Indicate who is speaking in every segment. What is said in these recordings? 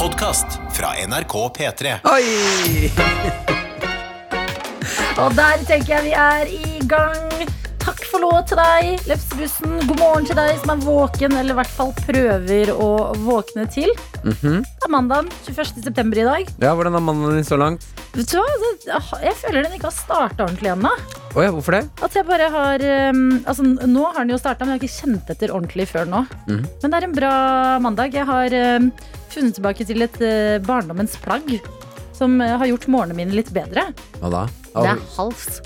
Speaker 1: podkast fra NRK P3.
Speaker 2: Oi!
Speaker 3: Og der tenker jeg vi er i gang. Takk for lov til deg, Lefsebussen. God morgen til deg som er våken, eller i hvert fall prøver å våkne til.
Speaker 2: Mhm.
Speaker 3: Det er mandag 21. september i dag.
Speaker 2: Ja, Hvordan er mandagen din så langt?
Speaker 3: Vet du hva? Jeg føler den ikke har starta ordentlig ennå.
Speaker 2: Oh ja, hvorfor det?
Speaker 3: At jeg bare har um, Altså, nå har den jo starta, men jeg har ikke kjent etter ordentlig før nå.
Speaker 2: Mhm.
Speaker 3: Men det er en bra mandag. Jeg har um, funnet tilbake til et uh, barndommens plagg som uh, har gjort morgenene mine litt bedre.
Speaker 2: Hva da?
Speaker 3: Det er hals.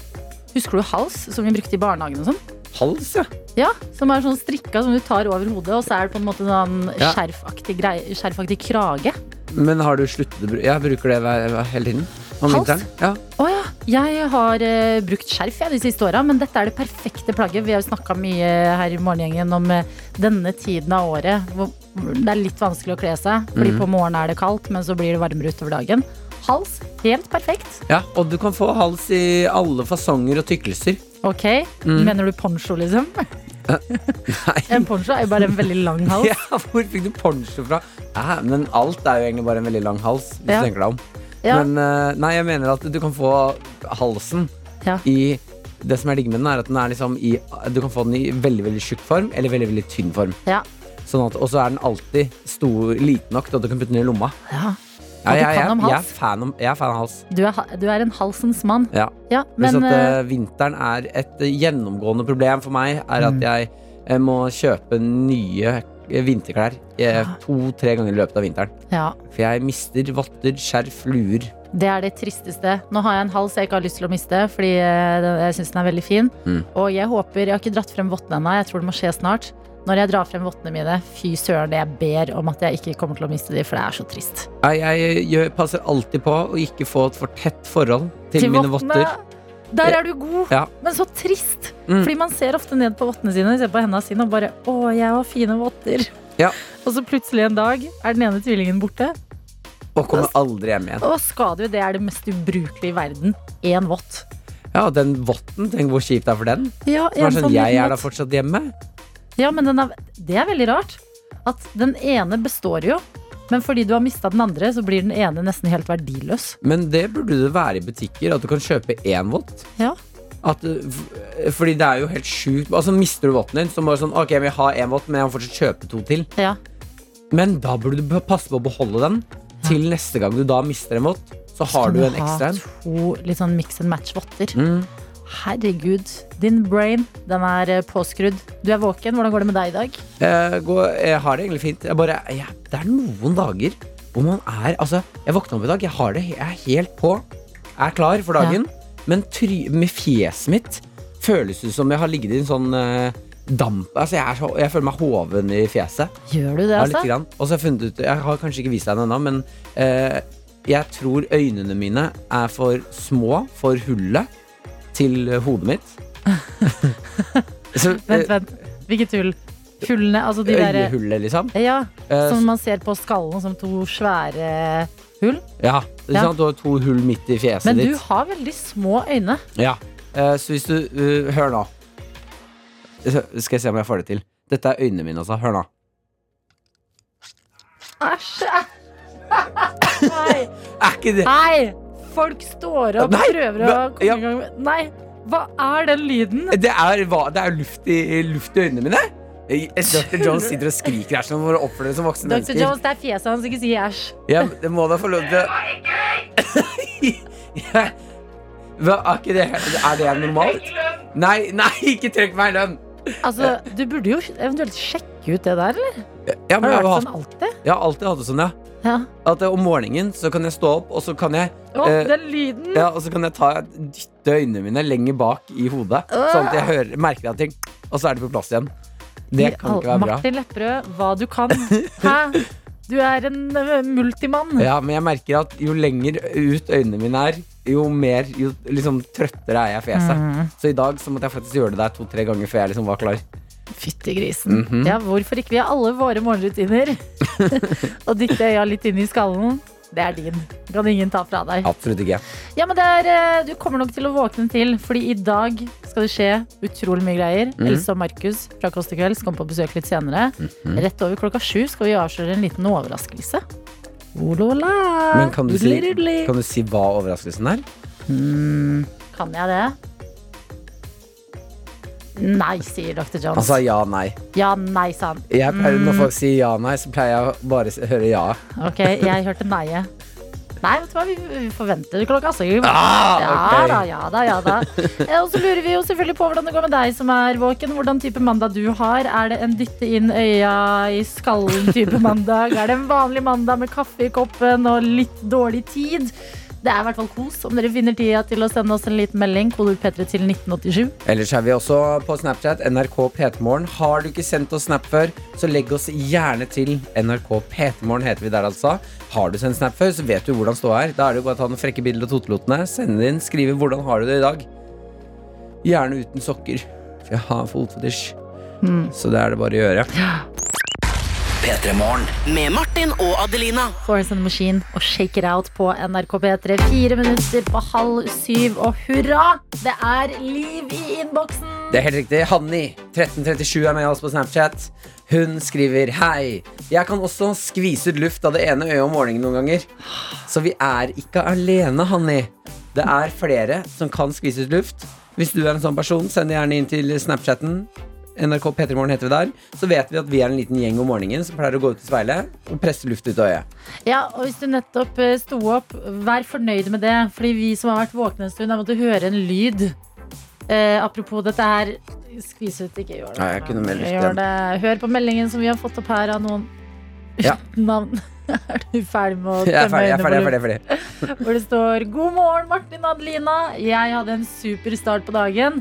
Speaker 3: Husker du hals, som vi brukte i barnehagen og sånn?
Speaker 2: hals, ja.
Speaker 3: Ja, som er sånn strikka som du tar over hodet, og så er det på en måte sånn
Speaker 2: Ja.
Speaker 3: skjerfaktig, grei- skjerfaktig krage.
Speaker 2: Men har du sluttet å bruke Jeg bruker det hver, hver, hele tiden. Om
Speaker 3: Hals?
Speaker 2: vinteren. Ja.
Speaker 3: Oh, ja. Jeg har uh, brukt skjerf jeg, de siste åra, men dette er det perfekte plagget. Vi har jo snakka mye her i Morgengjengen om uh, denne tiden av året hvor det er litt vanskelig å kle seg. Fordi
Speaker 2: mm.
Speaker 3: på morgenen er det kaldt, men så blir det varmere utover dagen. Hals, helt perfekt.
Speaker 2: ja, og du kan få hals i alle fasonger og tykkelser.
Speaker 3: Ok,
Speaker 2: Mm.
Speaker 3: Mener du poncho, liksom?
Speaker 2: Nei.
Speaker 3: En poncho er jo bare en veldig lang hals.
Speaker 2: Ja, hvor fikk du poncho fra? Ja, men alt er jo egentlig bare en veldig lang hals, hvis
Speaker 3: Ja.
Speaker 2: du tenker deg om.
Speaker 3: Ja.
Speaker 2: Men eh, nei, jeg mener at du kan få halsen i Det som er digg med den, er at den er liksom i Du kan få den i veldig veldig tjukk form eller veldig veldig tynn form.
Speaker 3: Ja.
Speaker 2: Sånn at, og så er den alltid stor, liten nok til at du kan putte den i lomma.
Speaker 3: ja.
Speaker 2: Ja,
Speaker 3: du
Speaker 2: jeg,
Speaker 3: kan om
Speaker 2: jeg, jeg, er fan om, jeg er fan av hals.
Speaker 3: Du, er, du er en halsens mann.
Speaker 2: Ja.
Speaker 3: Ja, men
Speaker 2: at
Speaker 3: eh,
Speaker 2: vinteren er et eh, gjennomgående problem for meg, er
Speaker 3: Mm.
Speaker 2: at jeg eh, må kjøpe nye vinterklær eh, to-tre ganger i løpet av vinteren.
Speaker 3: ja,
Speaker 2: For jeg mister votter, skjerf, luer.
Speaker 3: Det er det tristeste. Nå har jeg en hals jeg ikke har lyst til å miste, fordi jeg syns den er veldig fin.
Speaker 2: Mm.
Speaker 3: Og jeg håper Jeg har ikke dratt frem vottene ennå, jeg tror det må skje snart. Når jeg drar frem vottene mine, fy søren, jeg ber om at jeg ikke kommer til å miste de, for det er så trist.
Speaker 2: Jeg, jeg gjør, passer alltid på å ikke få et for tett forhold til, mine votter.
Speaker 3: Der er du god,
Speaker 2: Ja.
Speaker 3: men så trist.
Speaker 2: Mm.
Speaker 3: Fordi man ser ofte ned på vottene sine, ser på hendene sine og bare Å, jeg har fine votter.
Speaker 2: Ja.
Speaker 3: Og så plutselig en dag er den ene tvillingen borte.
Speaker 2: Og kommer aldri hjem igjen.
Speaker 3: Og skal du, det er det mest ubrukelige i verden. Én vott.
Speaker 2: Ja, den votten, tenk hvor kjipt det er for den.
Speaker 3: Ja,
Speaker 2: Som er sånn,
Speaker 3: sånn
Speaker 2: jeg er da fortsatt hjemme.
Speaker 3: Ja, men den er, det er veldig rart. At den ene består jo. Men fordi du har mista den andre, så blir den ene nesten helt verdiløs.
Speaker 2: Men det burde det være i butikker, at du kan kjøpe én vott.
Speaker 3: Ja.
Speaker 2: At, uh, fordi det er jo helt sjukt. Altså Mister du votten din, så må du sånn Ok, jeg har én vott, men jeg må fortsatt kjøpe to til.
Speaker 3: Ja.
Speaker 2: Men da burde du passe på å beholde den til neste gang du da mister en vott. Så har du en ekstra en.
Speaker 3: To litt sånn mix and match-votter.
Speaker 2: Mm.
Speaker 3: Herregud, din brain, den er eh, påskrudd. Du er våken. Hvordan går det med deg i dag?
Speaker 2: Jeg, går, jeg har det egentlig fint. Jeg bare, jeg, det er noen dager hvor man er Altså, jeg våkna opp i dag, jeg har det Jeg er helt på. Jeg er klar for dagen. Men try, med fjeset mitt føles det som jeg har ligget i en sånn uh, damp Altså, jeg, så, jeg føler meg hoven i fjeset.
Speaker 3: Gjør du det,
Speaker 2: Ja,
Speaker 3: altså?
Speaker 2: Og så har jeg funnet ut Jeg har kanskje ikke vist deg den ennå, men uh, jeg tror øynene mine er for små for hullet til hodet mitt. så,
Speaker 3: Vent, vent. Hvilket hull? Hullene, altså de derre
Speaker 2: Øyehullet, liksom.
Speaker 3: Ja,
Speaker 2: Eh,
Speaker 3: som man ser på skallen som to svære hull.
Speaker 2: ja, det
Speaker 3: Ja.
Speaker 2: Du har to hull midt i fjeset
Speaker 3: Men du
Speaker 2: ditt.
Speaker 3: har veldig små øyne.
Speaker 2: Ja. Eh, så hvis du uh, Hør nå. Skal jeg se om jeg får det til. Dette er øynene mine, altså. Hør nå.
Speaker 3: Æsj! Nei.
Speaker 2: Er ikke det
Speaker 3: Nei! Folk står opp
Speaker 2: Nei,
Speaker 3: og prøver å komme
Speaker 2: ja.
Speaker 3: i gang med Nei! Hva er den lyden?
Speaker 2: Det er, hva- det er luft, i, luft i øynene mine. Dr. Jones sitter og skriker her sånn for å oppføre det som voksne
Speaker 3: Dr.
Speaker 2: mennesker.
Speaker 3: Jones, det er fjeset hans, ikke si æsj.
Speaker 2: Ja, det må da få lov til Ja. Hva, er, ikke det, er det normalt? Nei, nei, ikke trekk meg i lønn!
Speaker 3: Altså, du burde jo eventuelt sjekke ut det der, eller?
Speaker 2: Ja, men har
Speaker 3: vært
Speaker 2: hatt,
Speaker 3: sånn alltid?
Speaker 2: har alltid hatt det sånn, ja.
Speaker 3: Ja.
Speaker 2: At eh, om morgenen så kan jeg stå opp, og så kan jeg
Speaker 3: Å,
Speaker 2: Eh,
Speaker 3: den lyden!
Speaker 2: Ja, og så kan jeg ta dytte øynene mine lenger bak i hodet. Sånn at jeg hører, merker at ting Og så er det på plass igjen. Det kan ikke være bra.
Speaker 3: Martin Lepperød, hva du kan. Hæ? Du er en ø, multimann.
Speaker 2: Ja, Men jeg merker at jo lenger ut øynene mine er, jo mer Jo liksom trøttere er jeg i fjeset.
Speaker 3: Mm.
Speaker 2: Så i dag så måtte jeg faktisk gjøre det der to-tre ganger før jeg liksom var klar.
Speaker 3: Fytti grisen.
Speaker 2: Mhm.
Speaker 3: Ja, hvorfor ikke? Vi har alle våre morgenrutiner. og dytte øya litt inn i skallen, det er din. Kan ingen ta fra deg.
Speaker 2: Absolutt ikke.
Speaker 3: Ja, men det er, eh, Du kommer nok til å våkne til, fordi i dag skal det skje utrolig mye greier.
Speaker 2: Mhm.
Speaker 3: Else og Markus fra Kåss til kvelds kommer på besøk litt senere.
Speaker 2: Mhm.
Speaker 3: Rett over klokka sju skal vi avsløre en liten overraskelse. Olola.
Speaker 2: Men kan du, si, kan du si hva overraskelsen er?
Speaker 3: Mm, kan jeg det? Nei, sier Dr. Jones.
Speaker 2: Han sa ja, nei.
Speaker 3: Ja, nei, sa han.
Speaker 2: Jeg pleier,
Speaker 3: Mm.
Speaker 2: Når folk sier ja, nei, så pleier jeg bare å høre ja.
Speaker 3: Ok, jeg hørte nei. Nei, vet du hva, vi forventer klokka syv.
Speaker 2: Ah,
Speaker 3: Ja da, ja da, ja da. Eh, Og så lurer vi jo selvfølgelig på hvordan det går med deg som er våken. Hvordan type mandag du har. Er det en dytte inn øya i skallen-type mandag? Er det en vanlig mandag med kaffe i koppen og litt dårlig tid? Det er i hvert fall kos om dere finner tida til å sende oss en liten melding. Kodord P3 til 1987.
Speaker 2: Ellers er vi også på Snapchat. NRK P3morgen. Har du ikke sendt oss snap før, så legg oss gjerne til. NRK P3morgen heter vi der, altså. Har du sendt snap før, så vet du hvordan ståa er. Da er det jo bare å ta noen frekke bilder og totelotene. Sende inn. Skrive 'Hvordan har du det i dag?' Gjerne uten sokker. For jeg har fotfetisj. Så det er det bare å gjøre.
Speaker 4: Med Martin og Adelina.
Speaker 3: Florence and the Machine og Shake It Out på NRK P3. Fire minutter på halv syv, og hurra! Det er liv i innboksen!
Speaker 2: Det er helt riktig. Hanni, 1337, er med oss på Snapchat. Hun skriver Hei. Jeg kan også skvise ut luft av det ene øyet om morgenen noen ganger. Så vi er ikke alene, Hanni. Det er flere som kan skvise ut luft. Hvis du er en sånn person, send det gjerne inn til Snapchatten. NRK P3morgen heter vi der. Så vet vi at vi er en liten gjeng om morgenen som pleier å gå ut i speilet og presse luft ut av øyet.
Speaker 3: Ja, og hvis du nettopp eh, sto opp, vær fornøyd med det. Fordi vi som har vært våkne en stund, har måttet høre en lyd. Eh, apropos dette her Skvis ut, ikke gjør det.
Speaker 2: Nei, jeg kunne meldt
Speaker 3: Gjør det. Hør på meldingen som vi har fått opp her av noen
Speaker 2: Ja.
Speaker 3: navn. er du ferdig med å tømme øynene
Speaker 2: er er.
Speaker 3: Hvor det står God morgen, Martin og Adelina. Jeg hadde en super start på dagen.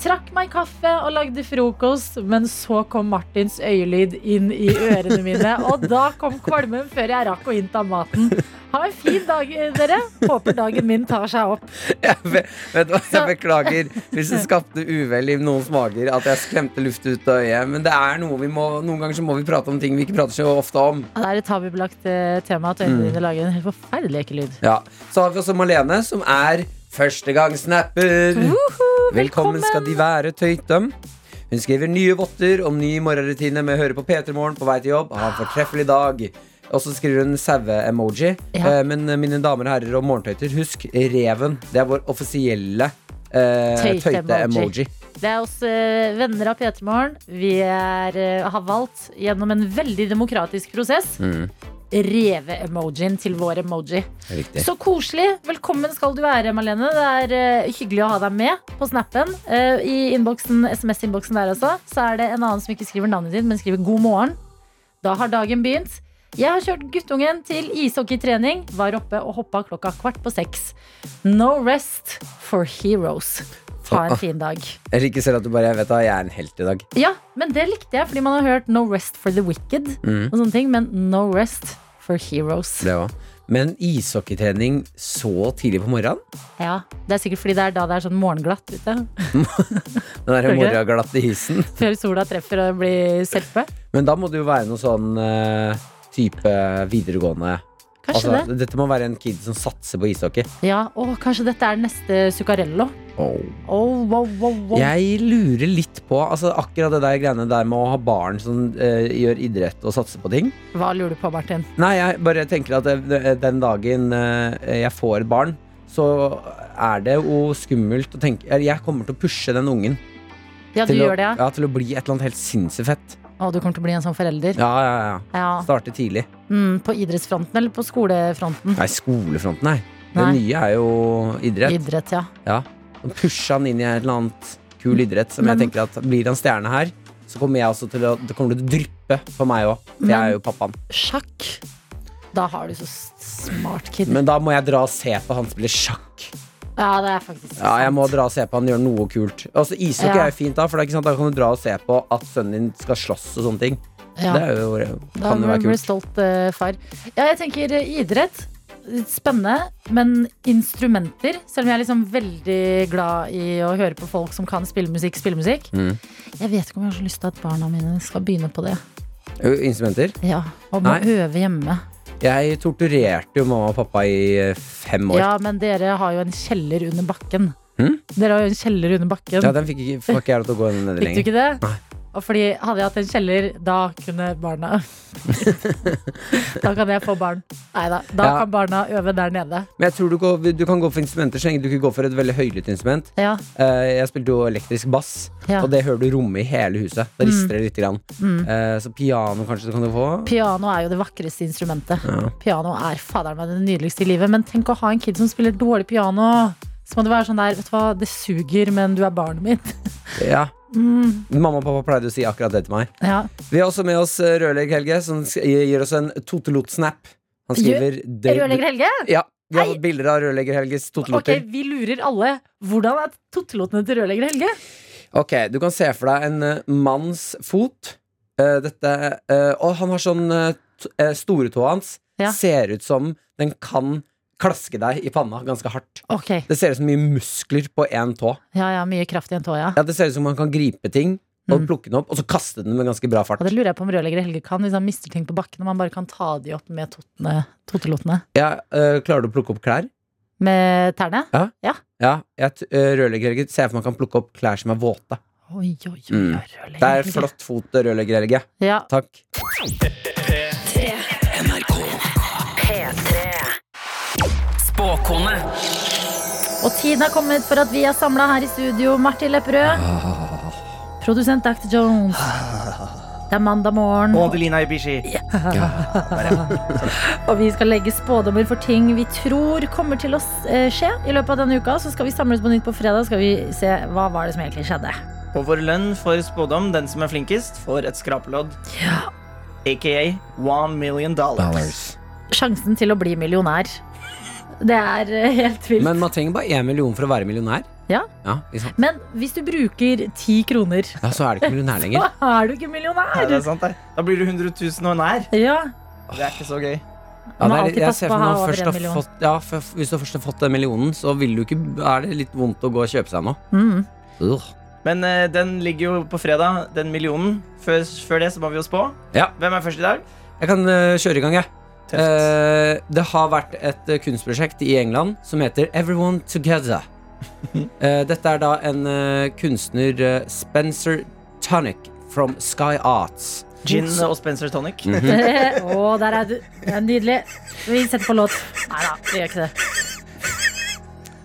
Speaker 3: Trakk meg kaffe og lagde frokost, men så kom Martins øyelyd inn i ørene mine. Og da kom kvalmen før jeg rakk å innta maten. Ha en fin dag, dere. Håper dagen min tar seg opp.
Speaker 2: Jeg, be- vet du hva, jeg beklager hvis det skapte uvel i noens mager at jeg skremte luft ut av øyet. Men det er noe vi må, noen ganger så må vi prate om ting vi ikke prater så ofte om.
Speaker 3: Det er et tabubelagt eh, tema at øynene dine lager en helt forferdelig ekkel lyd.
Speaker 2: Ja. Så har vi også Malene, som er førstegangssnapper. Velkommen velkommen skal de være, tøytem. Hun skriver nye votter om ny morgenrutine med å høre på P3 Morgen på vei til jobb. Ha en fortreffelig dag. Og så skriver hun saue-emoji.
Speaker 3: Ja.
Speaker 2: Eh, men mine damer og herrer og morgentøyter, husk reven. Det er vår offisielle eh,
Speaker 3: tøyte-emoji. Det er oss eh, venner av P3 Morgen. Vi er, eh, har valgt gjennom en veldig demokratisk prosess
Speaker 2: Mm,
Speaker 3: reve-emojien til vår emoji.
Speaker 2: riktig.
Speaker 3: Så koselig. Velkommen skal du være, Malene. Det er uh, hyggelig å ha deg med på snappen. Uh, I SMS-innboksen der også, så er det en annen som ikke skriver navnet ditt, men skriver 'god morgen'. Da har dagen begynt. Jeg har kjørt guttungen til ishockeytrening. Var oppe og hoppa klokka kvart på seks. No rest for heroes. Ha en fin dag.
Speaker 2: Jeg liker selv at du bare Jeg vet da, jeg er en helt i dag.
Speaker 3: Ja, men det likte jeg, fordi man har hørt No rest for the wicked.
Speaker 2: Mm.
Speaker 3: Og sånne ting, Men no rest for heroes.
Speaker 2: Det var. Men ishockeytrening så tidlig på morgenen?
Speaker 3: Ja, Det er sikkert fordi det er da det er sånn morgenglatt ute.
Speaker 2: Den
Speaker 3: derre
Speaker 2: morgenglatte isen.
Speaker 3: Før sola treffer og blir serpe.
Speaker 2: Men da må det jo være noe sånn uh, type videregående
Speaker 3: Kanskje
Speaker 2: altså, Dette må være en kid som satser på ishockey.
Speaker 3: Ja, og Kanskje dette er neste Zuccarello. Oh, wow, wow, wow.
Speaker 2: Jeg lurer litt på altså, akkurat det der greiene der med å ha barn som uh, gjør idrett og satser på ting.
Speaker 3: Hva lurer du på, Martin?
Speaker 2: Nei, jeg bare tenker at det, den dagen uh, jeg får barn, så er det jo skummelt å tenke Jeg kommer til å pushe den ungen
Speaker 3: Ja, du
Speaker 2: til, å,
Speaker 3: det, ja,
Speaker 2: til å bli et eller annet helt sinnssykt fett.
Speaker 3: Å, du kommer til å bli en sånn forelder?
Speaker 2: Ja, ja, ja.
Speaker 3: Ja.
Speaker 2: Starte tidlig.
Speaker 3: Mm, på idrettsfronten eller på skolefronten?
Speaker 2: Nei, skolefronten, nei. Det nye er jo idrett.
Speaker 3: Idrett, ja.
Speaker 2: Ja. Pushe han inn i et eller annet kul idrett som
Speaker 3: Men-
Speaker 2: jeg tenker at blir han stjerne her, så kommer jeg også til å Det kommer til å dryppe på meg òg. For jeg er jo pappaen.
Speaker 3: Sjakk. Da har du så smart kid.
Speaker 2: Men da må jeg dra og se på han spille sjakk.
Speaker 3: Ja, det er faktisk
Speaker 2: Ja, jeg må dra og se på han gjøre noe kult. Altså Ishockey
Speaker 3: Ja.
Speaker 2: er jo fint, da, for det er ikke sant, da kan du dra og se på at sønnen din skal slåss og sånne ting.
Speaker 3: Ja.
Speaker 2: Det jo,
Speaker 3: Da
Speaker 2: kan jo være
Speaker 3: blir du
Speaker 2: kult.
Speaker 3: stolt uh, far. Ja, jeg tenker eh, idrett. Spennende, men instrumenter Selv om jeg er liksom veldig glad i å høre på folk som kan spille musikk, spille musikk.
Speaker 2: Mm.
Speaker 3: Jeg vet ikke om jeg har så lyst til at barna mine skal begynne på det.
Speaker 2: Instrumenter.
Speaker 3: Ja, Og må
Speaker 2: Nei.
Speaker 3: øve hjemme.
Speaker 2: Jeg torturerte jo mamma og pappa i eh, fem år.
Speaker 3: Ja, men dere har jo en kjeller under bakken.
Speaker 2: Hm?
Speaker 3: Dere har jo en kjeller under bakken.
Speaker 2: Ja, den fikk ikke, får ikke jeg lov til å gå ned lenger
Speaker 3: Fikk du ikke det?
Speaker 2: Nei.
Speaker 3: Og fordi hadde jeg hatt en kjeller, da kunne barna Da kan jeg få barn. Neida, da
Speaker 2: Ja.
Speaker 3: kan barna øve der nede.
Speaker 2: Men jeg tror du, går, du kan gå for instrumenter så lenge du ikke går for et veldig høylytt instrument.
Speaker 3: Ja,
Speaker 2: Eh, jeg spilte jo elektrisk bass,
Speaker 3: ja.
Speaker 2: og det hører du romme i hele huset. Da rister det lite grann.
Speaker 3: Mm.
Speaker 2: Eh, så piano kanskje du kan få.
Speaker 3: Piano er jo det vakreste instrumentet. Piano er fader meg det nydeligste i livet. Men tenk å ha en kid som spiller dårlig piano. Så må det være sånn der, vet du hva, det suger, men du er barnet mitt.
Speaker 2: Ja.
Speaker 3: Mm,
Speaker 2: Mamma og pappa pleide å si akkurat det til meg.
Speaker 3: ja.
Speaker 2: Vi har også med oss eh, rørlegger Helge, som gir oss en totelot-snap. Han skriver
Speaker 3: Rørlegger Helge?
Speaker 2: Ja, vi har fått bilder av rørlegger Helges
Speaker 3: Ok,
Speaker 2: toteloter.
Speaker 3: vi lurer alle. Hvordan er totelotene til rørlegger Helge?
Speaker 2: Ok, du kan se for deg en uh, manns fot. Uh, dette uh, Og han har sånn Storetåa hans
Speaker 3: Ja.
Speaker 2: ser ut som den kan klaske deg i panna ganske hardt.
Speaker 3: Okay.
Speaker 2: Det ser ut som mye muskler på én tå.
Speaker 3: ja, ja, mye kraft i en tå, ja.
Speaker 2: Ja, Det ser ut som man kan gripe ting og
Speaker 3: Mm.
Speaker 2: plukke den opp, og så kaste den med ganske bra fart.
Speaker 3: Og det lurer jeg på om rørlegger Helge kan, hvis han mister ting på bakken, om han bare kan ta de opp med totelotene.
Speaker 2: Ja, øh, klarer du å plukke opp klær?
Speaker 3: Med tærne?
Speaker 2: Ja, ja. ja jeg, rørlegger Helge ser jeg for meg kan plukke opp klær som er våte.
Speaker 3: Oi, oi, oi,
Speaker 2: Mm. Det er flott fot, rørlegger Helge.
Speaker 3: Ja,
Speaker 2: Takk.
Speaker 4: Spåkone.
Speaker 3: Og tiden er kommet for at vi er samla her i studio. Martin Lepperød. Produsent Dr. Jones. Det er mandag morgen,
Speaker 5: Og Adelina Ibishi.
Speaker 3: og vi skal legge spådommer for ting vi tror kommer til å eh, skje i løpet av denne uka. Så skal vi samles på nytt på fredag skal vi se hva var det som egentlig skjedde.
Speaker 5: Og vår lønn for spådom, den som er flinkest, får et skrapelodd. Aka one million dollars.
Speaker 3: Sjansen til å bli millionær. Det er eh, helt vilt.
Speaker 2: Men man trenger bare én million for å være millionær.
Speaker 3: Ja.
Speaker 2: Ja, liksom.
Speaker 3: Men hvis du bruker ti kroner,
Speaker 2: ja, så er du ikke millionær
Speaker 3: så
Speaker 2: lenger.
Speaker 3: er du ikke
Speaker 5: millionær.
Speaker 3: millionær.
Speaker 5: det er sant, det. Da blir du 100 000 og nær.
Speaker 3: Ja,
Speaker 5: Det er ikke så gøy.
Speaker 2: Ja, det er, jeg ser for meg først har fått, ja, for, Hvis du først har fått den millionen, så vil du ikke, er det litt vondt å gå og kjøpe seg noe.
Speaker 3: Mm.
Speaker 5: Men uh, den ligger jo på fredag, den millionen. Før, før det så må vi jo spå.
Speaker 2: Ja.
Speaker 5: Hvem er først i dag?
Speaker 2: Jeg kan uh, kjøre i gang, jeg. Eh, det har vært et eh, kunstprosjekt i England som heter Everyone Together. uh, dette er da en uh, kunstner, Spencer Tonic from Sky Arts.
Speaker 5: Gin og Spencer Tonic.
Speaker 2: Mhm.
Speaker 3: Å, der er du. Det er nydelig. Vi setter på låt. Nei da, vi gjør ikke det.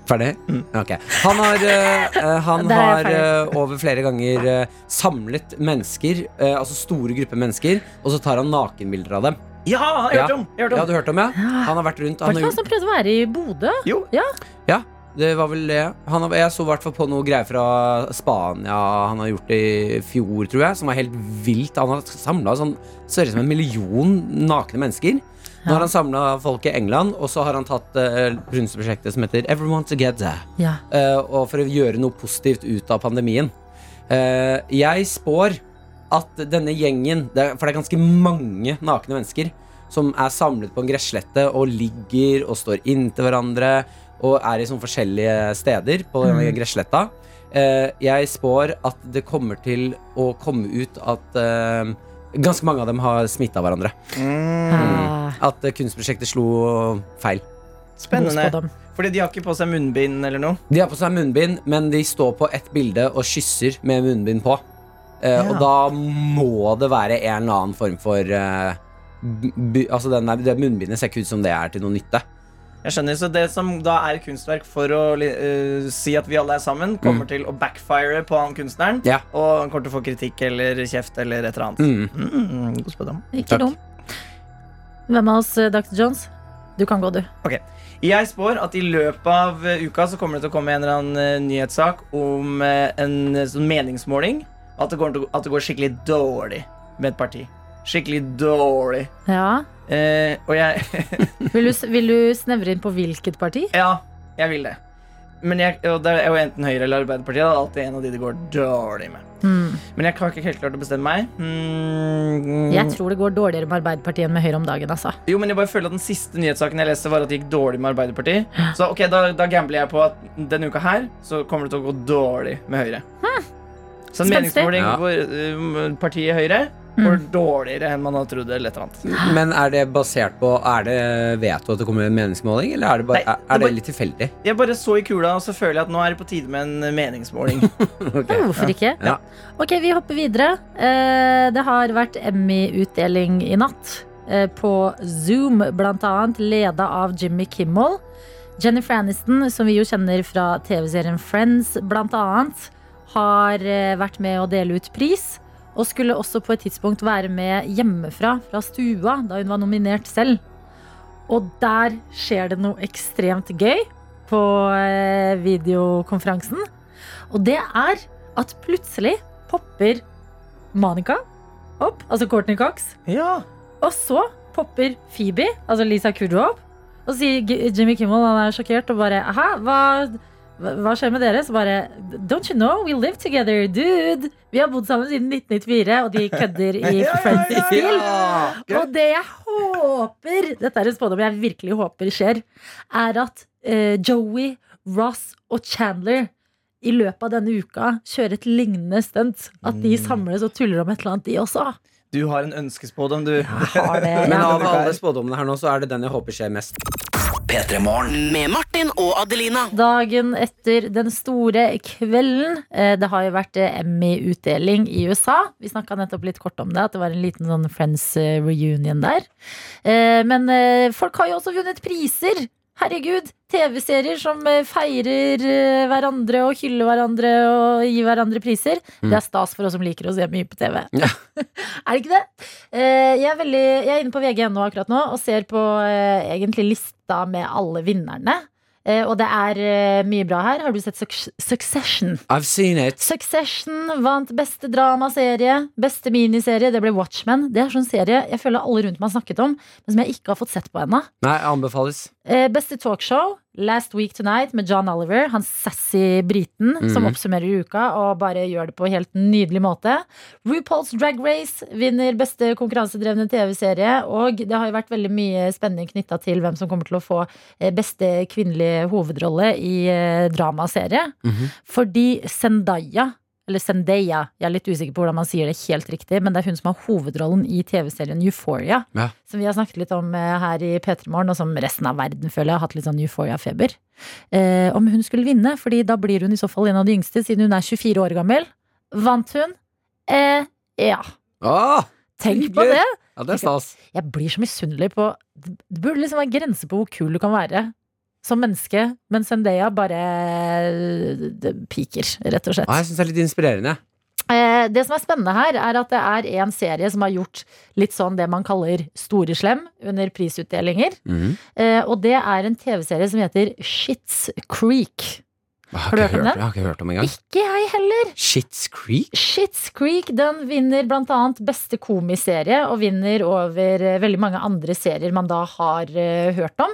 Speaker 2: Ferdig? Ok. Han har, eh, han har eh, over flere ganger uh, samlet mennesker, altså store grupper mennesker, og så tar han nakenbilder av dem.
Speaker 5: Ja, jeg
Speaker 2: har
Speaker 5: hørt om! Jeg
Speaker 2: Ja,
Speaker 5: om.
Speaker 2: du hørte om, ja? Han har vært rundt. Han har
Speaker 3: han som prøvde å være i Bodø?
Speaker 5: Jo.
Speaker 2: Ja, det var vel det. Han har, jeg så i hvert fall på noe greier fra Spania han har gjort det i fjor, tror jeg, som var helt vilt. Han har samla sånn ser ut som en million nakne mennesker. Nå har han samla folk i England, og så har han tatt uh, kunstprosjektet som heter Everyone Together.
Speaker 3: Ja.
Speaker 2: Uh, og for å gjøre noe positivt ut av pandemien. Uh, jeg spår at denne gjengen, det er, for det er ganske mange nakne mennesker, som er samlet på en gresslette og ligger og står inntil hverandre og er i sånne forskjellige steder på denne gressletta. Eh, jeg spår at det kommer til å komme ut at eh, ganske mange av dem har smitta hverandre.
Speaker 5: Mm.
Speaker 3: Ah,
Speaker 2: At kunstprosjektet slo feil.
Speaker 5: Spennende. Fordi de har ikke på seg munnbind eller noe.
Speaker 2: De har på seg munnbind, men de står på ett bilde og kysser med munnbind på. Eh,
Speaker 3: Ja.
Speaker 2: Og da må det være en eller annen form for eh, b b Altså den der, Det munnbindet ser ikke ut som det er til noe nytte.
Speaker 5: Jeg skjønner, Så det som da er kunstverk for å eh, si at vi alle er sammen, kommer til å backfire på han kunstneren.
Speaker 2: Ja.
Speaker 5: Og han kommer til å få kritikk eller kjeft eller et eller annet.
Speaker 2: Mm.
Speaker 5: Mm, god spådom.
Speaker 3: Ikke dum. Hvem av oss, Dr. Jones? Du kan gå, du.
Speaker 5: Jeg spår at i løpet av uka så kommer det til å komme en eller annen nyhetssak om en sånn meningsmåling. At det, går at det går skikkelig dårlig med et parti. Skikkelig dårlig.
Speaker 3: Ja.
Speaker 5: Eh, og jeg
Speaker 3: Vil du, vil du snevre inn på hvilket parti?
Speaker 5: Ja, jeg vil det. Men jeg, og det er jo enten Høyre eller Arbeiderpartiet. Det er alltid en av de det går dårlig med.
Speaker 3: Mm.
Speaker 5: Men jeg har ikke helt klart å bestemme meg. Mm,
Speaker 3: Jeg tror det går dårligere med Arbeiderpartiet enn med Høyre om dagen. altså
Speaker 5: Jo, men jeg bare føler at Den siste nyhetssaken jeg leste, var at det gikk dårlig med Arbeiderpartiet. Så ok, da, da gambler jeg på at denne uka her så kommer det til å gå dårlig med Høyre. Så en meningsmåling
Speaker 2: Ja.
Speaker 5: hvor um, partiet Høyre går dårligere enn man hadde trodd. eller et eller annet
Speaker 2: Men er det basert på Er det Vet du at det kommer en meningsmåling, eller er det, bare,
Speaker 5: Nei,
Speaker 2: er,
Speaker 5: det
Speaker 2: er det
Speaker 5: bare-
Speaker 2: litt tilfeldig?
Speaker 5: Jeg bare så i kula, og så føler jeg at nå er det på tide med en meningsmåling.
Speaker 2: Ok.
Speaker 3: Ja, hvorfor ikke?
Speaker 2: Ja.
Speaker 3: Ok, vi hopper videre. Eh, det har vært Emmy-utdeling i natt. eh, på Zoom, blant annet, leda av Jimmy Kimmel. Jennifer Aniston, som vi jo kjenner fra TV-serien Friends, blant annet, har eh, vært med å dele ut pris. Og skulle også på et tidspunkt være med hjemmefra, fra stua, da hun var nominert selv. Og der skjer det noe ekstremt gøy på eh, videokonferansen. Og det er at plutselig popper Manika opp, altså Courtney Cox.
Speaker 5: Ja.
Speaker 3: Og så popper Phoebe, altså Lisa Kudrow, opp. Og så sier Jimmy Kimmel, han er sjokkert og bare Hæ, hva, hva skjer med dere? Så bare Don't you know, we live together, dude. Vi har bodd sammen siden 1994, og de kødder i
Speaker 5: Ja, ja,
Speaker 3: Friends-stil.
Speaker 5: ja,
Speaker 3: Og det jeg håper, dette er en spådom jeg virkelig håper skjer, er at eh, Joey, Ross og Chandler i løpet av denne uka kjører et lignende stunt. At de samles og tuller om et eller annet, de også.
Speaker 5: Du har en ønskespådom, du.
Speaker 3: Jeg har det.
Speaker 2: Men av alle spådommene her nå, så er det den jeg håper skjer mest.
Speaker 6: P3 Morgen.
Speaker 4: Med Martin og Adelina.
Speaker 3: Dagen etter den store kvelden. Eh, Det har jo vært eh, Emmy-utdeling i USA. Vi snakka nettopp litt kort om det, at det var en liten sånn Friends eh, reunion der. Eh, Men folk har jo også vunnet priser. Herregud, TV-serier som eh, feirer eh, hverandre og hyller hverandre og gir hverandre priser.
Speaker 2: Mm.
Speaker 3: Det er stas for oss som liker å se mye på TV.
Speaker 2: Ja.
Speaker 3: er det ikke det? Eh, Jeg er, veldig, jeg er inne på VG.no akkurat nå og ser på egentlig lista med alle vinnerne. Eh, Og det er eh, mye bra her. Har du sett Succession?
Speaker 2: I've seen it.
Speaker 3: Succession vant beste dramaserie, beste miniserie. Det ble Watchmen. Det er sånn serie jeg føler alle rundt meg har snakket om, men som jeg ikke har fått sett på ennå.
Speaker 2: Nei, anbefales.
Speaker 3: Eh, Beste talkshow, Last Week Tonight med John Oliver. Han sassy briten som
Speaker 2: Mhm.
Speaker 3: oppsummerer uka og bare gjør det på helt nydelig måte. RuPaul's Drag Race vinner beste konkurransedrevne TV-serie. Og det har jo vært veldig mye spenning knytta til hvem som kommer til å få eh, beste kvinnelige hovedrolle i eh, dramaserie.
Speaker 2: Mhm.
Speaker 3: Fordi Zendaya eller Zendaya, jeg er litt usikker på hvordan man sier det helt riktig, men det er hun som har hovedrollen i TV-serien Euphoria.
Speaker 2: Ja.
Speaker 3: Som vi har snakket litt om eh, her i P3 Morgen, og som resten av verden føler jeg har hatt litt sånn Euphoria-feber. Eh, om hun skulle vinne, fordi da blir hun i så fall en av de yngste, siden hun er 24 år gammel. Vant hun? Eh, ja.
Speaker 2: Åh,
Speaker 3: Tenk på det!
Speaker 2: ja, det er stas.
Speaker 3: Jeg blir så misunnelig på Det burde liksom være grenser på hvor kul du kan være som menneske, men Zendaya bare eh, piker, rett og slett.
Speaker 2: Ah, jeg syns det er litt inspirerende.
Speaker 3: Eh, det som er spennende her, er at det er en serie som har gjort litt sånn det man kaller store slem under prisutdelinger.
Speaker 2: Mm.
Speaker 3: Eh, og det er en TV-serie som heter Shits Creek.
Speaker 2: Jeg
Speaker 3: Har du hørt om den?
Speaker 2: jeg har ikke hørt om engang.
Speaker 3: Ikke jeg heller!
Speaker 2: Shits Creek?
Speaker 3: Shits Creek den vinner blant annet beste komiserie, og vinner over eh, veldig mange andre serier man da har hørt om.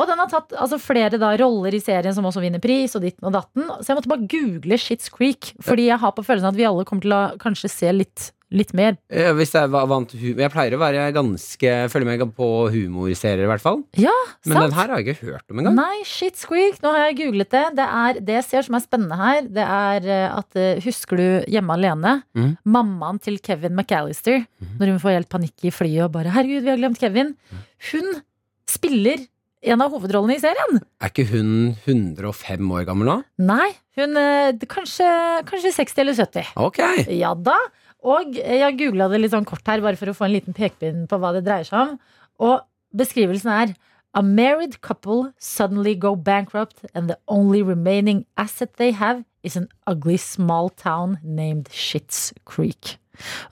Speaker 3: Og den har tatt altså, flere da, roller i serien som også vinner pris, og ditten og datten. Så jeg måtte bare google Shits Creek, fordi jeg har på følelsen at vi alle kommer til å kanskje se litt, litt mer.
Speaker 2: Hvis jeg var vant Jeg pleier å være ganske Følge med på humorserier, i hvert fall.
Speaker 3: Ja,
Speaker 2: Men
Speaker 3: sant?
Speaker 2: den her har jeg ikke hørt om engang.
Speaker 3: Nei, shit squeak. Nå har jeg googlet det. Det, er, det jeg ser som er spennende her, det er eh, at eh, Husker du Hjemme alene?
Speaker 2: Mm.
Speaker 3: Mammaen til Kevin McAllister. Når hun får helt panikk i flyet og bare 'herregud, vi har glemt Kevin'. Hun spiller en av hovedrollene i serien.
Speaker 2: Er ikke hun 105 år gammel nå?
Speaker 3: Nei, hun eh, kanskje, kanskje 60 eller 70.
Speaker 2: Ok.
Speaker 3: Ja da. Og jeg googla det litt sånn kort her, bare for å få en liten pekepinn på hva det dreier seg om. Og beskrivelsen er A married couple suddenly go bankrupt, and the only remaining asset they have is an ugly small town named Shits Creek.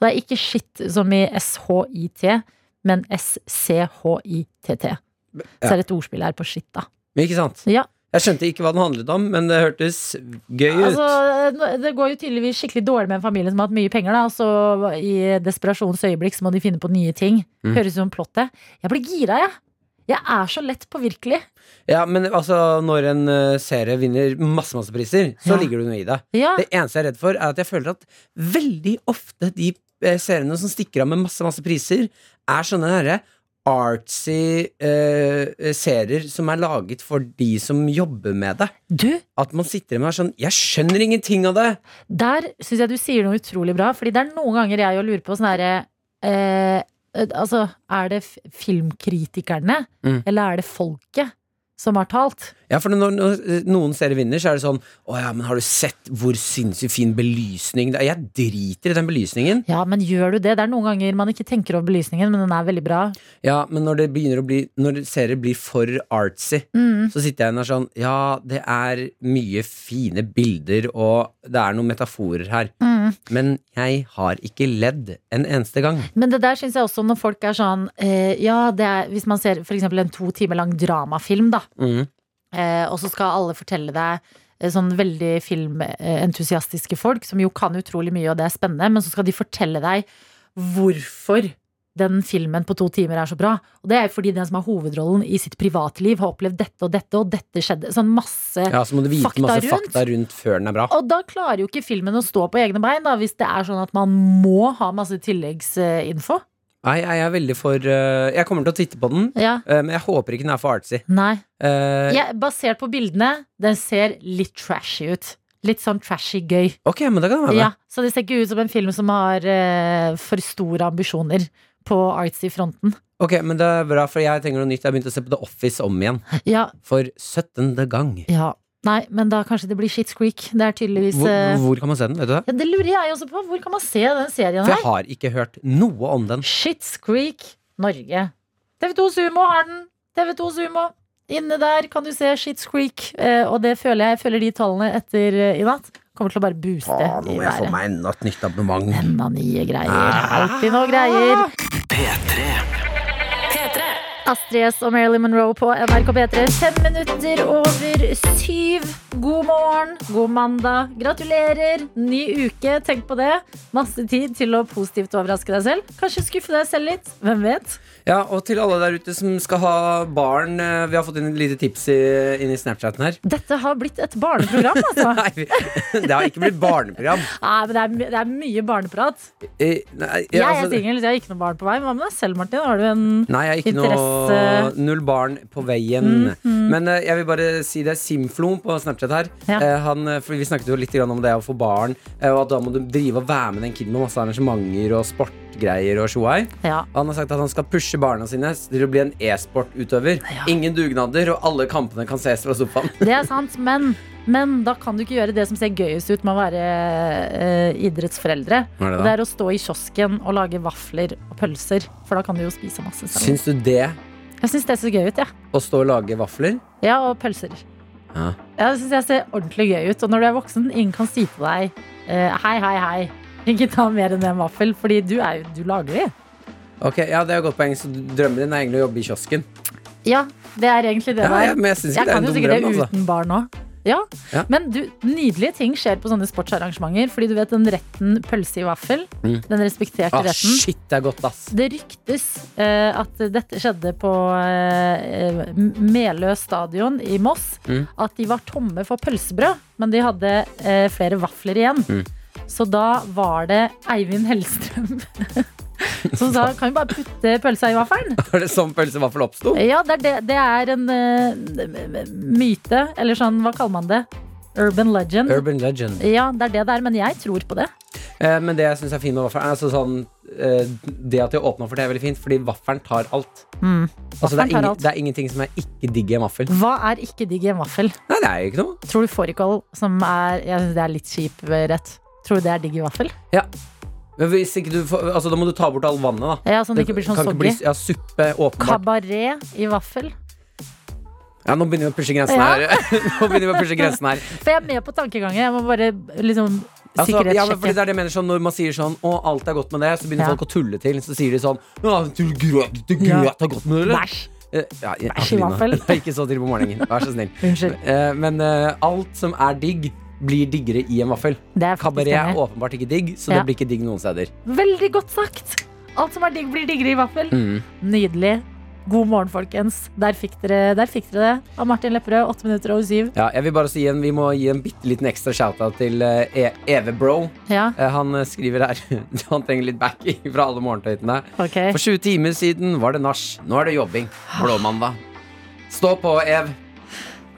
Speaker 3: Og det er ikke shit som i S-H-I-T, men S-C-H-I-T-T. Så er det et ordspill her på shit, da.
Speaker 2: Ikke sant?
Speaker 3: Ja.
Speaker 2: Jeg skjønte ikke hva den handlet om, men det hørtes gøy ut.
Speaker 3: Altså, det går jo tydeligvis skikkelig dårlig med en familie som har hatt mye penger. Da, så I desperasjonens øyeblikk så må de finne på nye ting.
Speaker 2: Mm.
Speaker 3: Høres ut som plottet. Jeg blir gira, jeg. Jeg er så lett påvirkelig.
Speaker 2: Ja, men altså, når en eh, serie vinner masse, masse priser, så
Speaker 3: Ja.
Speaker 2: ligger det noe i det.
Speaker 3: Ja,
Speaker 2: Det eneste jeg er redd for, er at jeg føler at veldig ofte de eh, seriene som stikker av med masse, masse priser, er sånne herre artsy eh, serier som er laget for de som jobber med det.
Speaker 3: Du,
Speaker 2: At man sitter med og er sånn Jeg skjønner ingenting av det!
Speaker 3: der syns jeg du sier noe utrolig bra. Fordi det er noen ganger jeg jo lurer på sånn herre eh, Altså, er det filmkritikerne,
Speaker 2: Mm.
Speaker 3: eller er det folket? Som har talt.
Speaker 2: Ja, for når, når noen serier vinner, så er det sånn Å ja, men har du sett hvor sinnssykt fin belysning det er? Jeg driter i den belysningen.
Speaker 3: Ja, men gjør du det? Det er noen ganger man ikke tenker over belysningen, men den er veldig bra.
Speaker 2: Ja, men når det begynner å bli Når serier blir for artsy,
Speaker 3: Mm.
Speaker 2: så sitter jeg der sånn Ja, det er mye fine bilder, og det er noen metaforer her.
Speaker 3: Mm.
Speaker 2: Men jeg har ikke ledd en eneste gang.
Speaker 3: Men det der syns jeg også når folk er sånn eh, Ja, det er hvis man ser f.eks. en to timer lang dramafilm, da.
Speaker 2: Mm.
Speaker 3: Eh, og så skal alle fortelle deg eh, sånn veldig filmentusiastiske folk, som jo kan utrolig mye, og det er spennende, men så skal de fortelle deg hvorfor den filmen på to timer er så bra. Og det er fordi den som har hovedrollen i sitt privatliv, har opplevd dette og dette, og dette skjedde. Sånn masse
Speaker 2: Ja, så
Speaker 3: Fakta
Speaker 2: masse
Speaker 3: rundt.
Speaker 2: fakta rundt før den er bra.
Speaker 3: Og da klarer jo ikke filmen å stå på egne bein, da, hvis det er sånn at man må ha masse tilleggsinfo.
Speaker 2: Nei, jeg er veldig for uh, Jeg kommer til å titte på den,
Speaker 3: Ja.
Speaker 2: uh, men jeg håper ikke den er for artsy.
Speaker 3: Nei.
Speaker 2: Uh,
Speaker 3: Ja, basert på bildene, den ser litt trashy ut. Litt sånn trashy gøy.
Speaker 2: Ok, men det kan være med.
Speaker 3: Ja, så det ser ikke ut som en film som har for store ambisjoner på artsy-fronten.
Speaker 2: Ok, men det er bra, for jeg trenger noe nytt. Jeg har begynt å se på The Office om igjen.
Speaker 3: Ja,
Speaker 2: For 17. gang.
Speaker 3: ja. Nei, men da kanskje det blir Shit's Creek. Det er tydeligvis
Speaker 2: Hvor,
Speaker 3: eh,
Speaker 2: hvor kan man se den? Vet du det?
Speaker 3: ja, Det lurer jeg også på. Hvor kan man se den serien
Speaker 2: For
Speaker 3: her?
Speaker 2: jeg har ikke hørt noe om den.
Speaker 3: Shit's Creek Norge. TV2 Sumo har den. TV2 Sumo. Inne der kan du se Shit's Creek. Eh, og det føler jeg, jeg føler de tallene etter eh, i natt. Kommer til å bare booste
Speaker 2: Åh, nå
Speaker 3: i
Speaker 2: må jeg få meg enda et nytt abonnement.
Speaker 3: Enda nye greier. Alltid noe greier. P3. Astrid S og Marilyn Monroe på NRK P3. Fem minutter over syv. God morgen, god mandag. Gratulerer. Ny uke, tenk på det. Masse tid til å positivt overraske deg selv. Kanskje skuffe deg selv litt. Hvem vet?
Speaker 2: Ja, og til alle der ute som skal ha barn, eh, vi har fått inn et lite tips i, inn i Snapchaten her.
Speaker 3: Dette har blitt et barneprogram, altså.
Speaker 2: Nei, det har ikke blitt barneprogram.
Speaker 3: Nei, men det er, det er mye barneprat.
Speaker 2: I, Nei,
Speaker 3: Jeg
Speaker 2: ja,
Speaker 3: er
Speaker 2: altså,
Speaker 3: singel, jeg har ikke noe barn på vei. Hva med deg selv, Martin? Har du en
Speaker 2: Nei, jeg har ikke noe Null barn på veien. Men uh, jeg vil bare si det. er Simflo på Snapchat her.
Speaker 3: Ja.
Speaker 2: Uh, han, vi snakket jo litt grann om det å få barn, uh, og at da må du drive og være med den kiden med masse arrangementer og sportgreier og tjoai.
Speaker 3: Ja.
Speaker 2: Han har sagt at han skal pushe barna sine til å bli en e-sportutøver. Ingen dugnader, og alle kampene kan ses fra sofaen.
Speaker 3: Det er sant, men, men da kan du ikke gjøre det som ser gøyest ut med å være eh, idrettsforeldre.
Speaker 2: Er det
Speaker 3: det er å stå i kiosken og lage vafler og pølser. For da kan du jo spise masse selv.
Speaker 2: Syns du det
Speaker 3: Jeg syns det ser gøy ut, jeg.
Speaker 2: å stå og lage vafler?
Speaker 3: Ja. og pølser.
Speaker 2: Ja.
Speaker 3: Ja, det syns jeg ser ordentlig gøy ut. Og når du er voksen, ingen kan si til deg eh, hei, hei, hei. Ikke ta mer enn en vaffel, fordi du, er, jo- du lager de.
Speaker 2: Ok, ja, det er et godt poeng. Så drømmen din er egentlig å jobbe i kiosken?
Speaker 3: Ja, det er egentlig det
Speaker 2: Ja,
Speaker 3: der.
Speaker 2: ja, men jeg synes ikke
Speaker 3: Jeg
Speaker 2: det er
Speaker 3: kan
Speaker 2: en
Speaker 3: jo
Speaker 2: dum
Speaker 3: sikkert det.
Speaker 2: Altså.
Speaker 3: uten barn òg. Ja.
Speaker 2: Ja.
Speaker 3: Men du, nydelige ting skjer på sånne sportsarrangementer. Fordi du vet den retten pølse i vaffel,
Speaker 2: Mm.
Speaker 3: den respekterte
Speaker 2: Ah,
Speaker 3: retten.
Speaker 2: shit, det er godt, ass.
Speaker 3: Det ryktes eh, at dette skjedde på eh, Melø stadion i Moss.
Speaker 2: Mm.
Speaker 3: At de var tomme for pølsebrød, men de hadde eh, flere vafler igjen.
Speaker 2: Mm.
Speaker 3: Så da var det Eivind Hellstrøm som sa kan vi bare putte pølsa i vaffelen.
Speaker 2: Var det sånn pølsevaffel oppsto?
Speaker 3: Ja, det er, det, det er en uh, myte, eller sånn, hva kaller man det? Urban legend.
Speaker 2: Urban legend.
Speaker 3: Ja, det er det det er, men jeg tror på det.
Speaker 2: Eh, men det jeg syns er fint med vaffelen, altså sånn eh, Det at de åpna for det, er veldig fint, fordi vaffelen tar alt.
Speaker 3: Mm.
Speaker 2: Altså, det, er
Speaker 3: tar alt.
Speaker 2: det er ingenting som er ikke digg i en vaffel.
Speaker 3: Hva er ikke digg i en vaffel?
Speaker 2: Nei, det er jo ikke noe.
Speaker 3: Tror du fårikål, som er Jeg syns det er litt kjip rett, tror du det er digg i vaffel?
Speaker 2: Men hvis ikke du får, altså, da må du ta bort all vannet, da.
Speaker 3: Ja, Sånn det ikke blir sånn
Speaker 2: kan ikke bli,
Speaker 3: soggy.
Speaker 2: ja, suppe, åpenbart.
Speaker 3: Kabaret i vaffel.
Speaker 2: Ja, nå begynner vi å pushe grensen
Speaker 3: Ja.
Speaker 2: her. nå begynner vi å pushe grensen her.
Speaker 3: For jeg er med på tankegangen. Jeg må bare liksom
Speaker 2: Altså, ja, men fordi
Speaker 3: sikkerhetssjekke.
Speaker 2: det er det jeg mener sånn, Når man sier sånn 'Å, alt er godt med det', så begynner
Speaker 3: Ja.
Speaker 2: folk å tulle til. Så sier de sånn 'Ja, du grøt, du grøt er godt med det', eller?
Speaker 3: Bæsj.
Speaker 2: Eh, Ja, ja,
Speaker 3: Bæsj i
Speaker 2: Adelina.
Speaker 3: vaffel.
Speaker 2: Ikke så til på morgenen. Vær så snill.
Speaker 3: Unnskyld.
Speaker 2: Eh, Men eh, alt som er digg, blir diggere i en vaffel. Kabaret er åpenbart ikke digg, så
Speaker 3: Ja.
Speaker 2: det blir ikke digg noen steder.
Speaker 3: Veldig godt sagt. Alt som er digg, blir diggere i vaffel.
Speaker 2: Mm.
Speaker 3: Nydelig. God morgen, folkens. Der fikk dere, der fikk dere det. Av Martin Lepperød, åtte minutter over syv.
Speaker 2: Ja, jeg vil bare si en, Vi må gi en bitte liten ekstra shout-out til eh, e Eve Bro.
Speaker 3: Ja,
Speaker 2: Eh, Han eh, skriver her Han trenger litt backing fra alle morgentøytene.
Speaker 3: Okay.
Speaker 2: For 20 timer siden var det nach. Nå er det jobbing. Blåmandag. Stå på, Ev.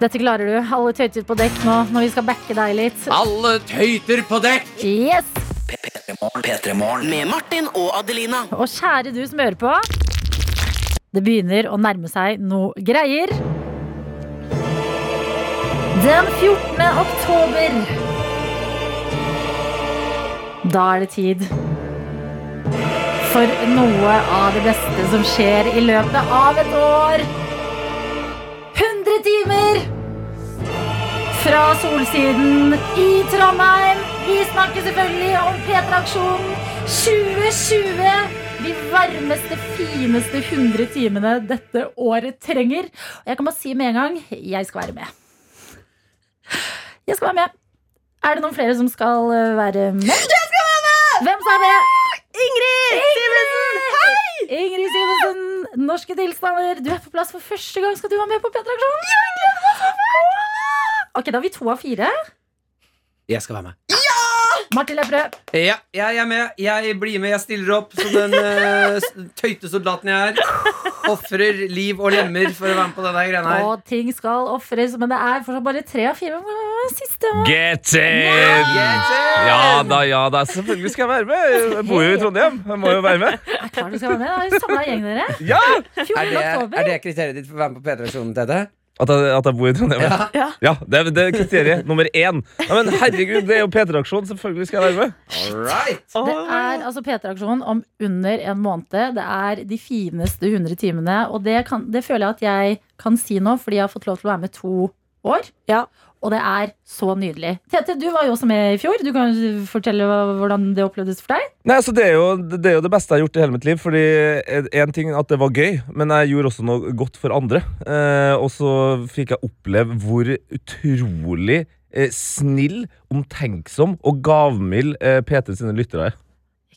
Speaker 3: Dette klarer du. Alle tøyter på dekk nå når vi skal backe deg litt.
Speaker 2: Alle tøyter på dekk!
Speaker 3: Yes!
Speaker 6: P3morgen.
Speaker 4: Med Martin og Adelina.
Speaker 3: Og kjære du som hører på. Det begynner å nærme seg noe greier. Den 14. oktober. Da er det tid for noe av det beste som skjer i løpet av et år. 100 timer fra Solsiden i Trondheim. Vi snakker selvfølgelig om P3-aksjonen 2020. De varmeste, fineste 100 timene dette året trenger. Og jeg kan bare si med en gang jeg skal være med. Jeg skal være med. Er det noen flere som skal eh, være med? Jeg skal være med! Hvem sa det? Ingrid Simensen! Hei! Ingrid Simensen, Norske tilstander. Du er på plass for første gang. Skal du være med på P3-aksjonen? Ok, da har vi to av fire.
Speaker 2: Jeg skal være med.
Speaker 3: Martin Lepperød.
Speaker 2: Ja, jeg er med. Jeg blir med, jeg stiller opp som den uh, tøytesoldaten jeg er. Ofrer liv og lemmer for å være med på denne greia her.
Speaker 3: Og ting skal ofres, men det er fortsatt bare tre av fire. Hva var det Siste
Speaker 7: Get in! Ja da, ja da. Selvfølgelig skal jeg være med. Jeg bor jo i Trondheim. Jeg må jo være med.
Speaker 3: er klart du skal være med. Er samla gjeng, dere.
Speaker 7: Ja!
Speaker 3: 14.
Speaker 2: Er det,
Speaker 3: oktober.
Speaker 2: er det kriteriet ditt for å være med på P3-aksjonen, Tete?
Speaker 7: At jeg, at jeg bor i Trondheim? Ja, ja det, er- det er kriteriet nummer én. Ja, men herregud, det er jo P3-aksjon. Selvfølgelig skal jeg være med.
Speaker 2: Alright.
Speaker 3: Det er altså P3-aksjon om under en måned. Det er de fineste 100 timene. Og det, kan, det føler jeg at jeg kan si nå, fordi jeg har fått lov til å være med to år.
Speaker 8: Ja.
Speaker 3: Og det er så nydelig. Tete, du var jo også med i fjor. Du kan fortelle hvordan det opplevdes for deg.
Speaker 7: Nei, altså det, er jo, det er jo det beste jeg har gjort i hele mitt liv. Fordi en ting at det var gøy, men jeg gjorde også noe godt for andre. Eh, og så fikk jeg oppleve hvor utrolig eh, snill, omtenksom og gavmild eh, PT sine lyttere er.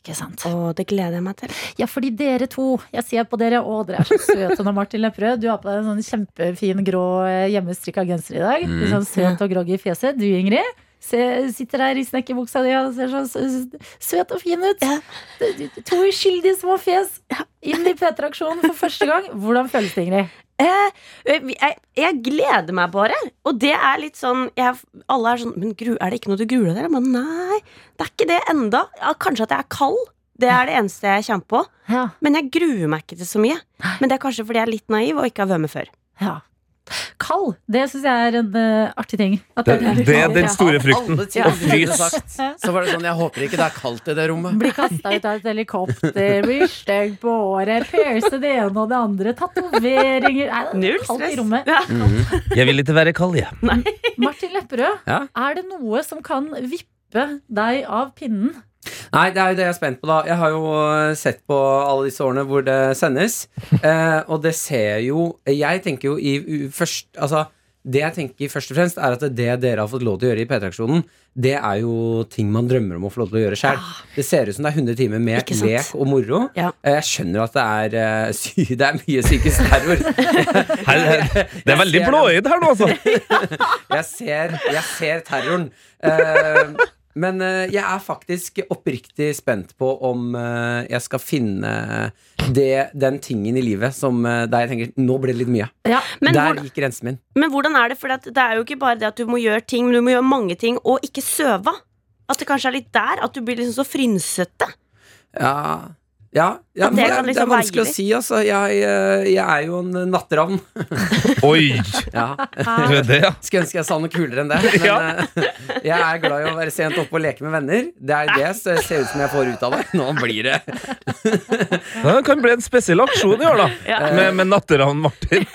Speaker 3: Ikke sant?
Speaker 8: Å, det gleder jeg meg til.
Speaker 3: Ja, fordi dere to, jeg ser på dere, å, dere er så søte nå, Martin Lepperød. Du har på deg en sånn kjempefin grå eh, hjemmestrikka genser i dag. Litt sånn søt og groggy i fjeset. Du, Ingrid, se, sitter der i snekkerbuksa di og ser så søt og fin ut.
Speaker 8: Ja.
Speaker 3: To uskyldige små fjes inn i P3-aksjonen for første gang. Hvordan føles det, Ingrid?
Speaker 8: Eh, jeg, jeg gleder meg bare. Og det er litt sånn jeg, Alle er sånn Men gru, er det ikke noe du gruer deg til? Men nei, det er ikke det enda. Ja, kanskje at jeg er kald. Det er det eneste jeg kommer på.
Speaker 3: Ja.
Speaker 8: Men jeg gruer meg ikke til så mye. Men det er kanskje fordi jeg er litt naiv og ikke har vært med før.
Speaker 3: ja. Kald, det syns jeg er en uh, artig ting. At
Speaker 7: Det,
Speaker 3: er litt
Speaker 7: det er den store frykten.
Speaker 2: Å ting
Speaker 7: Og
Speaker 2: du kunne
Speaker 7: frys.
Speaker 2: sagt, så var det sånn Jeg håper ikke det er kaldt i det rommet.
Speaker 3: Bli kasta ut av et helikopter, bli stygg på håret, pierce det ene og det andre, tatoveringer det er
Speaker 8: Null
Speaker 3: kaldt i rommet.
Speaker 8: Ja.
Speaker 7: Jeg vil ikke være kald, jeg.
Speaker 3: Martin Lepperød,
Speaker 2: Ja?
Speaker 3: er det noe som kan vippe deg av pinnen?
Speaker 2: Nei, det er jo det jeg er spent på, da. Jeg har jo eh, sett på alle disse årene hvor det sendes, eh, og det ser jo Jeg tenker jo i først Altså, det jeg tenker først og fremst, er at det dere har fått lov til å gjøre i P3-aksjonen, det er jo ting man drømmer om å få lov til å gjøre sjøl. Det ser ut som det er 100 timer med lek og moro.
Speaker 8: Ja.
Speaker 2: Eh, Jeg skjønner at det er, sy det er mye psykisk terror.
Speaker 7: Det er veldig blåøyd her nå, altså.
Speaker 2: Jeg ser, jeg ser terroren. Eh, men uh, jeg er faktisk oppriktig spent på om uh, jeg skal finne det, den tingen i livet som, uh, der jeg tenker nå ble det litt mye.
Speaker 3: Ja,
Speaker 8: Men,
Speaker 2: der
Speaker 8: hvordan,
Speaker 2: gikk grensen min.
Speaker 8: men hvordan er det? For det er jo ikke bare det at du må gjøre ting, men du må gjøre mange ting og ikke søve. At det kanskje er litt der at du blir liksom så frynsete.
Speaker 2: Ja, ja, ja
Speaker 8: det
Speaker 2: men det,
Speaker 8: kan
Speaker 2: er, det
Speaker 8: liksom
Speaker 2: er vanskelig å si, altså. Jeg, eh, jeg er jo en natteravn.
Speaker 7: Oi!
Speaker 2: Ja.
Speaker 7: Det, ja.
Speaker 2: Skulle ønske jeg sa noe kulere enn det. Men
Speaker 7: Ja.
Speaker 2: eh, jeg er glad i å være sent oppe og leke med venner. Det er det som ser ut som jeg får ut av det. Nå blir det
Speaker 7: Det kan bli en spesiell aksjon i år, da.
Speaker 8: Ja.
Speaker 7: Med, med Natteravn Martin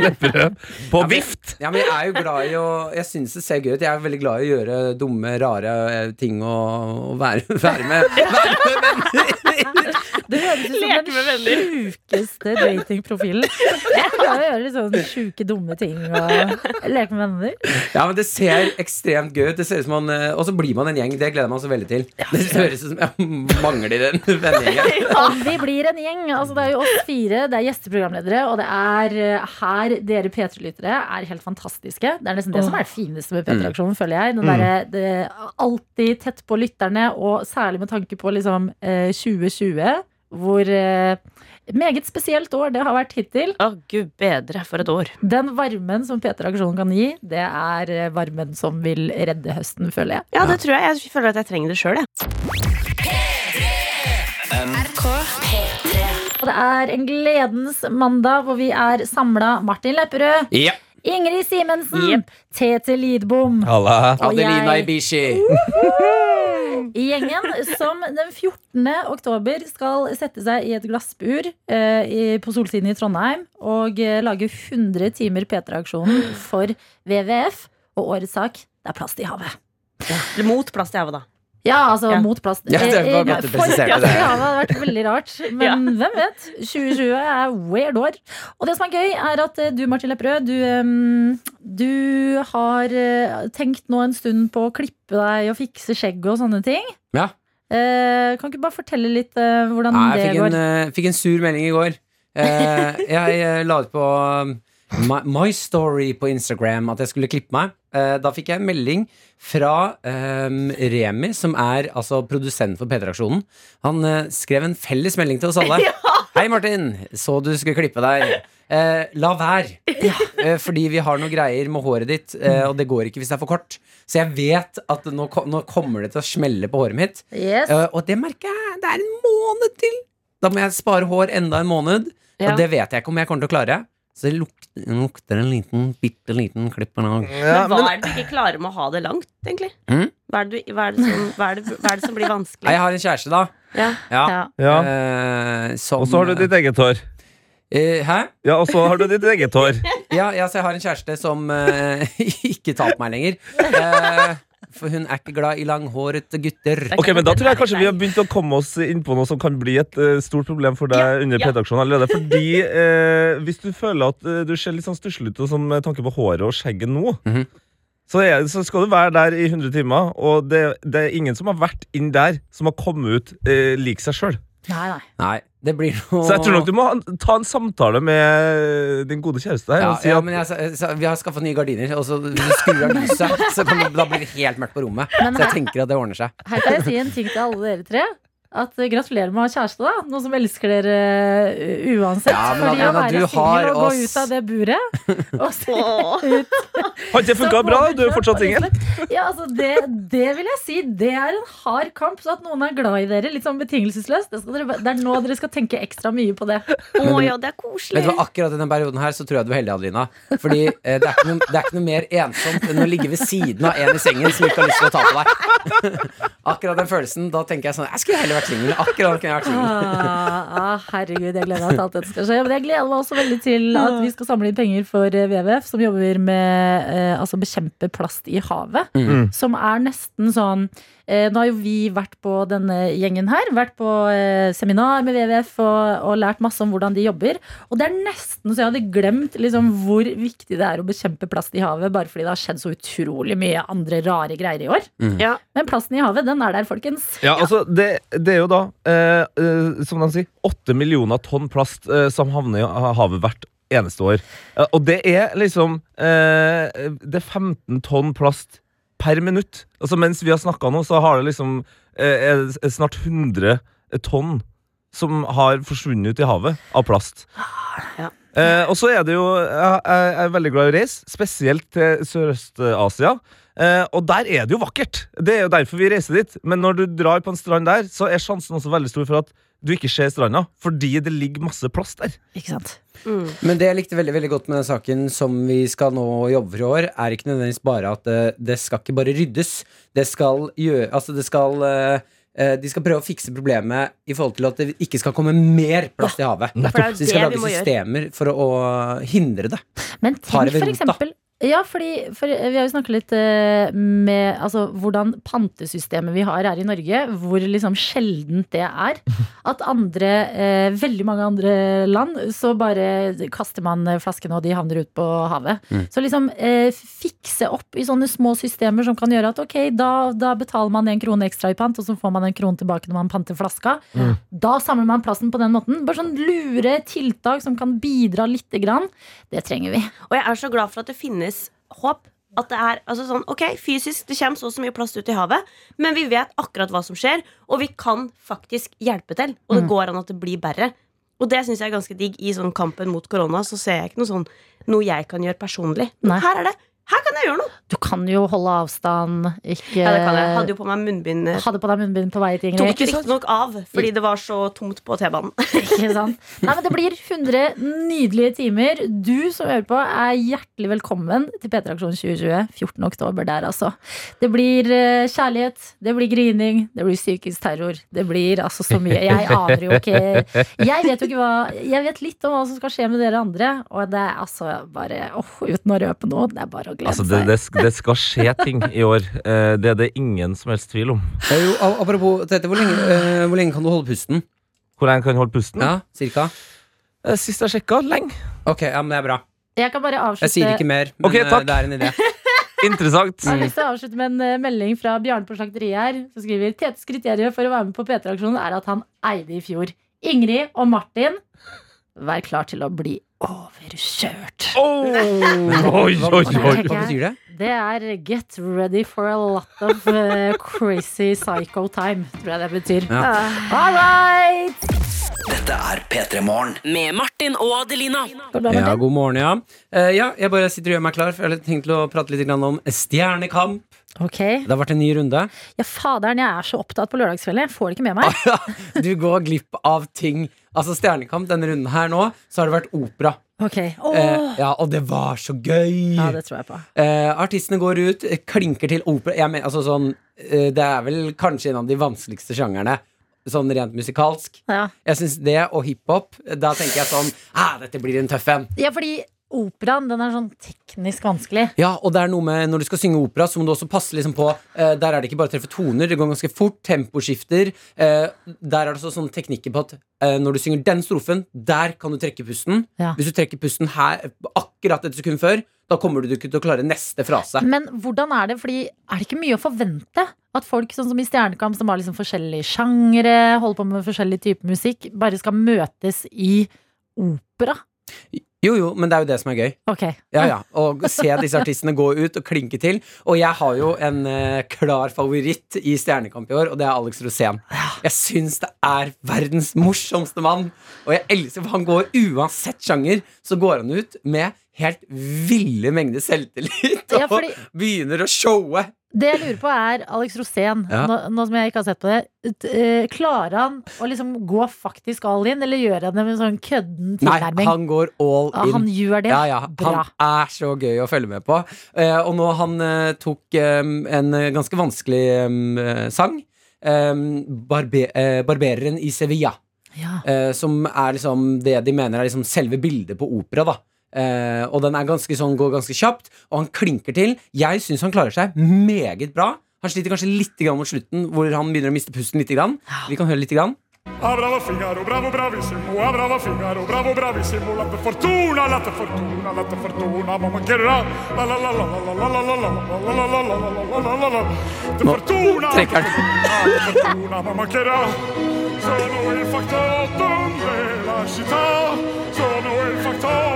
Speaker 7: Lepperød på vift.
Speaker 2: Ja, men jeg er jo glad i å Jeg syns det ser gøy ut. Jeg er veldig glad i å gjøre dumme, rare ting og, og være, være med Være med venner.
Speaker 3: Det høres ut som den sjukeste datingprofilen. Jeg klarer å gjøre litt sånn sjuke, dumme ting og leke med venner.
Speaker 2: Ja, men det ser ekstremt gøy ut. Det ser ut som man eh, Og så blir man en gjeng. Det gleder man seg veldig til. Det høres ut som jeg mangler en vennegjeng.
Speaker 3: Ja. vi blir en gjeng. Altså, det er jo oss fire, det er gjesteprogramledere, og det er eh, her dere P3-lyttere er helt fantastiske. Det er nesten det som er det fineste med P3-aksjonen, føler jeg. Den der, det, alltid tett på lytterne, og særlig med tanke på liksom eh, 2020, hvor eh, meget spesielt år det har vært hittil.
Speaker 8: Å, gud bedre for et år.
Speaker 3: Den varmen som P3-aksjonen kan gi, det er eh, varmen som vil redde høsten, føler jeg.
Speaker 8: Ja, det tror jeg. Jeg føler at jeg trenger det sjøl, jeg.
Speaker 3: Og det er en gledens mandag hvor vi er samla. Martin Lepperød,
Speaker 2: Ja.
Speaker 3: Ingrid Simensen,
Speaker 8: Yep.
Speaker 3: Tete Lidbom
Speaker 7: Halla.
Speaker 2: Adelina Ibishi.
Speaker 3: i gjengen som den 14. oktober skal sette seg i et glassbur eh, i, på Solsiden i Trondheim og eh, lage 100 timer P3-aksjonen for WWF. Og årets sak det er plast i havet.
Speaker 8: Mot plast i havet, da.
Speaker 3: Ja, altså
Speaker 8: Ja.
Speaker 3: mot plast.
Speaker 2: Ja, det var godt du presiserte det.
Speaker 3: Ja, det hadde vært veldig rart. Men hvem vet? 2020 er weird år. Og det som er gøy, er at eh, du, Martin Lepperød, du, du har eh, tenkt nå en stund på å klippe deg og fikse skjegg og sånne ting.
Speaker 2: Ja.
Speaker 3: Eh, kan ikke bare fortelle litt eh, hvordan
Speaker 2: Nei,
Speaker 3: det
Speaker 2: jeg fikk
Speaker 3: går?
Speaker 2: en, fikk en sur melding i går. Eh, jeg la ut på my, my Story på Instagram at jeg skulle klippe meg. Eh, da fikk jeg en melding fra eh, Remi, som er altså produsent for P3-aksjonen. Han eh, skrev en felles melding til oss alle. Hei, Martin. Så du skulle klippe deg. Eh, la være. Eh, fordi vi har noen greier med håret ditt, eh, og det går ikke hvis det er for kort. Så jeg vet at nå, nå kommer det til å smelle på håret mitt.
Speaker 3: Yes.
Speaker 2: Og det merker jeg. Det er en måned til. Da må jeg spare hår enda en måned.
Speaker 8: Ja.
Speaker 2: Og det vet jeg ikke om jeg kommer til å klare. Så det lukter, lukter en liten, bitte liten klipp en dag.
Speaker 7: Ja,
Speaker 8: men hva er det du ikke klarer med å ha det langt, egentlig?
Speaker 2: Mm?
Speaker 8: Hva, er det, hva, er som, hva, er det, hva er det som blir
Speaker 2: Nei,
Speaker 8: vanskelig?
Speaker 2: Jeg har en kjæreste, da.
Speaker 8: Ja.
Speaker 2: Ja.
Speaker 3: Ja.
Speaker 2: Eh, som,
Speaker 7: Og så har du ditt eget hår.
Speaker 2: eh, Hæ?
Speaker 7: Ja, og så har du ditt eget hår.
Speaker 2: Ja, ja, så jeg har en kjæreste som eh, ikke tar på meg lenger. For hun er ikke glad i langhårete gutter.
Speaker 7: Ok, men Da tror jeg kanskje vi har begynt å komme oss inn på noe som kan bli et uh, stort problem for deg
Speaker 8: Ja,
Speaker 7: under
Speaker 8: ja.
Speaker 7: P3-aksjonen allerede. Fordi uh, hvis du føler at uh, du ser litt sånn stusslig ut sånn med tanke på håret og skjegget nå,
Speaker 2: Mhm.
Speaker 7: så, er, så skal du være der i 100 timer, og det, det er ingen som har vært inn der, som har kommet ut lik seg sjøl.
Speaker 3: Nei, nei.
Speaker 2: Nei, det blir noe
Speaker 7: Så jeg tror nok du må ta en samtale med din gode kjæreste her.
Speaker 2: ja,
Speaker 7: og si
Speaker 2: ja,
Speaker 7: at,
Speaker 2: men jeg, sa- Vi har skaffa nye gardiner, og så skrur av lyset, så kan da blir det helt mørkt på rommet.
Speaker 3: Men
Speaker 2: Så jeg
Speaker 3: her,
Speaker 2: tenker at det ordner seg.
Speaker 3: her kan jeg si en ting til alle dere tre. At eh, Gratulerer med å ha kjæreste, da. Noen som elsker dere uh, uansett.
Speaker 2: Ja, men
Speaker 3: Fordi å være
Speaker 2: du har
Speaker 3: singel og gå ut av det buret og se ut
Speaker 7: Har ikke det funka bra? Du er fortsatt singel.
Speaker 3: Ja, altså det, det vil jeg si. Det er en hard kamp. Så at noen er glad i dere litt sånn betingelsesløst, det, skal dere, det er nå dere skal tenke ekstra mye på det.
Speaker 8: Å ja, det er
Speaker 2: Vet
Speaker 8: koselig.
Speaker 2: du hva, Akkurat i denne perioden her så tror jeg du er heldig, Adelina. Fordi eh, det, er ikke noe, det er ikke noe mer ensomt enn å ligge ved siden av en i sengen som ikke har lyst til å ta på deg. Akkurat den følelsen, da tenker jeg sånn Jeg skulle heller vært singel. Akkurat kunne jeg vært singel.
Speaker 3: Ah, ah, herregud, jeg gleder meg til alt dette skal skje. Men jeg gleder meg også veldig til at vi skal samle inn penger for eh, WWF, som jobber med eh, altså bekjempe plast i havet.
Speaker 7: Mm.
Speaker 3: Som er nesten sånn Nå har jo vi vært på denne gjengen her, vært på eh, seminar med WWF og, og lært masse om hvordan de jobber. Og det er nesten så jeg hadde glemt liksom, hvor viktig det er å bekjempe plast i havet, bare fordi det har skjedd så utrolig mye andre rare greier i år.
Speaker 8: Ja.
Speaker 3: Men plasten i havet, den er der, folkens.
Speaker 7: Ja, altså, det, det er jo da, eh, eh, som de sier, åtte millioner tonn plast eh, som havner i havet hvert eneste år. Eh, og det er liksom eh, Det er 15 tonn plast per minutt. Altså Mens vi har snakka nå, så har det liksom eh, er snart 100 tonn som har forsvunnet ut i havet av plast.
Speaker 8: Ja.
Speaker 7: Eh, og så er det jo Jeg jeg er veldig glad i å reise, spesielt til Sørøst-Asia. Eh, og der er det jo vakkert. Det er jo derfor vi reiser dit. Men når du drar på en strand der, så er sjansen også veldig stor for at du ikke ser stranda, fordi det ligger masse plast der.
Speaker 3: Ikke sant?
Speaker 8: Mm.
Speaker 2: Men det jeg likte veldig veldig godt med den saken som vi skal nå jobbe for i år, er ikke nødvendigvis bare at det, det skal ikke bare ryddes. Det skal gjøre Altså, det skal eh, eh, De skal prøve å fikse problemet i forhold til at det ikke skal komme mer plast i havet. Så de skal lage
Speaker 8: må gjøre.
Speaker 2: systemer for å, å hindre det.
Speaker 3: Men tenk for eksempel ja, fordi for Vi har jo snakket litt eh, med altså, hvordan pantesystemet vi har her i Norge, hvor liksom sjeldent det er. At andre, eh, veldig mange andre land, så bare kaster man flaskene, og de havner ut på havet.
Speaker 2: Mm.
Speaker 3: Så liksom eh, fikse opp i sånne små systemer som kan gjøre at ok, da, da betaler man en krone ekstra i pant, og så får man en krone tilbake når man panter flaska. Da samler man plassen på den måten. Bare sånn lure tiltak som kan bidra lite grann. Det trenger vi.
Speaker 8: Og jeg er så glad for at det finnes håp. At det er altså sånn, ok, Fysisk det kommer så så mye plast ut i havet, men vi vet akkurat hva som skjer, og vi kan faktisk hjelpe til. Og det
Speaker 3: Mm.
Speaker 8: går an at det blir bedre. Og det syns jeg er ganske digg. I sånn kampen mot korona så ser jeg ikke noe sånn noe jeg kan gjøre personlig. Men
Speaker 3: Nei.
Speaker 8: her er det Her kan jeg gjøre noe!
Speaker 3: Du kan jo holde avstand. Ikke
Speaker 8: Ja, det kan jeg. Hadde jo på meg munnbind.
Speaker 3: Hadde på deg munnbind på vei til
Speaker 8: Tok
Speaker 3: ikke
Speaker 8: riktignok av fordi det var så tomt på T-banen.
Speaker 3: Ikke sant? Nei, men Det blir 100 nydelige timer. Du som hører på, er hjertelig velkommen til P3 Aksjon 2020. 14. oktober der, altså. Det blir eh, kjærlighet, det blir grining, det blir psykisk terror. Det blir altså så mye. Jeg aner jo ikke Jeg vet jo ikke hva Jeg vet litt om hva som skal skje med dere andre, og det er altså bare åh, Uten å røpe noe, det er bare å glede
Speaker 7: Altså, det,
Speaker 3: seg.
Speaker 7: det, det skal skje ting i år. Eh, Det er det ingen som helst tvil om.
Speaker 2: Eh, jo, apropos dette, hvor lenge, eh, hvor lenge kan du holde pusten?
Speaker 7: Hvor lenge kan du holde pusten.
Speaker 2: Ja, cirka?
Speaker 7: Sist jeg sjekka, lenge.
Speaker 2: Ok, ja, men det er bra.
Speaker 3: Jeg kan bare avslutte
Speaker 2: Jeg sier ikke mer, men
Speaker 7: Ok, takk.
Speaker 2: det er en idé.
Speaker 7: Interessant.
Speaker 3: Jeg har lyst til å avslutte med en melding fra Bjarne på slakteriet her. Som skriver Tetes kriterium for å være med på P3-aksjonen er at han eide i fjor. Ingrid og Martin, vær klar til å bli overkjørt.
Speaker 7: Oh, oi, oi, oi.
Speaker 2: hva betyr det?
Speaker 3: Det er get ready for a lot of eh, crazy psycho time, tror jeg det betyr.
Speaker 2: Ja.
Speaker 3: All right!
Speaker 6: Dette er P3 Morgen.
Speaker 4: Med Martin og Adelina.
Speaker 3: Går
Speaker 2: Ja, god morgen, ja. Uh, ja. Jeg bare sitter og gjør meg klar, for jeg har tenkt å prate litt om Stjernekamp.
Speaker 3: Okay.
Speaker 2: Det har vært en ny runde.
Speaker 3: Ja, faderen, jeg er så opptatt på lørdagskvelden. Jeg får det ikke med meg.
Speaker 2: Du går glipp av ting. Altså Stjernekamp denne runden her nå, så har det vært opera.
Speaker 3: Ok. Åh.
Speaker 2: Eh, ja, og det var så gøy!
Speaker 3: Ja, det tror jeg på.
Speaker 2: Eh, artistene går ut, klinker til opera. Jeg mener, altså, sånn, eh, det er vel kanskje en av de vanskeligste sjangerne. Sånn rent musikalsk.
Speaker 3: Ja.
Speaker 2: Jeg syns det og hiphop, da tenker jeg sånn ah, Dette blir en tøff en.
Speaker 3: ja, fordi operaen, den er sånn teknisk vanskelig.
Speaker 2: Ja, og det er noe med når du skal synge opera, så må du også passe liksom på eh, Der er det ikke bare å treffe toner, det går ganske fort. Temposkifter. Eh, der er det også sånne teknikker på at eh, når du synger den strofen, der kan du trekke pusten.
Speaker 3: Ja.
Speaker 2: Hvis du trekker pusten her akkurat et sekund før, da kommer du ikke til å klare neste frase.
Speaker 3: Men hvordan er det? Fordi er det ikke mye å forvente? At folk sånn som i Stjernekamp, som har liksom forskjellige sjangere, holder på med forskjellig type musikk, bare skal møtes i opera?
Speaker 2: Jo, jo, men det er jo det som er gøy.
Speaker 3: Ok.
Speaker 2: Ja, ja, Og se disse artistene gå ut og klinke til. Og jeg har jo en eh, klar favoritt i Stjernekamp i år, og det er Alex Rosén. Jeg syns det er verdens morsomste mann. Og jeg elsker for han går uansett sjanger, så går han ut med helt ville mengder selvtillit og
Speaker 3: Ja, fordi-
Speaker 2: begynner å showe.
Speaker 3: Det jeg lurer på, er Alex Rosén,
Speaker 2: Ja.
Speaker 3: nå, nå som jeg ikke har sett på det. eh, Klarer han å liksom gå faktisk all in, eller gjør han det med en sånn kødden
Speaker 2: Nei, han går all in.
Speaker 3: han gjør det.
Speaker 2: Ja, ja,
Speaker 3: Bra.
Speaker 2: Han er så gøy å følge med på. Eh, og nå han eh, tok en ganske vanskelig sang. Barbe 'Barbereren i Sevilla'.
Speaker 3: Ja.
Speaker 2: som er liksom det de mener er liksom selve bildet på opera. da Eh, og den er ganske sånn, går ganske kjapt, og han klinker til. Jeg syns han klarer seg meget bra. Han sliter kanskje litt grann mot slutten, hvor han begynner å miste pusten litt. Grann. Vi kan høre litt. Grann.
Speaker 9: Ah, bravo bravissimo, ah, bravo bravo bravissimo, latte fortuna, latte fortuna, latte fortuna, mamma che la la la la la la la la la la la la la la la la la la la Latte
Speaker 2: Nå trekker han.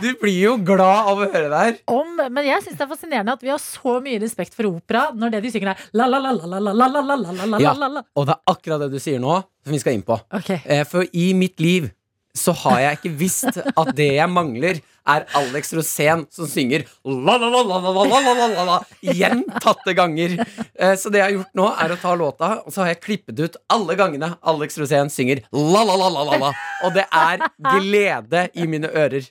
Speaker 2: Du blir jo glad av å høre det her.
Speaker 3: Om, men jeg syns det er fascinerende at vi har så mye respekt for opera når det de synger er la la la la la la la la la la la la
Speaker 2: Ja. Og det er akkurat det du sier nå, som vi skal inn på.
Speaker 3: Ok.
Speaker 2: Eh, For i mitt liv så har jeg ikke visst at det jeg mangler, er Alex Rosén som synger la-la-la-la-la-la-la-la-la gjentatte ganger. Så det jeg har gjort nå, er å ta låta, og så har jeg klippet ut alle gangene Alex Rosén synger La la la la la la Og det er glede i mine ører.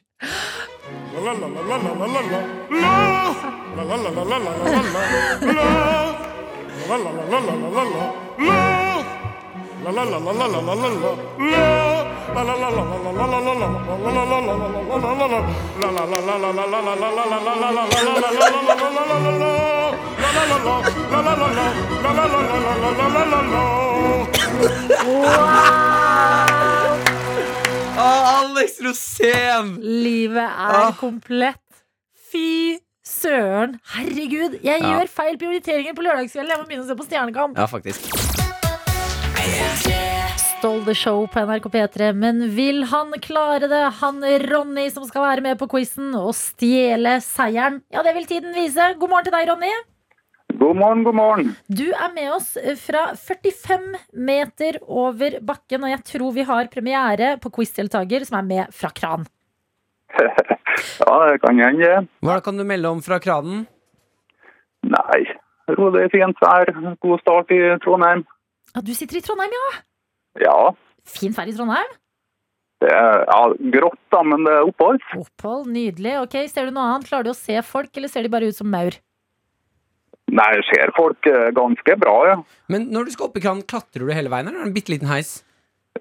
Speaker 9: La la la la la la la la la La! La la la la la la la la la la La la la la la la la la la la La! La la la la la la la la La!
Speaker 2: Alex Rosén!
Speaker 3: Livet er
Speaker 2: Ah.
Speaker 3: komplett. Fy søren. Herregud, jeg
Speaker 2: Ja.
Speaker 3: gjør feil prioriteringer på lørdagskvelden. Jeg må begynne å se på Stjernekamp.
Speaker 2: Ja, faktisk.
Speaker 3: Stole the show på NRK P3. Men vil han klare det? Han Ronny som skal være med på quizen og stjele seieren? Ja, det vil tiden vise. God morgen til deg, Ronny.
Speaker 10: God morgen, god morgen.
Speaker 3: Du er med oss fra 45 meter over bakken, og jeg tror vi har premiere på quizdeltaker som er med fra kran.
Speaker 10: Ja, det kan hende.
Speaker 2: Hva kan du melde om fra kranen?
Speaker 10: Nei, rolig, fint vær. God start i Trondheim.
Speaker 3: Ja, du sitter i Trondheim, ja.
Speaker 10: Ja,
Speaker 3: Fint vær i Trondheim.
Speaker 10: det er ja, grått da, men det er opphold.
Speaker 3: Opphold, nydelig. Ok, Ser du noe annet? Klarer du å se folk, eller ser de bare ut som maur?
Speaker 10: Nei, jeg ser folk eh, ganske bra, ja.
Speaker 2: Men når du skal opp i kranen, klatrer du hele veien, eller er det en bitte liten heis?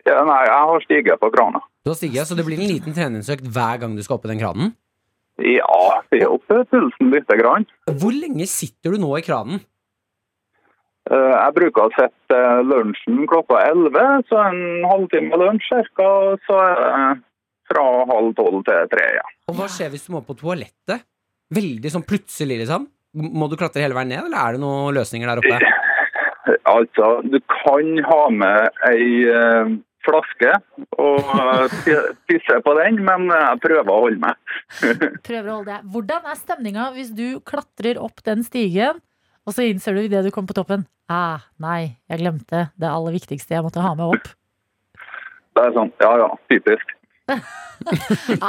Speaker 10: ja. Nei, jeg har stiget på krana.
Speaker 2: Du har stiget, så det blir en liten treningsøkt hver gang du skal opp i den kranen?
Speaker 10: Ja, jeg er oppe pulsen lite grann.
Speaker 2: Hvor lenge sitter du nå i kranen?
Speaker 10: Eh, Jeg bruker å sette eh, lunsjen klokka 11, så en halvtime lunsj ca. så er det fra halv tolv til tre, ja.
Speaker 2: Og hva skjer hvis du må på toalettet? Veldig sånn plutselig, liksom? Må du klatre hele veien ned, eller er det noen løsninger der oppe?
Speaker 10: Altså, du kan ha med ei eh, flaske og tisse pisse på den, men jeg prøver å holde meg.
Speaker 3: Prøver å holde deg. Hvordan er stemninga hvis du klatrer opp den stigen, og så innser du idet du kommer på toppen Ah, nei, jeg glemte det aller viktigste jeg måtte ha med opp.
Speaker 10: Det er sånn, ja ja, typisk.
Speaker 3: Ja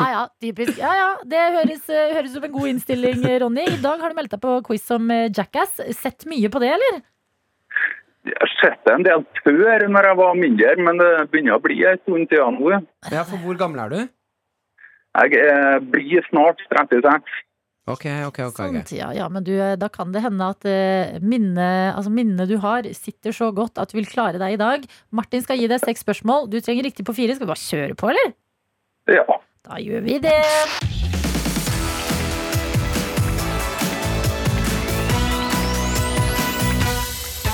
Speaker 3: ja, typisk. Ja ja, Det høres, eh, høres ut som en god innstilling, Ronny. I dag har du meldt deg på quiz om eh, Jackass. Sett mye på det, eller?
Speaker 10: Jeg har sett det en del før når jeg var mindre, men det begynner å bli en stund siden nå.
Speaker 2: Ja, for hvor gammel er du?
Speaker 10: Jeg eh, blir snart 36.
Speaker 2: Ok, ok, ok.
Speaker 3: Sånn, ja, ja, men du, eh, da kan det hende at eh, minnet altså minnet du har, sitter så godt at du vil klare deg i dag. Martin skal gi deg seks spørsmål. Du trenger riktig på fire. Skal vi bare kjøre på, eller?
Speaker 10: Ja.
Speaker 3: Da gjør vi det.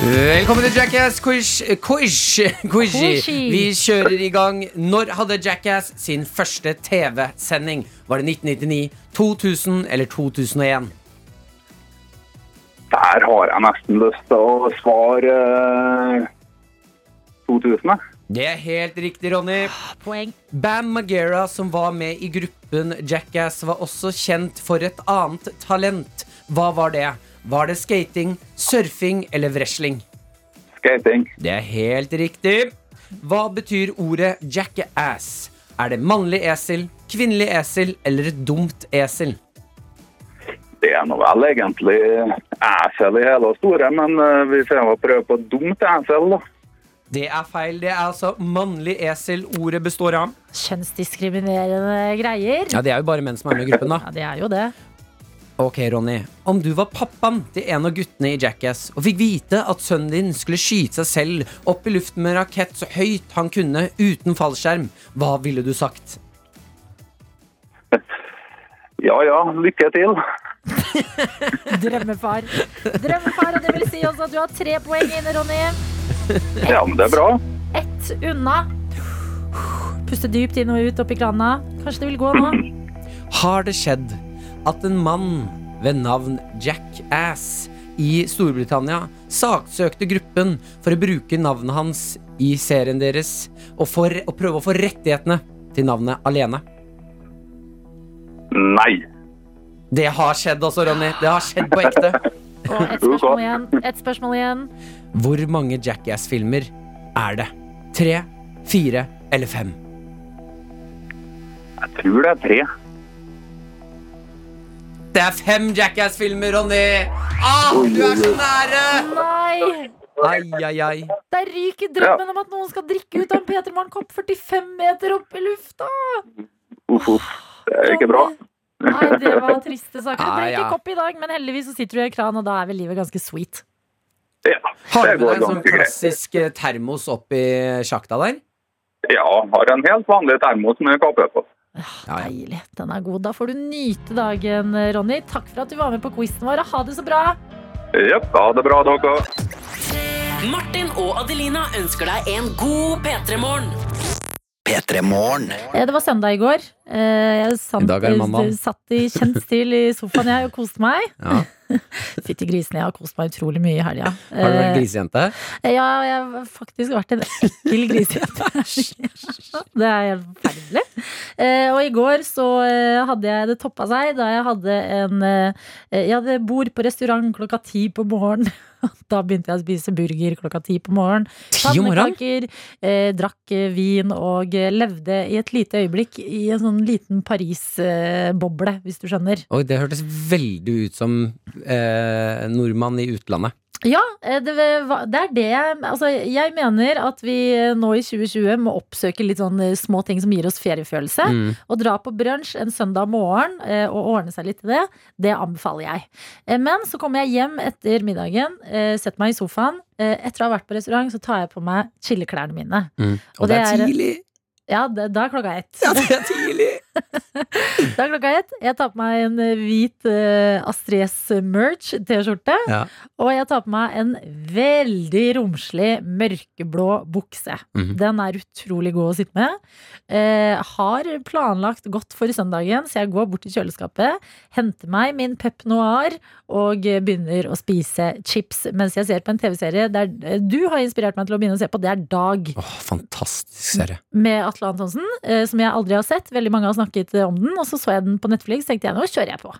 Speaker 2: Velkommen til Jackass quiz, quiz, quiz. Vi kjører i gang. Når hadde Jackass sin første TV-sending? Var det 1999, 2000 eller 2001?
Speaker 10: Der har jeg nesten lyst til å svare eh, 2000. jeg.
Speaker 2: Det er helt riktig, Ronny.
Speaker 3: Poeng.
Speaker 2: Bam Magera, som var med i gruppen Jackass, var også kjent for et annet talent. Hva var det? Var det skating, surfing eller wrestling?
Speaker 10: Skating.
Speaker 2: Det er helt riktig. Hva betyr ordet jackass? Er det mannlig esel, kvinnelig esel eller et dumt esel?
Speaker 10: Det er nå vel egentlig esel i hele og store, men eh, vi får prøve på dumt esel, da.
Speaker 2: Det er feil. Det er altså mannlig esel ordet består av.
Speaker 3: Kjønnsdiskriminerende greier.
Speaker 2: Ja, Det er jo bare menn som er med i gruppen, da.
Speaker 3: Ja, det er jo det.
Speaker 2: Ok, Ronny. Om du var pappaen til en av guttene i Jackass og fikk vite at sønnen din skulle skyte seg selv opp i luften med rakett så høyt han kunne uten fallskjerm, hva ville du sagt?
Speaker 10: Ja ja, lykke til.
Speaker 3: Drømmefar. Drømmefar, og det vil si også at du har tre poeng inne, Ronny.
Speaker 10: Ja, men det er bra.
Speaker 3: Ett unna. Puste dypt inn og ut oppi krana. Kanskje det vil gå nå?
Speaker 2: Har det skjedd at en mann ved navn Jackass i Storbritannia saksøkte gruppen for å bruke navnet hans i serien deres og for å prøve å få rettighetene til navnet alene?
Speaker 10: Nei.
Speaker 2: Det har skjedd også, Ronny. Det har skjedd på ekte.
Speaker 3: Og et spørsmål igjen. Et spørsmål igjen.
Speaker 2: Hvor mange Jackass-filmer er det? Tre, fire eller fem?
Speaker 10: Jeg tror det er tre.
Speaker 2: Det er fem Jackass-filmer, Ronny! Ah, du er så nære!
Speaker 3: Nei!
Speaker 2: Ai, ai, ai.
Speaker 3: Der ryker drømmen om at noen skal drikke ut av en Peter Morgen-kopp 45 meter opp i lufta!
Speaker 10: Uff, uff. Det er ikke bra.
Speaker 3: Nei, det var triste saker. Det
Speaker 2: Ah,
Speaker 3: ble ikke
Speaker 2: ja.
Speaker 3: kopp i dag, men heldigvis så sitter du i en kran, og da er vel livet ganske sweet.
Speaker 10: Ja,
Speaker 2: Har du med deg en sånn klassisk termos termos oppi sjakta der?
Speaker 10: Ja, har en helt vanlig termos med kaffe på.
Speaker 2: Ja, ja.
Speaker 3: Deilig. Den er god. Da får du nyte dagen, Ronny. Takk for at du var med på quizen vår. Ha det så bra!
Speaker 10: Ja, ha det bra, dere.
Speaker 4: Martin og Adelina ønsker deg en god P3-morgen.
Speaker 6: P3 Morgen.
Speaker 3: Eh, Det var søndag i går. Eh, Jeg satt,
Speaker 2: I dag er det mandag.
Speaker 3: satt i kjent stil i sofaen jeg og koste meg.
Speaker 2: Ja.
Speaker 3: Fytti grisen, jeg har kost meg utrolig mye i helga.
Speaker 2: Har du vært
Speaker 3: Eh,
Speaker 2: grisejente?
Speaker 3: Ja, jeg har faktisk vært en ekkel grisejente. det er helt forferdelig. Eh, og i går så eh, hadde jeg det toppa seg da jeg hadde en Jeg hadde bord på restaurant klokka ti på morgenen. Da begynte jeg å spise burger klokka ti på morgenen. Pannekaker, eh, drakk eh, vin og eh, levde i et lite øyeblikk i en sånn liten Paris-boble, hvis du skjønner.
Speaker 2: Oi, det hørtes veldig ut som eh, nordmann i utlandet.
Speaker 3: Ja, eh, det, det er det jeg Altså, jeg mener at vi eh, nå i 2020 må oppsøke litt sånn eh, små ting som gir oss feriefølelse.
Speaker 2: Mm.
Speaker 3: Å dra på brunsj en søndag morgen og ordne seg litt til det, det anbefaler jeg. Men så kommer jeg hjem etter middagen, setter meg i sofaen. Etter å ha vært på restaurant, så tar jeg på meg chilleklærne mine.
Speaker 2: Mm. Og,
Speaker 3: Og
Speaker 2: det er- tidlig!
Speaker 3: Ja, det, da er klokka ett.
Speaker 2: Ja, det er tidlig!
Speaker 3: Da er klokka ett. Jeg tar på meg en eh, hvit uh, Astrid S-merch T-skjorte.
Speaker 2: Ja.
Speaker 3: Og jeg tar på meg en veldig romslig mørkeblå bukse.
Speaker 2: Mhm.
Speaker 3: Den er utrolig god å sitte med. Uh, har planlagt godt for søndagen, så jeg går bort til kjøleskapet, henter meg min Pep Noir og begynner å spise chips mens jeg ser på en TV-serie der du har inspirert meg til å begynne å se på. Det er Dag
Speaker 2: Åh, fantastisk serie.
Speaker 3: med Atle Antonsen, uh, som jeg aldri har sett. Veldig mange har snakket eh, om den, og så så jeg den på Netflix, tenkte jeg nå kjører jeg på.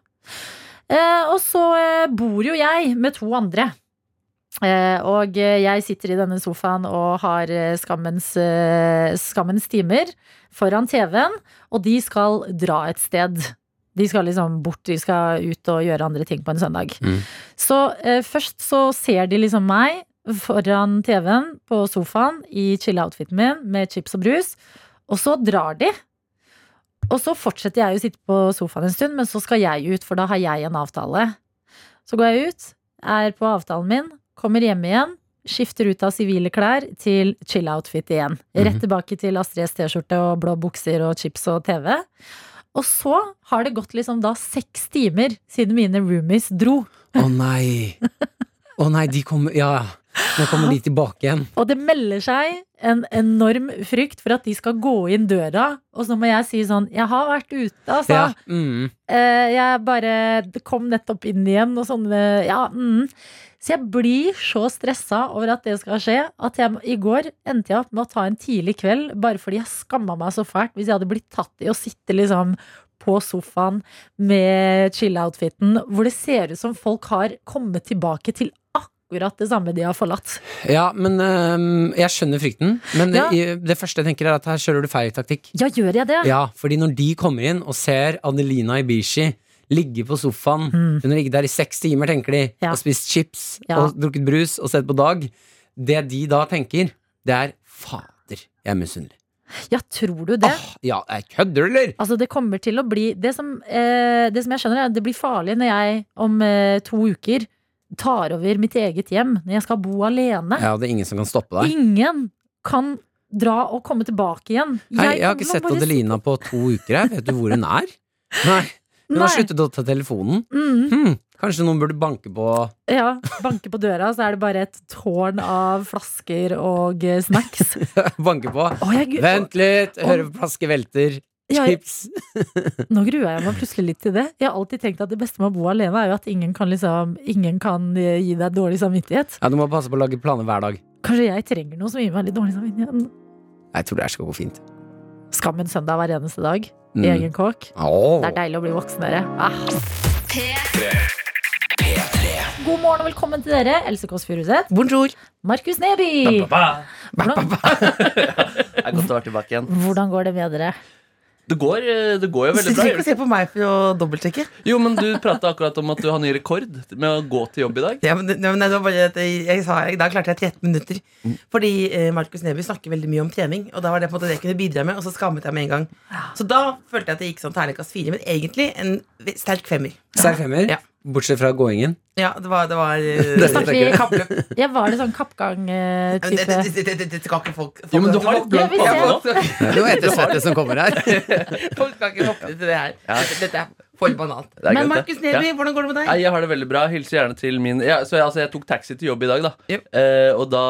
Speaker 3: Eh, og så eh, bor jo jeg med to andre. Eh, og jeg sitter i denne sofaen og har skammens, skammens timer foran TV-en, og de skal dra et sted. De skal liksom bort, de skal ut og gjøre andre ting på en søndag.
Speaker 2: Mm.
Speaker 3: Så eh, først så ser de liksom meg foran TV-en på sofaen i chill-outfiten min med chips og brus, og så drar de. Og så fortsetter jeg å sitte på sofaen en stund, men så skal jeg ut, for da har jeg en avtale. Så går jeg ut, er på avtalen min, kommer hjem igjen, skifter ut av sivile klær til chill-outfit igjen. Rett tilbake til Astrid S T-skjorte og blå bukser og chips og TV. Og så har det gått liksom da seks timer siden mine roomies dro.
Speaker 2: Å nei! Å nei, de kommer Ja, nå kommer de tilbake igjen.
Speaker 3: Og det melder seg en enorm frykt for at de skal gå inn døra, og så må jeg si sånn Jeg har vært ute, altså.
Speaker 2: Ja, mm.
Speaker 3: Eh, jeg bare kom nettopp inn igjen, og sånn eh, Ja, mm. Så jeg blir så stressa over at det skal skje, at jeg i går endte jeg opp med å ta en tidlig kveld bare fordi jeg skamma meg så fælt hvis jeg hadde blitt tatt i å sitte liksom på sofaen med chill-outfiten, hvor det ser ut som folk har kommet tilbake til akkurat det samme de har forlatt.
Speaker 2: Ja, men øhm, jeg skjønner frykten. Men
Speaker 3: Ja.
Speaker 2: det, det første jeg tenker er at her kjører du feil taktikk.
Speaker 3: Ja, gjør jeg det?
Speaker 2: Ja, fordi når de kommer inn og ser Adelina Ibishi ligge på sofaen Hun har ligget der i seks timer, tenker de,
Speaker 3: Mm. Ja.
Speaker 2: og spist chips
Speaker 3: Ja.
Speaker 2: og drukket brus og sett på Dag. Det de da tenker, det er fader, jeg er misunnelig.
Speaker 3: Ja, tror du det?
Speaker 2: Åh, ja, jeg kødder, eller?
Speaker 3: Altså det kommer til å bli Det som, eh, det som jeg skjønner er at Det blir farlig når jeg om eh, to uker Tar over mitt eget hjem Når jeg skal bo alene
Speaker 2: Ja, det er ingen som kan stoppe deg.
Speaker 3: Ingen kan dra og komme tilbake igjen
Speaker 2: Hei, jeg har ikke sett
Speaker 3: bare
Speaker 2: Adelina på to uker. Jeg. Vet du hvor hun er? Nei. Hun har sluttet å ta telefonen.
Speaker 3: Mm,
Speaker 2: Hmm, kanskje noen burde banke på
Speaker 3: ja, banke på døra Så er det bare et tårn av flasker og eh, snacks
Speaker 2: Banke på.
Speaker 3: Å, jeg,
Speaker 2: Vent litt, hører flaske velter.
Speaker 3: Ja, jeg- Nå gruer jeg meg plutselig litt til det Jeg har alltid tenkt at det beste med å bo alene Er jo at ingen kan, liksom, ingen kan eh, gi deg dårlig samvittighet
Speaker 2: Ja, du må passe på å lage planer hver dag.
Speaker 3: Kanskje jeg trenger noe som gir meg litt dårlig samvittighet
Speaker 2: Jeg tror det her skal gå fint.
Speaker 3: Skammen søndag hver eneste dag.
Speaker 2: Mm.
Speaker 3: I egen kåk.
Speaker 2: Oh.
Speaker 3: Det er deilig å bli voksen, dere. Ah. God morgen og velkommen til dere. Else Kåss Furuseth.
Speaker 2: Bonjour.
Speaker 3: Markus Neby. Hvordan,
Speaker 11: Det er godt å være tilbake igjen.
Speaker 3: hvordan går det med dere?
Speaker 11: Det går, eh, det går jo veldig bra.
Speaker 12: trenger
Speaker 11: gjør
Speaker 12: ikke å se på meg for å dobbeltsjekke.
Speaker 11: Jo, men Du prata akkurat om at du har ny rekord med å gå til jobb i dag.
Speaker 12: Ja, men, ja, men det var bare at jeg, jeg sa, Da klarte jeg 13 minutter.
Speaker 11: Mm.
Speaker 12: Fordi eh, Markus Neby snakker veldig mye om trening. Og da var det på en måte det jeg kunne bidra med, og så skammet jeg med en gang. Så da følte jeg at det gikk sånn terningkast fire, men egentlig en sterk femmer.
Speaker 2: Sterk femmer?
Speaker 12: Ja.
Speaker 2: Bortsett fra gåingen.
Speaker 12: Ja, det var, det var.
Speaker 3: Ja, var det sånn kappgang-type?
Speaker 12: det, det, det, det skal ikke folk, folk
Speaker 11: Jo, men du har litt
Speaker 3: Ja,
Speaker 11: panne nå.
Speaker 2: Det er noe ettersvette som kommer her.
Speaker 12: Folk skal ikke hoppe til det her. Dette er for banalt.
Speaker 11: Er
Speaker 12: Men. Markus Neby,
Speaker 11: Ja.
Speaker 12: hvordan går det med deg?
Speaker 11: Jeg har det veldig bra. Hilser gjerne til min ja, så jeg, altså, jeg tok taxi til jobb i dag, da.
Speaker 12: Yep.
Speaker 11: Uh, og da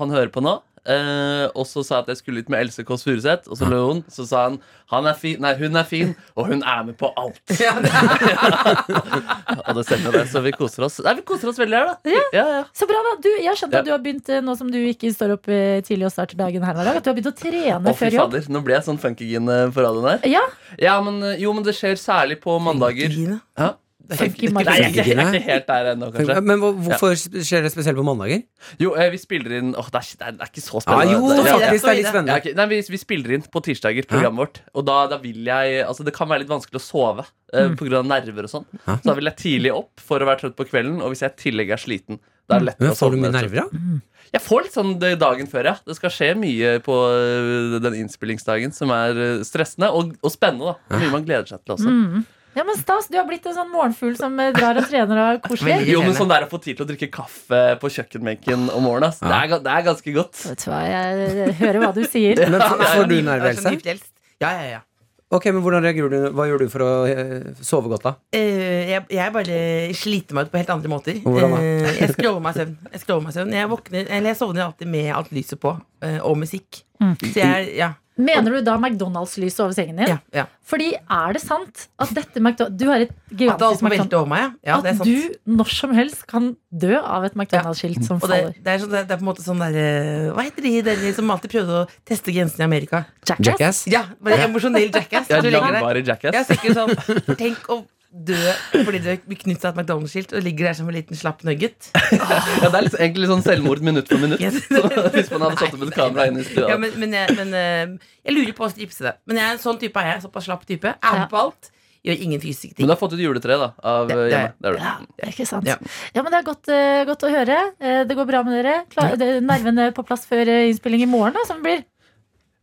Speaker 11: Han hører på nå. Eh, og så sa jeg at jeg skulle ut med Else Kåss Furuseth, og så lo hun. Så sa han han er fin, nei, hun er fin, og hun er med på alt. Ja og det stemmer, det. Så vi koser oss. Nei, vi koser oss veldig her, da.
Speaker 3: Ja.
Speaker 11: Ja, ja.
Speaker 3: Så bra, da. Du, jeg har skjønt at du har begynt, eh, nå som du ikke står opp eh, tidlig og starter dagen her hver dag, at du har begynt å trene
Speaker 11: fy
Speaker 3: før jobb.
Speaker 11: fader. Nå ble jeg sånn funkygin på radioen her.
Speaker 3: Ja,
Speaker 11: Ja, men, jo, men det skjer særlig på mandager.
Speaker 12: Funkygine.
Speaker 11: Ja.
Speaker 3: Funky
Speaker 11: Nei, jeg er ikke, jeg er ikke helt der ennå, kanskje.
Speaker 2: Men hvor- hvorfor skjer det spesielt på mandager?
Speaker 11: Jo, eh, vi spiller inn Åh, det, er, det er- det er ikke så
Speaker 2: Ja,
Speaker 11: spennende.
Speaker 2: jo,
Speaker 11: Det-
Speaker 2: faktisk. Det er litt
Speaker 11: Ja,
Speaker 2: spennende.
Speaker 11: ok. Nei, vi, vi spiller inn på tirsdager, programmet vårt. Og da, da vil jeg Altså, det kan være litt vanskelig å sove eh,
Speaker 2: Mm.
Speaker 11: på grunn av nerver og sånn. Så da vil jeg tidlig opp for å være trøtt på kvelden. Og hvis jeg i tillegg er sliten, da er det lettere
Speaker 2: Men
Speaker 11: å
Speaker 2: får du
Speaker 11: sove.
Speaker 2: mye nerver, da?
Speaker 11: Jeg får litt sånn det dagen før, ja. Det skal skje mye på øh, den innspillingsdagen som er øh, stressende og, og spennende. da Mye man gleder seg til også.
Speaker 3: Ja, men stas. Du har blitt en sånn morgenfugl som eh, drar og trener og koser.
Speaker 11: Jo, men sånn der Å få tid til å drikke kaffe på kjøkkenbenken om morgenen, det, er, det er ganske godt.
Speaker 3: Vet du hva, jeg hører hva du sier.
Speaker 2: Men får, du
Speaker 12: er nyfrelst. Ja, ja, ja.
Speaker 2: Ok, men hvordan reagerer du, Hva gjør du for å eh, sove godt, da?
Speaker 12: Uh, jeg, jeg bare sliter meg ut på helt andre måter.
Speaker 2: Hvordan da?
Speaker 12: Uh, jeg skroller meg i søvn. Jeg, meg søvn. jeg, våkner, eller jeg sovner alltid med alt lyset på, uh, og musikk.
Speaker 3: Mm.
Speaker 12: Så jeg, ja,
Speaker 3: Mener du da McDonald's-lyset over sengen din?
Speaker 12: ja, ja.
Speaker 3: Fordi er det sant at dette McDonald's Du har et
Speaker 12: At det
Speaker 3: gigantisk
Speaker 12: holdt på å
Speaker 3: McDonald's
Speaker 12: over meg, ja. ja det er
Speaker 3: At
Speaker 12: sant.
Speaker 3: du når som helst kan dø av et McDonald's-skilt som
Speaker 12: faller. det, det, er sånn, det er på en måte sånn der eh, Hva heter de der som alltid prøvde å teste grensene i Amerika?
Speaker 3: Jackass?
Speaker 2: Jackass?
Speaker 12: Ja, bare emosjonell jackass.
Speaker 11: Jeg
Speaker 12: Du ligger der.
Speaker 11: langvarig jackass.
Speaker 12: Jeg tenker sånn Tenk å dø fordi du blir knyttet av et McDonald's-skilt og ligger der som en liten slapp nugget.
Speaker 11: Ja, det er liksom, egentlig litt sånn selvmord minutt for minutt. Så, hvis man hadde satt opp et kamera inne i stua.
Speaker 12: Ja, men, men, jeg, men eh, jeg lurer på å gipse det. Men jeg er en sånn type er jeg. Såpass slapp type. Er på alt. Gjør ingen fysiske
Speaker 11: Men du har fått ut juletre da av
Speaker 12: Det-
Speaker 11: øh,
Speaker 12: det er-
Speaker 11: Det er
Speaker 3: Ja, ikke sant.
Speaker 12: Ja.
Speaker 3: Ja, men Det er godt, uh, godt å høre. Eh, det går bra med dere. Klar, det, nervene på plass før eh, innspilling i morgen, da, som blir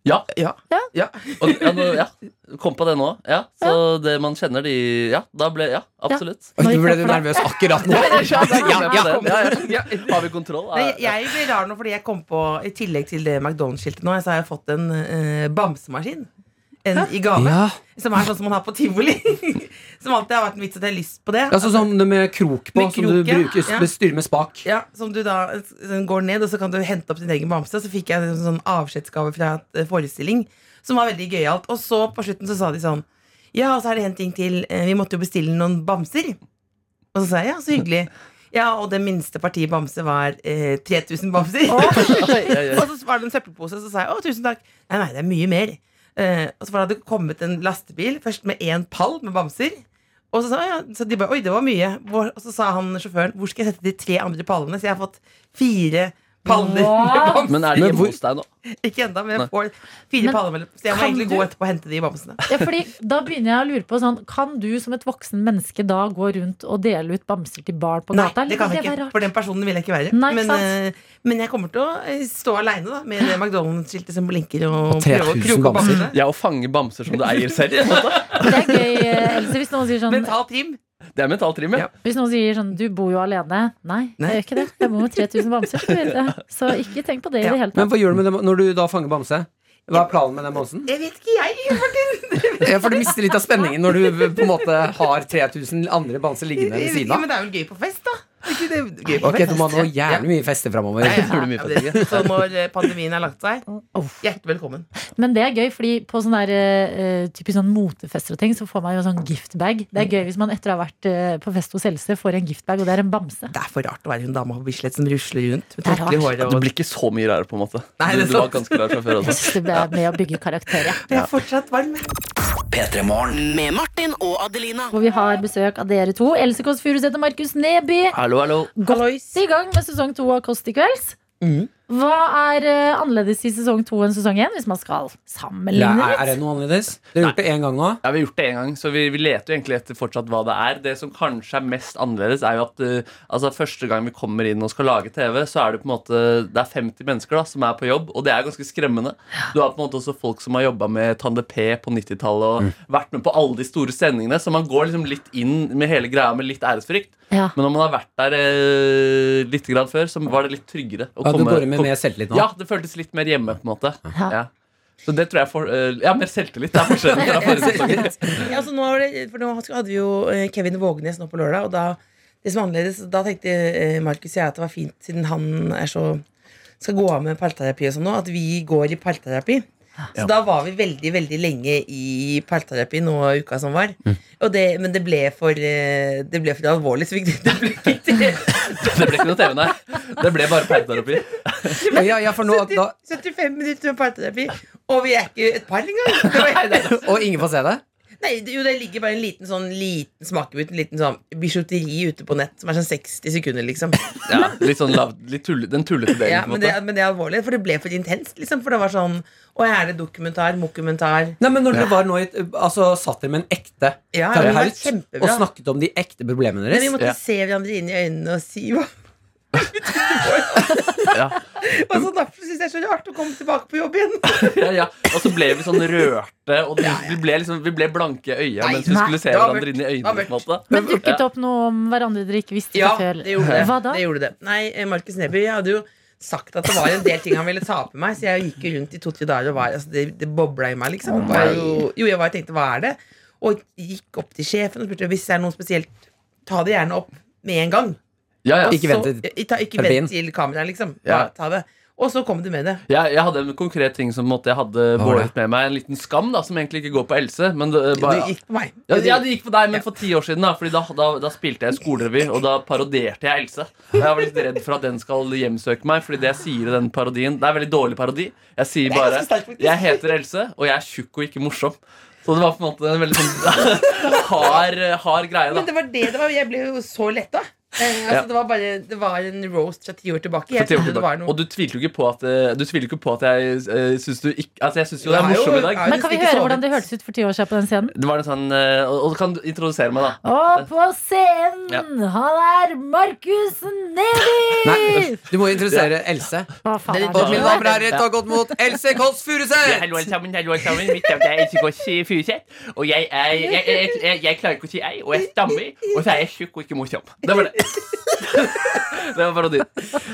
Speaker 11: Ja.
Speaker 12: Ja.
Speaker 3: Ja.
Speaker 12: ja.
Speaker 11: Og, ja, nå, ja. Kom på det nå. Ja. Så det man kjenner de Ja, da ble Ja, absolutt.
Speaker 3: Nå
Speaker 2: ble du nervøs akkurat nå.
Speaker 11: Ja,
Speaker 2: Ja, ja.
Speaker 11: ja, ja. Har vi kontroll?
Speaker 12: Nei, jeg blir rar nå fordi jeg kom på I tillegg til det McDonald's-skiltet nå, så har jeg fått en eh, bamsemaskin. En i gave.
Speaker 2: Ja.
Speaker 12: Som er sånn som man har på tivoli. som alltid har vært en vits at jeg har lyst på det.
Speaker 2: Altså sånn med krok på,
Speaker 12: Med
Speaker 2: som du
Speaker 12: krok,
Speaker 2: bruker
Speaker 12: Ja.
Speaker 2: styrer med spak.
Speaker 12: Ja, Som du da går ned, og så kan du hente opp din egen bamse. Så fikk jeg en sånn avskjedsgave fra et eh, forestilling som var veldig gøyalt. Og så på slutten så sa de sånn Ja, og så er det en ting til. Eh, Vi måtte jo bestille noen bamser. Og så sa jeg ja, så hyggelig. Ja, og det minste partiet bamse var eh, 3000 bamser. og så var det en søppelpose, så sa jeg å, tusen takk. Nei, nei, det er mye mer. Eh, og så var det hadde kommet en lastebil, først med én pall med bamser. Og så sa ja, så de bare, oi, det var mye. Hvor, og så sa han sjåføren, hvor skal jeg sette de tre andre pallene? Så jeg har fått fire paller.
Speaker 11: Men er
Speaker 2: de
Speaker 11: hjemme
Speaker 2: hvor-
Speaker 11: hos deg nå?
Speaker 12: Ikke enda, men jeg får fire
Speaker 3: Men
Speaker 12: paller mellom. Så jeg må egentlig
Speaker 3: du-
Speaker 12: gå etterpå og hente de bamsene.
Speaker 3: Ja, fordi Da begynner jeg å lure på sånn Kan du som et voksen menneske da gå rundt og dele ut bamser til barn på gata? Nei,
Speaker 12: det kan jeg ikke. For den personen vil jeg ikke være.
Speaker 3: Nei,
Speaker 12: men,
Speaker 3: sant.
Speaker 12: eh, men jeg kommer til å eh, stå aleine med det McDonald's-skiltet som blinker, og,
Speaker 2: Og
Speaker 12: prøve å
Speaker 2: 3000
Speaker 12: kroke opp bamsene.
Speaker 11: Ja, å fange bamser som du eier selv.
Speaker 3: Det er gøy, Else, hvis noen sier sånn
Speaker 12: Mental trim.
Speaker 11: Det er mentalt trim, ja.
Speaker 12: Ja.
Speaker 3: Hvis noen sier sånn Du bor jo alene. Nei,
Speaker 12: Nei.
Speaker 3: jeg gjør ikke det. Jeg bor med 3000 bamser. Så ikke tenk på det i det hele tatt.
Speaker 2: Men hva gjør du med det når du da fanger bamse? Hva er planen med den bamsen?
Speaker 12: Jeg vet ikke, jeg. Martin.
Speaker 2: Ja, for du mister litt av spenningen når du på en måte har 3000 andre bamser liggende ved siden av.
Speaker 12: Men det er vel gøy på fest, da? Ikke det gøy
Speaker 2: Ok. Du må ha gjerne jævlig mye feste framover.
Speaker 12: Ja, ja,
Speaker 11: Tror
Speaker 12: ja, Så når eh, pandemien har lagt seg, hjertelig velkommen.
Speaker 3: Men det er gøy, fordi på sånne der, eh, typisk sånn motefester og ting, så får man jo sånn giftbag. Det er gøy hvis man etter å ha vært eh, på fest hos Else, får en giftbag, og det er en bamse.
Speaker 12: Det er for rart å være hun dama på Bislett som rusler rundt med
Speaker 3: Det er
Speaker 12: tørkle i
Speaker 3: rart.
Speaker 12: Og...
Speaker 11: Du blir ikke så mye rarere, på en måte.
Speaker 12: Nei,
Speaker 11: Du,
Speaker 12: det er
Speaker 11: du var ganske rar fra før
Speaker 3: Jeg
Speaker 11: også.
Speaker 3: synes det er med å bygge karakter, ja.
Speaker 12: Jeg er fortsatt varm.
Speaker 6: P3 Morgen.
Speaker 4: Med Martin og Adelina.
Speaker 3: Hvor vi har besøk av dere to. Else Kåss Furuseth og Markus Neby.
Speaker 11: Hallo, hallo.
Speaker 3: Godt i gang med sesong to av Kåss til kvelds.
Speaker 12: Mm.
Speaker 3: Hva er uh, annerledes i sesong to enn sesong én, hvis man skal
Speaker 2: Ja,
Speaker 3: sammenligne
Speaker 2: er, er det noe annerledes? Dere har gjort det én gang nå.
Speaker 11: Ja, Vi har gjort det en gang, så vi, vi leter jo egentlig etter fortsatt hva det er. Det som kanskje er mest annerledes, er jo at uh, altså, første gang vi kommer inn og skal lage TV, så er det på en måte Det er 50 mennesker da, som er på jobb, og det er ganske skremmende. Du har på en måte også folk som har jobba med Tande P på 90-tallet og vært med på alle de store sendingene, så man går liksom litt inn med hele greia med litt æresfrykt.
Speaker 3: Ja.
Speaker 11: Men når man har vært der eh, litt grann før, så var det litt tryggere. å
Speaker 2: Ja, du går med
Speaker 11: kom-
Speaker 2: mer selvtillit nå?
Speaker 11: Ja, det føltes litt mer hjemme, på en måte.
Speaker 3: Ja.
Speaker 11: Ja. Så det tror jeg for, eh, Ja, mer selvtillit. Det er forskjellen fra forrige.
Speaker 12: Ja, altså, nå, det, for nå hadde vi jo eh, Kevin Vågenes nå på lørdag, og da, det som er annerledes, da tenkte eh, Markus og jeg at det var fint, siden han er så skal gå av med parterapi og sånn nå, at vi går i parterapi. Så da var vi veldig veldig lenge i parterapi nå uka som var. Og det, men det ble for eh, Det ble for alvorlig, så vi, det ble ikke til
Speaker 11: Det ble ikke noe TV, nei. Det ble bare parterapi.
Speaker 2: Ja, ja, for nå, da,
Speaker 12: 75 minutter med parterapi, og vi er ikke et par engang.
Speaker 2: Og ingen får se det?
Speaker 12: Nei, det, jo, det ligger bare en liten sånn liten smakebit, en liten sånn bijouteri ute på nett, som er sånn 60 sekunder, liksom.
Speaker 11: Ja, litt sånn lav, litt tulle, den tullete delen.
Speaker 12: Ja,
Speaker 11: på en
Speaker 12: men, det, men det er alvorlig, for det ble for intenst, liksom. For det var sånn Å, er det dokumentar? Mokumentar?
Speaker 2: Nei, men når dere var nå i Altså satt dere med en ekte
Speaker 12: Ja, det var
Speaker 2: terapeut og snakket om de ekte problemene deres
Speaker 12: Men vi måtte
Speaker 11: Ja.
Speaker 12: se hverandre inn i øynene og si hva
Speaker 11: Ja.
Speaker 12: Og så Derfor syns jeg det er så rart å komme tilbake på jobb igjen.
Speaker 11: Ja, ja. Og så ble vi sånn rørte, og vi ble, liksom, vi ble blanke i øya mens vi
Speaker 3: nei,
Speaker 11: skulle se hverandre inn i øynene. på måte.
Speaker 3: Men dukket opp noe om hverandre dere ikke visste
Speaker 12: Ja,
Speaker 3: før?
Speaker 12: det gjorde det.
Speaker 3: Hva da?
Speaker 12: det gjorde det. Nei, eh, Markus Neby jeg hadde jo sagt at det var en del ting han ville ta på meg, så jeg gikk jo rundt i to-tre dager og var altså, Det, det bobla i meg, liksom. Oh, var jo, jo, jeg bare tenkte hva er det? Og gikk opp til sjefen og spurte hvis det er noe spesielt, ta det gjerne opp med en gang.
Speaker 11: Ja, ja.
Speaker 12: Og
Speaker 2: Ikke vent til
Speaker 12: ta, ikke
Speaker 2: terapien.
Speaker 12: vent til kameraet, liksom.
Speaker 11: Ja.
Speaker 12: Bare ta det. Og så kom du med det.
Speaker 11: Jeg, jeg hadde en konkret ting som på en måte, jeg hadde
Speaker 2: var
Speaker 11: båret med meg. En liten skam da, som egentlig ikke går på Else. Men det,
Speaker 12: Du
Speaker 11: bare,
Speaker 12: gikk på meg.
Speaker 11: ja, ja, det gikk på deg, men for ti år siden. Da Fordi da, da, da spilte jeg skolerevy, og da paroderte jeg Else. Og jeg var litt redd for at den skal hjemsøke meg, Fordi det jeg sier i den parodien Det er en veldig dårlig parodi. Jeg sier
Speaker 12: er
Speaker 11: bare
Speaker 12: ganske sterkt, faktisk.
Speaker 11: Jeg heter Else, og jeg er tjukk og ikke morsom. Så det var på en måte en veldig sånn hard, hard greie,
Speaker 12: Men det var det det var. Jeg ble jo så letta. Eh, altså,
Speaker 11: Ja.
Speaker 12: det, var bare, det var en roast fra ti år tilbake. Jeg
Speaker 11: ti år
Speaker 12: det
Speaker 11: tilbake.
Speaker 12: noe
Speaker 11: Og du tviler jo ikke på at, eh, du tviler ikke på at jeg uh, syns du ikke Altså, jeg syns jo det er
Speaker 12: Jeg har
Speaker 11: morsom i dag.
Speaker 3: Men kan vi høre hvordan det hørtes ut for ti år siden på den scenen?
Speaker 11: Det var en sånn uh, Og, du kan du introdusere meg, da?
Speaker 3: Og på scenen,
Speaker 11: Ja.
Speaker 3: han er Markus Neby!
Speaker 2: Du må introdusere Else.
Speaker 3: Hva faen er
Speaker 2: Og mine
Speaker 3: det?
Speaker 2: damer og rett og godt mot Else Kåss Furuseth!
Speaker 11: Hallo alle sammen, hallo alle sammen. Mitt navn er Else Kåss Furuseth. Og jeg er jeg, jeg, jeg, jeg klarer ikke å si ei, og jeg stammer. Og så er jeg tjukk og ikke morsom. Det var det. det var parodien.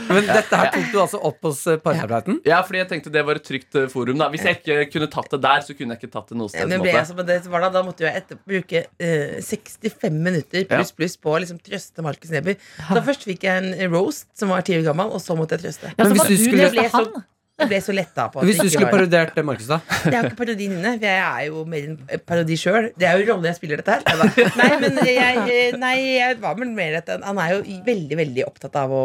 Speaker 2: Men dette her tok du altså opp hos eh, parterapeuten?
Speaker 11: Ja, fordi jeg tenkte det var et trygt eh, forum. da Hvis jeg ikke kunne tatt det der, så kunne jeg ikke tatt det noe sted.
Speaker 12: men ble jeg på det var da, da måtte jeg etter, bruke uh, 65 minutter pluss pluss på å liksom trøste Markus Neby. Da først fikk jeg en roast som var ti år gammel, og så måtte jeg trøste.
Speaker 3: Ja, så
Speaker 2: Men hvis du
Speaker 3: du
Speaker 2: skulle-
Speaker 3: trøste han.
Speaker 12: Jeg ble så letta på at
Speaker 2: Hvis du skulle parodiert eh, Markus, da?
Speaker 12: Det er jo ikke parodien inne, for jeg er jo mer en parodi sjøl. Det er jo rolle jeg spiller dette her. Nei, men jeg, eh, nei, jeg var vel mer at han- er jo veldig, veldig opptatt av å,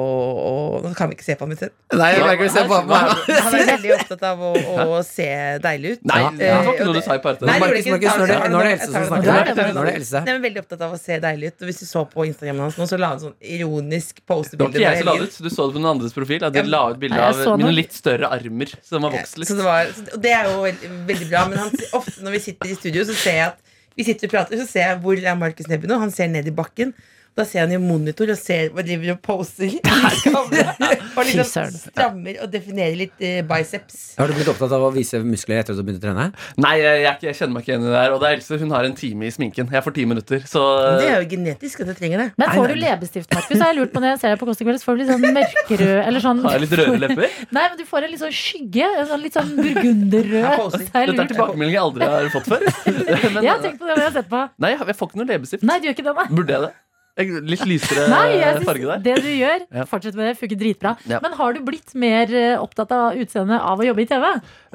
Speaker 12: å Nå kan vi ikke se på ham i stedet.
Speaker 2: Nei, jeg kan ikke Se på ham.
Speaker 12: Han er veldig opptatt av å, å se deilig ut.
Speaker 11: Nei, det var ikke noe du sa i parterapi.
Speaker 2: Markus. Markus, nå er det- Else som snakker.
Speaker 12: nå.
Speaker 2: Er det Else.
Speaker 12: Jeg er veldig opptatt av å se deilig ut. Og hvis du så på Instagramen hans nå, så la han sånn ironisk
Speaker 11: Det var ikke jeg som la det ut. Du så det på noen andres profil. At de la ut bilde av mine litt større armer som har vokst litt.
Speaker 12: Så det, var, så det, er jo veldig, bra. Men han, ofte når vi sitter i studio, så ser jeg at vi sitter og prater, så ser jeg hvor er Markus Neby nå. Han ser ned i bakken. Da ser han i monitor og ser hva driver og poser. og liksom strammer og definerer litt eh, biceps.
Speaker 2: Har du blitt opptatt av å vise muskler etter at du begynte å trene?
Speaker 11: Nei, jeg, jeg, er jeg kjenner meg ikke igjen i det her. Og det er Else, hun har en time i sminken. Jeg får ti minutter. Så
Speaker 12: det er jo genetisk at jeg trenger det.
Speaker 3: Men får du leppestift, Markus? Så har jeg lurt på Når jeg ser deg på Kåss i kveld, så får du litt sånn mørkerød eller sånn
Speaker 11: har jeg litt røde lepper.
Speaker 3: Nei, men du får en litt sånn skygge. En sånn litt sånn burgunderrød. Så
Speaker 11: Dette er
Speaker 3: lurt
Speaker 11: tilbakemelding jeg aldri har fått før. Men,
Speaker 3: Jeg har tenkt på det men jeg har sett på.
Speaker 11: Nei, jeg får ikke noe leppestift.
Speaker 3: Nei, du nei.
Speaker 11: Burde jeg det? Litt lysere
Speaker 3: Nei, jeg
Speaker 11: farge der.
Speaker 3: det du gjør,
Speaker 11: Ja.
Speaker 3: fortsett med det, funker dritbra.
Speaker 11: Ja.
Speaker 3: Men har du blitt mer eh, opptatt av utseendet av å jobbe i TV?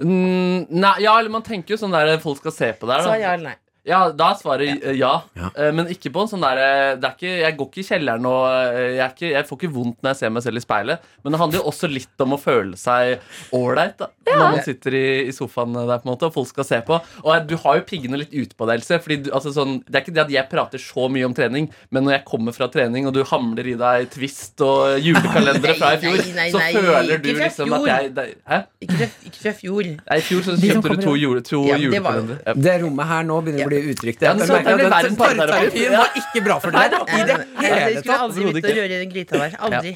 Speaker 11: Mm, nei, ja, eller man tenker jo sånn der folk skal se på der.
Speaker 12: Så ja eller nei.
Speaker 11: Ja, da er svaret ja.
Speaker 2: Ja.
Speaker 11: Eh, Men ikke på en sånn der eh, Jeg går ikke i kjelleren og eh, jeg, er ikke, jeg får ikke vondt når jeg ser meg selv i speilet. Men det handler jo også litt om å føle seg ålreit da, når man sitter i, i sofaen der på en måte og folk skal se på. Og du har jo piggene litt ute på deg, Else. Fordi du, altså, sånn, det er ikke det at jeg prater så mye om trening, men når jeg kommer fra trening, og du hamler i deg Twist og julekalendere fra i fjor,
Speaker 12: Nei, nei,
Speaker 11: så
Speaker 12: nei,
Speaker 11: føler du liksom at jeg det, Hæ?
Speaker 12: Ikke fra, ikke fra fjor.
Speaker 11: Nei, I fjor så kjøpte du to, jule, to
Speaker 12: Ja, det var
Speaker 11: julekalendere. Ja.
Speaker 2: Det rommet her nå begynner å bli utrygt.
Speaker 11: Ja,
Speaker 2: det
Speaker 11: men så det blir
Speaker 2: at den
Speaker 11: parterapi.
Speaker 2: parterapien var ikke bra for deg i det hele
Speaker 12: skulle
Speaker 2: tatt.
Speaker 12: aldri begynt å
Speaker 11: ikke.
Speaker 12: røre den gryta der. Aldri.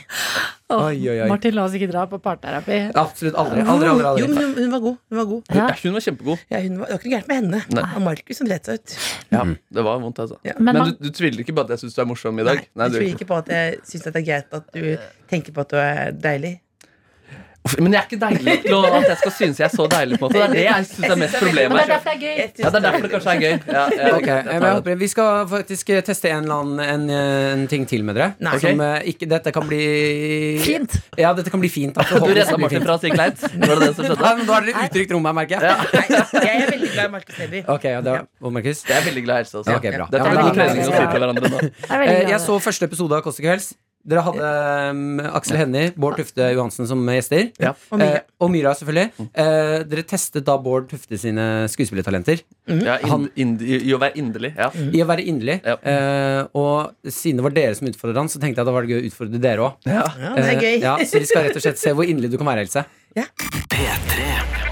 Speaker 2: Oi, oi, oi.
Speaker 3: Martin, la oss ikke dra på parterapi.
Speaker 2: Absolutt aldri. aldri, aldri,
Speaker 12: Jo, men hun, var god. Hun var god.
Speaker 3: Ja.
Speaker 11: Ja, hun var kjempegod.
Speaker 12: Ja, hun var, det var ikke noe gærent med henne.
Speaker 11: Nei.
Speaker 12: Var Markus som dreit seg ut.
Speaker 11: Ja, det var vondt, altså.
Speaker 12: Ja.
Speaker 3: Men
Speaker 11: Men, du, du tviler ikke på at jeg syns du er morsom i dag?
Speaker 12: Nei,
Speaker 11: du
Speaker 12: tviler ikke på at jeg syns det er greit at du tenker på at du er deilig.
Speaker 11: Men jeg er ikke deilig nok til å- at jeg skal synes jeg er så deilig. på en måte Det er det jeg synes er mest
Speaker 3: Men
Speaker 11: problemet.
Speaker 3: det er derfor det er gøy.
Speaker 11: Ja, det er derfor det kanskje er gøy. Ja, ja,
Speaker 2: Ok,
Speaker 11: jeg
Speaker 2: jeg vi skal faktisk eh, teste en, eller annen, en, eh, en ting til med dere.
Speaker 12: Nei.
Speaker 2: Som, eh, ikke, dette kan bli
Speaker 3: Fint.
Speaker 2: Ja, dette kan bli fint. Altså,
Speaker 11: Du redda Martin
Speaker 2: fint.
Speaker 11: fra å si kleint? Var det det som skjedde?
Speaker 2: men Da har dere uttrykt rommet, merker jeg.
Speaker 12: Jeg er veldig glad i Markus Neby.
Speaker 2: Ok, ja, det og Markus?
Speaker 11: Jeg er veldig glad i Else også.
Speaker 2: Ja, ok, bra.
Speaker 11: Dette er
Speaker 2: men
Speaker 11: god trening å si til hverandre nå.
Speaker 3: Jeg er veldig glad
Speaker 2: Jeg så første episode av Kåss til kvelds. Dere hadde um, Aksel Hennie, Bård Tufte Johansen som gjester.
Speaker 11: Ja.
Speaker 12: Og Myra.
Speaker 2: Eh, og Myra, selvfølgelig. Eh, dere testet da Bård Tufte sine skuespillertalenter
Speaker 11: Ja, in, in, I å være inderlig. Ja.
Speaker 2: i å være inderlig.
Speaker 11: Ja.
Speaker 2: Eh, og siden det var dere som utfordret han, så tenkte jeg da var det gøy å utfordre dere òg.
Speaker 12: Ja, det er gøy.
Speaker 2: ja, så vi skal rett og slett se hvor inderlig du kan være, Else.
Speaker 3: Vi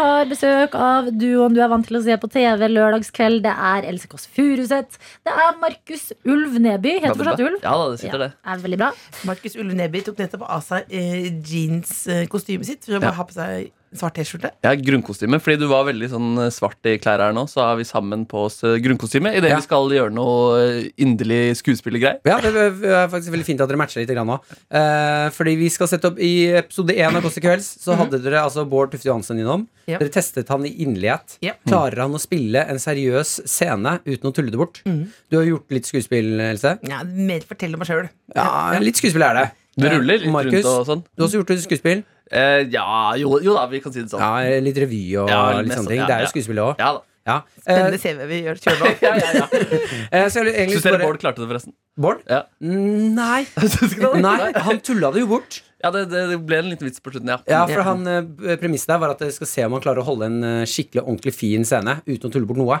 Speaker 3: har besøk av duoen du er vant til å se på TV lørdagskveld. Det er Else Kåss Furuseth. Det er Markus Ulv Neby. Heter fortsatt Ulv.
Speaker 11: Ja det sitter det.
Speaker 3: er veldig bra.
Speaker 12: Markus Ulv Neby tok nettopp av seg eh, jeans-kostymet sitt for å
Speaker 11: Ja.
Speaker 12: ha på seg svart T-skjorte.
Speaker 11: Ja, grunnkostyme. Fordi du var veldig sånn eh, svart i klær her nå, så har vi sammen på oss eh, grunnkostyme idet
Speaker 2: Ja.
Speaker 11: vi skal gjøre noe eh, inderlig skuespillergreier.
Speaker 2: Ja, det er faktisk veldig fint at dere matcher litt nå. Eh, fordi vi skal sette opp I episode én av Kåss til kvelds så hadde dere altså Bård Tufte Johansen innom.
Speaker 12: Ja.
Speaker 2: Dere testet han i inderlighet.
Speaker 12: Ja.
Speaker 2: Klarer han å spille en seriøs scene uten å tulle det bort? Du har gjort litt skuespill, Else.
Speaker 12: Ja, mer fortell om meg sjøl.
Speaker 2: Ja, litt skuespill er det.
Speaker 11: Du ruller litt
Speaker 2: Markus,
Speaker 11: rundt og sånn.
Speaker 2: Du har også gjort litt skuespill.
Speaker 11: Eh, ja, jo, jo da, vi kan si det sånn.
Speaker 2: Ja, litt revy og
Speaker 11: Ja,
Speaker 2: litt
Speaker 11: mest
Speaker 2: sånne
Speaker 11: sånn,
Speaker 2: ting.
Speaker 11: ja,
Speaker 2: Det er jo
Speaker 11: ja.
Speaker 2: skuespill òg.
Speaker 11: Ja da.
Speaker 2: Ja. Eh,
Speaker 12: Spennende CV vi gjør. Kjør på.
Speaker 11: Ja, ja, ja.
Speaker 2: eh, så jeg vil egentlig
Speaker 11: Syns dere
Speaker 2: bare-
Speaker 11: Bård klarte det, forresten?
Speaker 2: Bård?
Speaker 11: Ja.
Speaker 2: Mm, Nei.
Speaker 11: Syns ikke det?
Speaker 2: Nei, han tulla det jo bort.
Speaker 11: Ja, det, det, det ble en liten vits på slutten, ja.
Speaker 2: Ja, for han, eh, Premisset der var at dere skal se om han klarer å holde en eh, skikkelig ordentlig fin scene uten å tulle bort noe.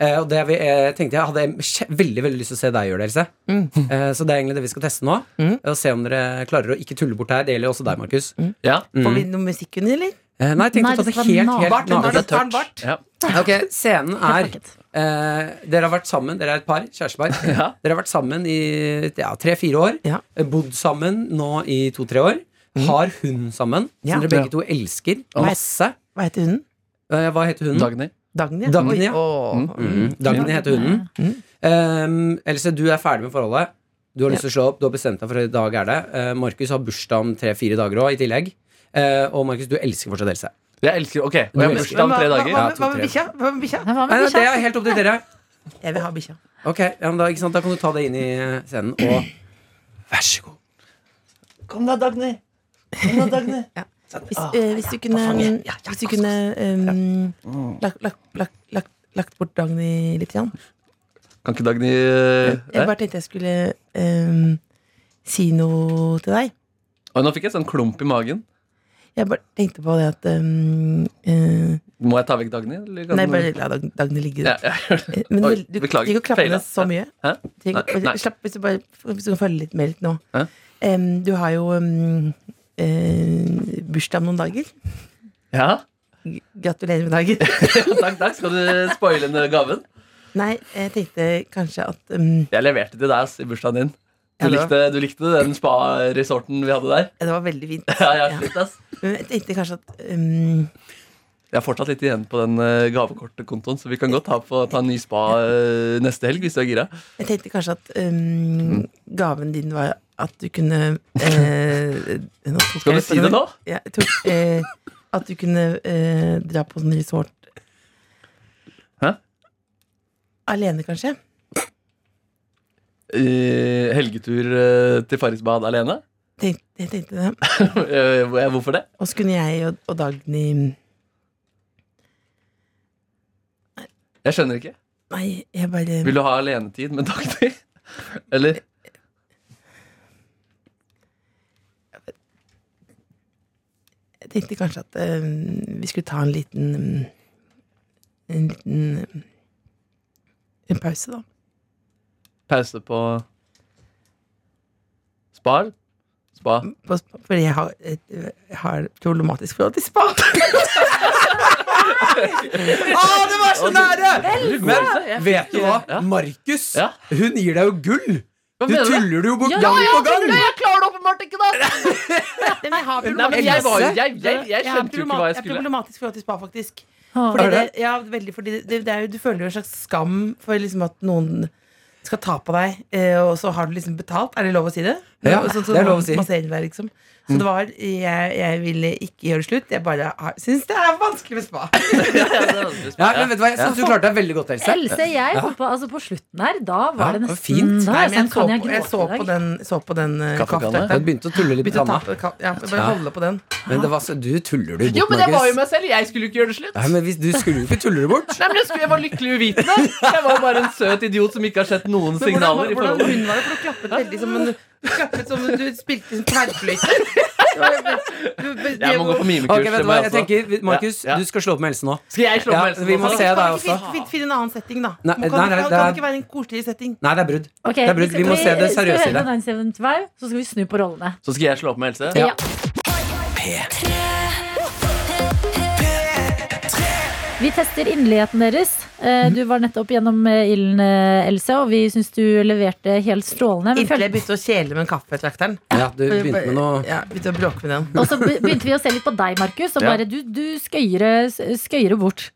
Speaker 2: Eh, og det vi, jeg tenkte jeg hadde veldig veldig lyst til å se deg gjøre det, Else. Mm. så det er egentlig det vi skal teste nå. Og se om dere klarer å ikke tulle bort her. Det gjelder også deg, Markus.
Speaker 11: ja.
Speaker 12: Får vi noe musikk under, eller?
Speaker 2: Eh, nei, jeg tenkte å ta
Speaker 3: det
Speaker 2: helt, helt
Speaker 12: nabart.
Speaker 11: ja.
Speaker 2: Ok, scenen er eh, Dere har vært sammen, dere er et par, kjærestepar.
Speaker 11: Ja.
Speaker 2: Dere har vært sammen i ja, tre-fire år.
Speaker 12: Ja.
Speaker 2: Eh, Bodd sammen nå i to-tre år. Har hund sammen,
Speaker 12: Ja.
Speaker 2: som dere begge to elsker masse.
Speaker 12: Hva heter hunden?
Speaker 2: Eh, hva heter hunden?
Speaker 11: Dagny.
Speaker 12: Dagny. ja.
Speaker 2: Dagny, ja.
Speaker 12: åh.
Speaker 2: Mm. Dagny heter hunden.
Speaker 12: Mm.
Speaker 2: Um, Else, du er ferdig med forholdet. Du har lyst til å slå opp, du har bestemt deg for i dag er det. Uh, Markus har bursdag om tre-fire dager òg, i tillegg. Uh, og Markus, du elsker fortsatt Else.
Speaker 11: Jeg elsker Ok, og jeg har bursdag om tre dager.
Speaker 12: Hva, hva, hva med bikkja? Hva med bikkja?
Speaker 3: Hva med
Speaker 2: Nei, nei,
Speaker 3: bikkja?
Speaker 2: det er helt opp til dere.
Speaker 12: Jeg vil ha bikkja.
Speaker 2: Ok, ja, men da, ikke sant? da kan du ta det inn i uh, scenen, og vær så god.
Speaker 11: Kom da, Dagny. Kom da, Dagny.
Speaker 12: Hvis, øh, hvis du kunne, hvis du kunne um, lagt, lagt, lagt, lagt, lagt bort Dagny litt. Grann.
Speaker 11: Kan ikke Dagny eh,
Speaker 12: Jeg bare tenkte jeg skulle um, si noe til deg.
Speaker 11: Og nå fikk jeg sånn klump i magen.
Speaker 12: Jeg bare tenkte på det at um, eh,
Speaker 11: Må jeg ta vekk Dagny? Eller kan
Speaker 12: Nei, bare la Dag, Dagny ligge.
Speaker 11: ja.
Speaker 12: Eh, Men
Speaker 11: Oi,
Speaker 12: du trenger ikke å klappe
Speaker 11: ned
Speaker 12: henne så mye.
Speaker 11: Hæ?
Speaker 12: Hæ?
Speaker 11: Nei, nei.
Speaker 12: Slapp, hvis du bare hvis du kan følge litt med litt nå. Um, du har jo um, eh, bursdag om noen dager.
Speaker 11: Ja?
Speaker 12: Gratulerer med dagen.
Speaker 11: takk, takk. Skal du spoile den gaven?
Speaker 12: Nei, jeg tenkte kanskje at um,
Speaker 11: Jeg leverte til deg i bursdagen din. Du,
Speaker 12: Ja,
Speaker 11: likte, du likte den spa-resorten vi hadde der?
Speaker 12: Det var veldig fint.
Speaker 11: Ja, jeg, ja.
Speaker 12: Men jeg tenkte kanskje at um,
Speaker 11: jeg har fortsatt litt igjen på den uh, gavekortkontoen, så vi kan godt ta, på, ta en ny spa eh, neste helg hvis du er gira.
Speaker 12: Jeg tenkte kanskje at um, gaven din var at du kunne eh,
Speaker 11: Skal du si det nå?
Speaker 12: Ja, tok, eh, at du kunne eh, dra på sånn resort
Speaker 11: Hæ?
Speaker 12: Alene, kanskje?
Speaker 11: Eh, helgetur eh, til Farrisbad alene?
Speaker 12: Tenk, jeg tenkte det.
Speaker 11: Eh, Hvorfor det?
Speaker 12: Og så kunne jeg og, og Dagny
Speaker 11: Jeg skjønner ikke.
Speaker 12: Nei, jeg bare
Speaker 11: Vil du ha alenetid med Dagny? Eller?
Speaker 12: Jeg tenkte kanskje at uh, vi skulle ta en liten En liten En pause, da.
Speaker 11: Pause på Spar? Spa?
Speaker 12: På, fordi jeg har, et, jeg har et problematisk forhold til spa.
Speaker 2: Å, det var så nære! Men vet du hva? Markus, hun gir deg jo gull. Du tuller det jo bort gang på gang.
Speaker 11: Jeg klarer det åpenbart ikke, da!
Speaker 12: Jeg
Speaker 11: skjønte jo ikke hva jeg
Speaker 12: skulle. Jeg
Speaker 11: er
Speaker 12: problematisk forhold til spa, faktisk. Fordi
Speaker 2: Er
Speaker 12: det,
Speaker 2: det?
Speaker 12: ja, veldig, fordi det, det er jo, du føler jo en slags skam for liksom at noen skal ta på deg, eh, og så har du liksom betalt. Er det lov å si det?
Speaker 2: Ja,
Speaker 12: Sånn så,
Speaker 2: det er lov å si.
Speaker 12: liksom. Så det var Jeg, jeg ville ikke gjøre det slutt. Jeg bare syns det er vanskelig med spa.
Speaker 2: Ja, men vet du hva, Jeg syns du klarte deg veldig godt, Else.
Speaker 3: Else, jeg
Speaker 2: Ja.
Speaker 3: på, altså på slutten her, da var
Speaker 2: Ja,
Speaker 3: det
Speaker 2: det
Speaker 3: nesten
Speaker 2: fint.
Speaker 3: Da jeg
Speaker 12: jeg
Speaker 3: sånn,
Speaker 12: så
Speaker 3: jeg
Speaker 12: på, jeg så på den, så på den uh,
Speaker 11: Kaffekanne.
Speaker 2: Du begynte å tulle litt
Speaker 12: med å ja, bare holde på den.
Speaker 2: Men det var så, du tuller du bort,
Speaker 11: Jo, men jeg var jo meg selv. Jeg skulle jo ikke gjøre det slutt.
Speaker 2: Nei, men hvis, Du skulle jo ikke tulle det bort.
Speaker 11: Nei, men jeg, skulle, jeg var lykkelig uvitende. Jeg var bare en søt idiot som ikke har sett noen
Speaker 12: Men hvordan,
Speaker 11: signaler. i
Speaker 12: hvordan hun var det? For du klappet veldig som en klappet som om du spilte en tverrfløyte. Det
Speaker 11: Jeg må gå på mimekurs.
Speaker 2: Okay, vet du hva, jeg
Speaker 11: det
Speaker 2: tenker, Markus,
Speaker 11: Ja, ja.
Speaker 2: du skal slå opp med Else nå.
Speaker 11: Skal jeg slå
Speaker 2: opp
Speaker 11: med Else
Speaker 2: vi må
Speaker 11: også?
Speaker 2: se deg også.
Speaker 12: finn, finn en annen setting, da.
Speaker 2: Nei,
Speaker 12: Kan,
Speaker 2: nei, nei,
Speaker 12: kan,
Speaker 2: det
Speaker 12: ikke være en koseligere setting?
Speaker 2: Nei, det er brudd.
Speaker 3: Okay,
Speaker 2: Det er brudd. Vi må se det seriøse i det.
Speaker 3: høre på 975, så skal vi snu på rollene.
Speaker 11: Så skal jeg slå opp med Else?
Speaker 3: Ja. Vi tester inderligheten deres. Eh, Du var nettopp gjennom eh, ilden, eh, Else, og vi syns du leverte helt strålende. Men
Speaker 12: Inntil jeg begynte å kjele med kaffetrakteren.
Speaker 2: Ja, du begynte med noe
Speaker 12: Ja, begynte å bråke med den.
Speaker 3: Og så begynte vi å se litt på deg, Markus, og bare du, du skøyere, skøyere bort.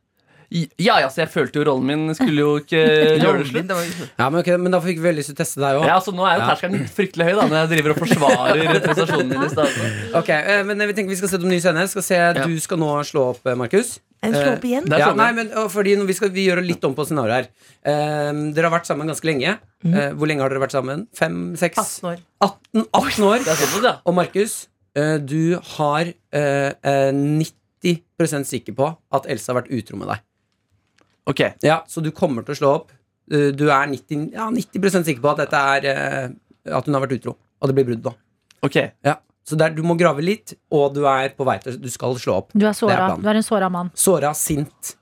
Speaker 11: Ja, ja, så jeg følte jo rollen min skulle jo ikke gjøre det slutt.
Speaker 2: Ja, men, okay, men da fikk vi veldig lyst til å teste deg òg.
Speaker 11: Ja, så nå er jo terskelen fryktelig høy da når jeg driver og forsvarer prestasjonen min i stedet.
Speaker 2: Ok, eh, men vi tenker vi skal se om ny scene. Skal se, Du skal nå slå opp, eh, Markus.
Speaker 12: Slå opp igjen?
Speaker 2: Ja, nei, men fordi vi, skal, vi gjør litt om på scenarioet her. Eh, dere har vært sammen ganske lenge. Eh, hvor lenge har dere vært sammen? Fem? Seks?
Speaker 12: 18 år.
Speaker 2: 18, 18 år.
Speaker 11: Såpass, ja.
Speaker 2: Og Markus, eh, du har eh, eh, 90% sikker på at Elsa har vært utro med deg.
Speaker 11: Ok,
Speaker 2: Ja, Så du kommer til å slå opp. Du er 90, ja, 90 sikker på at dette er eh, At hun har vært utro. Og det blir brudd, da.
Speaker 11: ok.
Speaker 2: Ja. Så der, du må grave litt, og du er på vei til Du skal slå opp.
Speaker 3: Du er
Speaker 2: Det er
Speaker 3: såra.
Speaker 2: planen.
Speaker 3: Du er en såra mann.
Speaker 2: Såra, sint.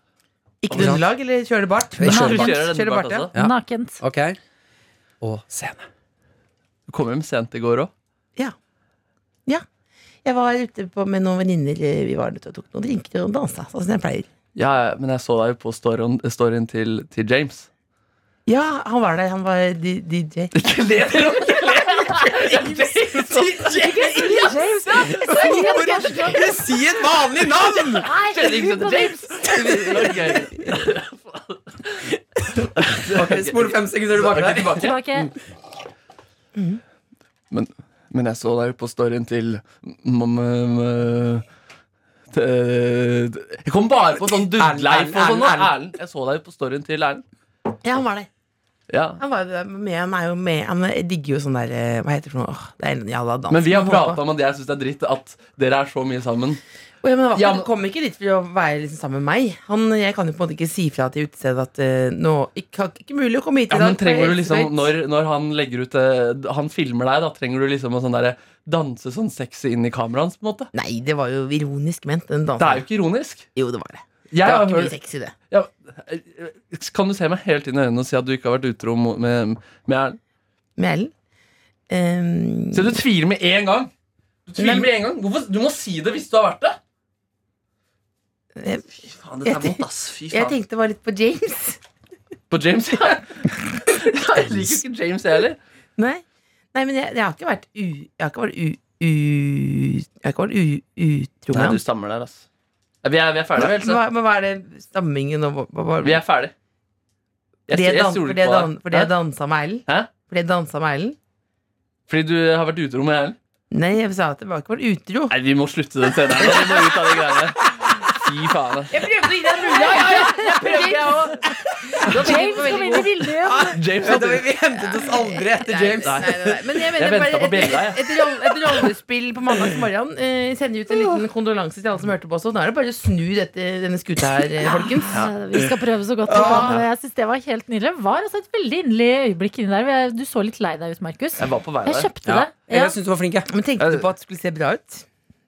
Speaker 12: Ikke noe underlag, eller kjører det bart?
Speaker 2: Kjører
Speaker 11: Du
Speaker 2: bart.
Speaker 11: kjører
Speaker 12: Kjører
Speaker 11: bart
Speaker 12: bart, ja.
Speaker 2: Ja.
Speaker 3: Nakent.
Speaker 2: Ok. Og scene.
Speaker 11: Du kom hjem sent i går òg.
Speaker 12: Ja. ja. Jeg var ute på, med noen venninner. eh, Vi var ute og tok noen drinker og dansa, sånn som jeg pleier.
Speaker 11: Ja, men jeg så deg jo på storyen, storyen til, til James.
Speaker 12: Ja, han var der. Han var DJ.
Speaker 11: Ikke le, dere!
Speaker 2: Si et vanlig navn!
Speaker 11: James!
Speaker 2: Ok, Spol fem sekunder tilbake.
Speaker 3: Tilbake.
Speaker 11: Men, men jeg så deg jo på storyen til m- m- m- t- Jeg kom bare på sånn Dudleif og sånn.
Speaker 2: Erlend,
Speaker 11: Erlend. Jeg så deg på storyen til Erlend.
Speaker 12: Ja, han var der.
Speaker 11: Ja.
Speaker 12: Han, var jo med, han er jo med Han digger jo sånn der eh, Hva heter det for noe? Det er en jævla dans.
Speaker 11: Men vi har prata om at jeg syns det er dritt at dere er så mye sammen.
Speaker 12: Å, jeg, men kom ikke dit for å være liksom sammen med meg. Han, jeg kan jo på en måte ikke si fra til utestedet at uh, nå ikke, ikke mulig å komme hit i
Speaker 11: Ja,
Speaker 12: dag.
Speaker 11: men trenger du liksom når, når han legger ut uh, Han filmer deg, da trenger du liksom å sånn der, danse sånn sexy inn i kameraet hans? på en måte
Speaker 12: Nei, det var jo ironisk ment. Den.
Speaker 11: Det er jo ikke ironisk.
Speaker 12: Jo, det var det.
Speaker 11: Jeg
Speaker 12: det var
Speaker 11: har
Speaker 12: ikke mye sexy, det.
Speaker 11: ja, eh, kan du se meg helt inn i øynene og si at du ikke har vært utro med, med Erlend?
Speaker 12: Med Ellen. Um...
Speaker 11: Så du tviler med en gang? Du tviler
Speaker 12: Men-
Speaker 11: med en gang? Hvorfor? Du må si det hvis du har vært det.
Speaker 12: Jeg,
Speaker 11: faen, dette er
Speaker 12: Jeg-
Speaker 11: vondt, ass. Fy
Speaker 12: jeg
Speaker 11: faen.
Speaker 12: tenkte bare litt på James.
Speaker 11: På James, ja. Jeg liker ikke James, jeg heller.
Speaker 12: Nei, Nei men jeg, jeg har ikke vært u... Jeg har ikke vært u... u jeg har ikke vært u, utro med
Speaker 11: Nei, du stammer der, ass. Ja, Vi er, vi er ferdige, vel? Så.
Speaker 12: hva, men hva er det stammingen og hva, hva, hva,
Speaker 11: Vi er ferdige. Jeg,
Speaker 12: Fordi jeg, dan,
Speaker 11: stoler på
Speaker 12: dan,
Speaker 11: deg.
Speaker 12: fordi jeg
Speaker 11: Hæ?
Speaker 12: dansa med Erlend?
Speaker 11: Hæ?
Speaker 12: Jeg dansa med Erlend?
Speaker 11: Fordi du har vært utro med Erlend?
Speaker 12: Nei, jeg sa at det var ikke vært utro.
Speaker 11: Nei, vi må slutte den scenen her. Vi må ut av de greiene. Fy faen.
Speaker 12: Jeg prøvde å gi deg en mulighet!
Speaker 11: Ja, ja, ja, jeg prøvde, jeg òg.
Speaker 3: James kom inn i bildet igjen.
Speaker 11: James
Speaker 2: Vent,
Speaker 11: hadde
Speaker 2: vi, hentet oss aldri etter James.
Speaker 12: Nei, nei, nei. Men jeg
Speaker 11: Jeg
Speaker 12: mener bare
Speaker 11: på
Speaker 12: et,
Speaker 11: jeg.
Speaker 12: et, et rollespill på mandags morgen. Eh, sender ut en liten kondolanse til alle som hørte på oss. Nå er det bare å snu dette, denne skuta her, eh, folkens.
Speaker 3: Ja, Vi skal prøve så godt vi kan. Jeg synes det var helt nydelig. Det var altså et veldig inderlig øyeblikk inni der. Du så litt lei deg ut, Markus.
Speaker 11: Jeg var på vei
Speaker 3: Jeg
Speaker 11: der.
Speaker 3: kjøpte
Speaker 2: Ja.
Speaker 3: det. Ja.
Speaker 2: Jeg syns du var flink, jeg.
Speaker 12: Men tenkte du på at det skulle se bra ut?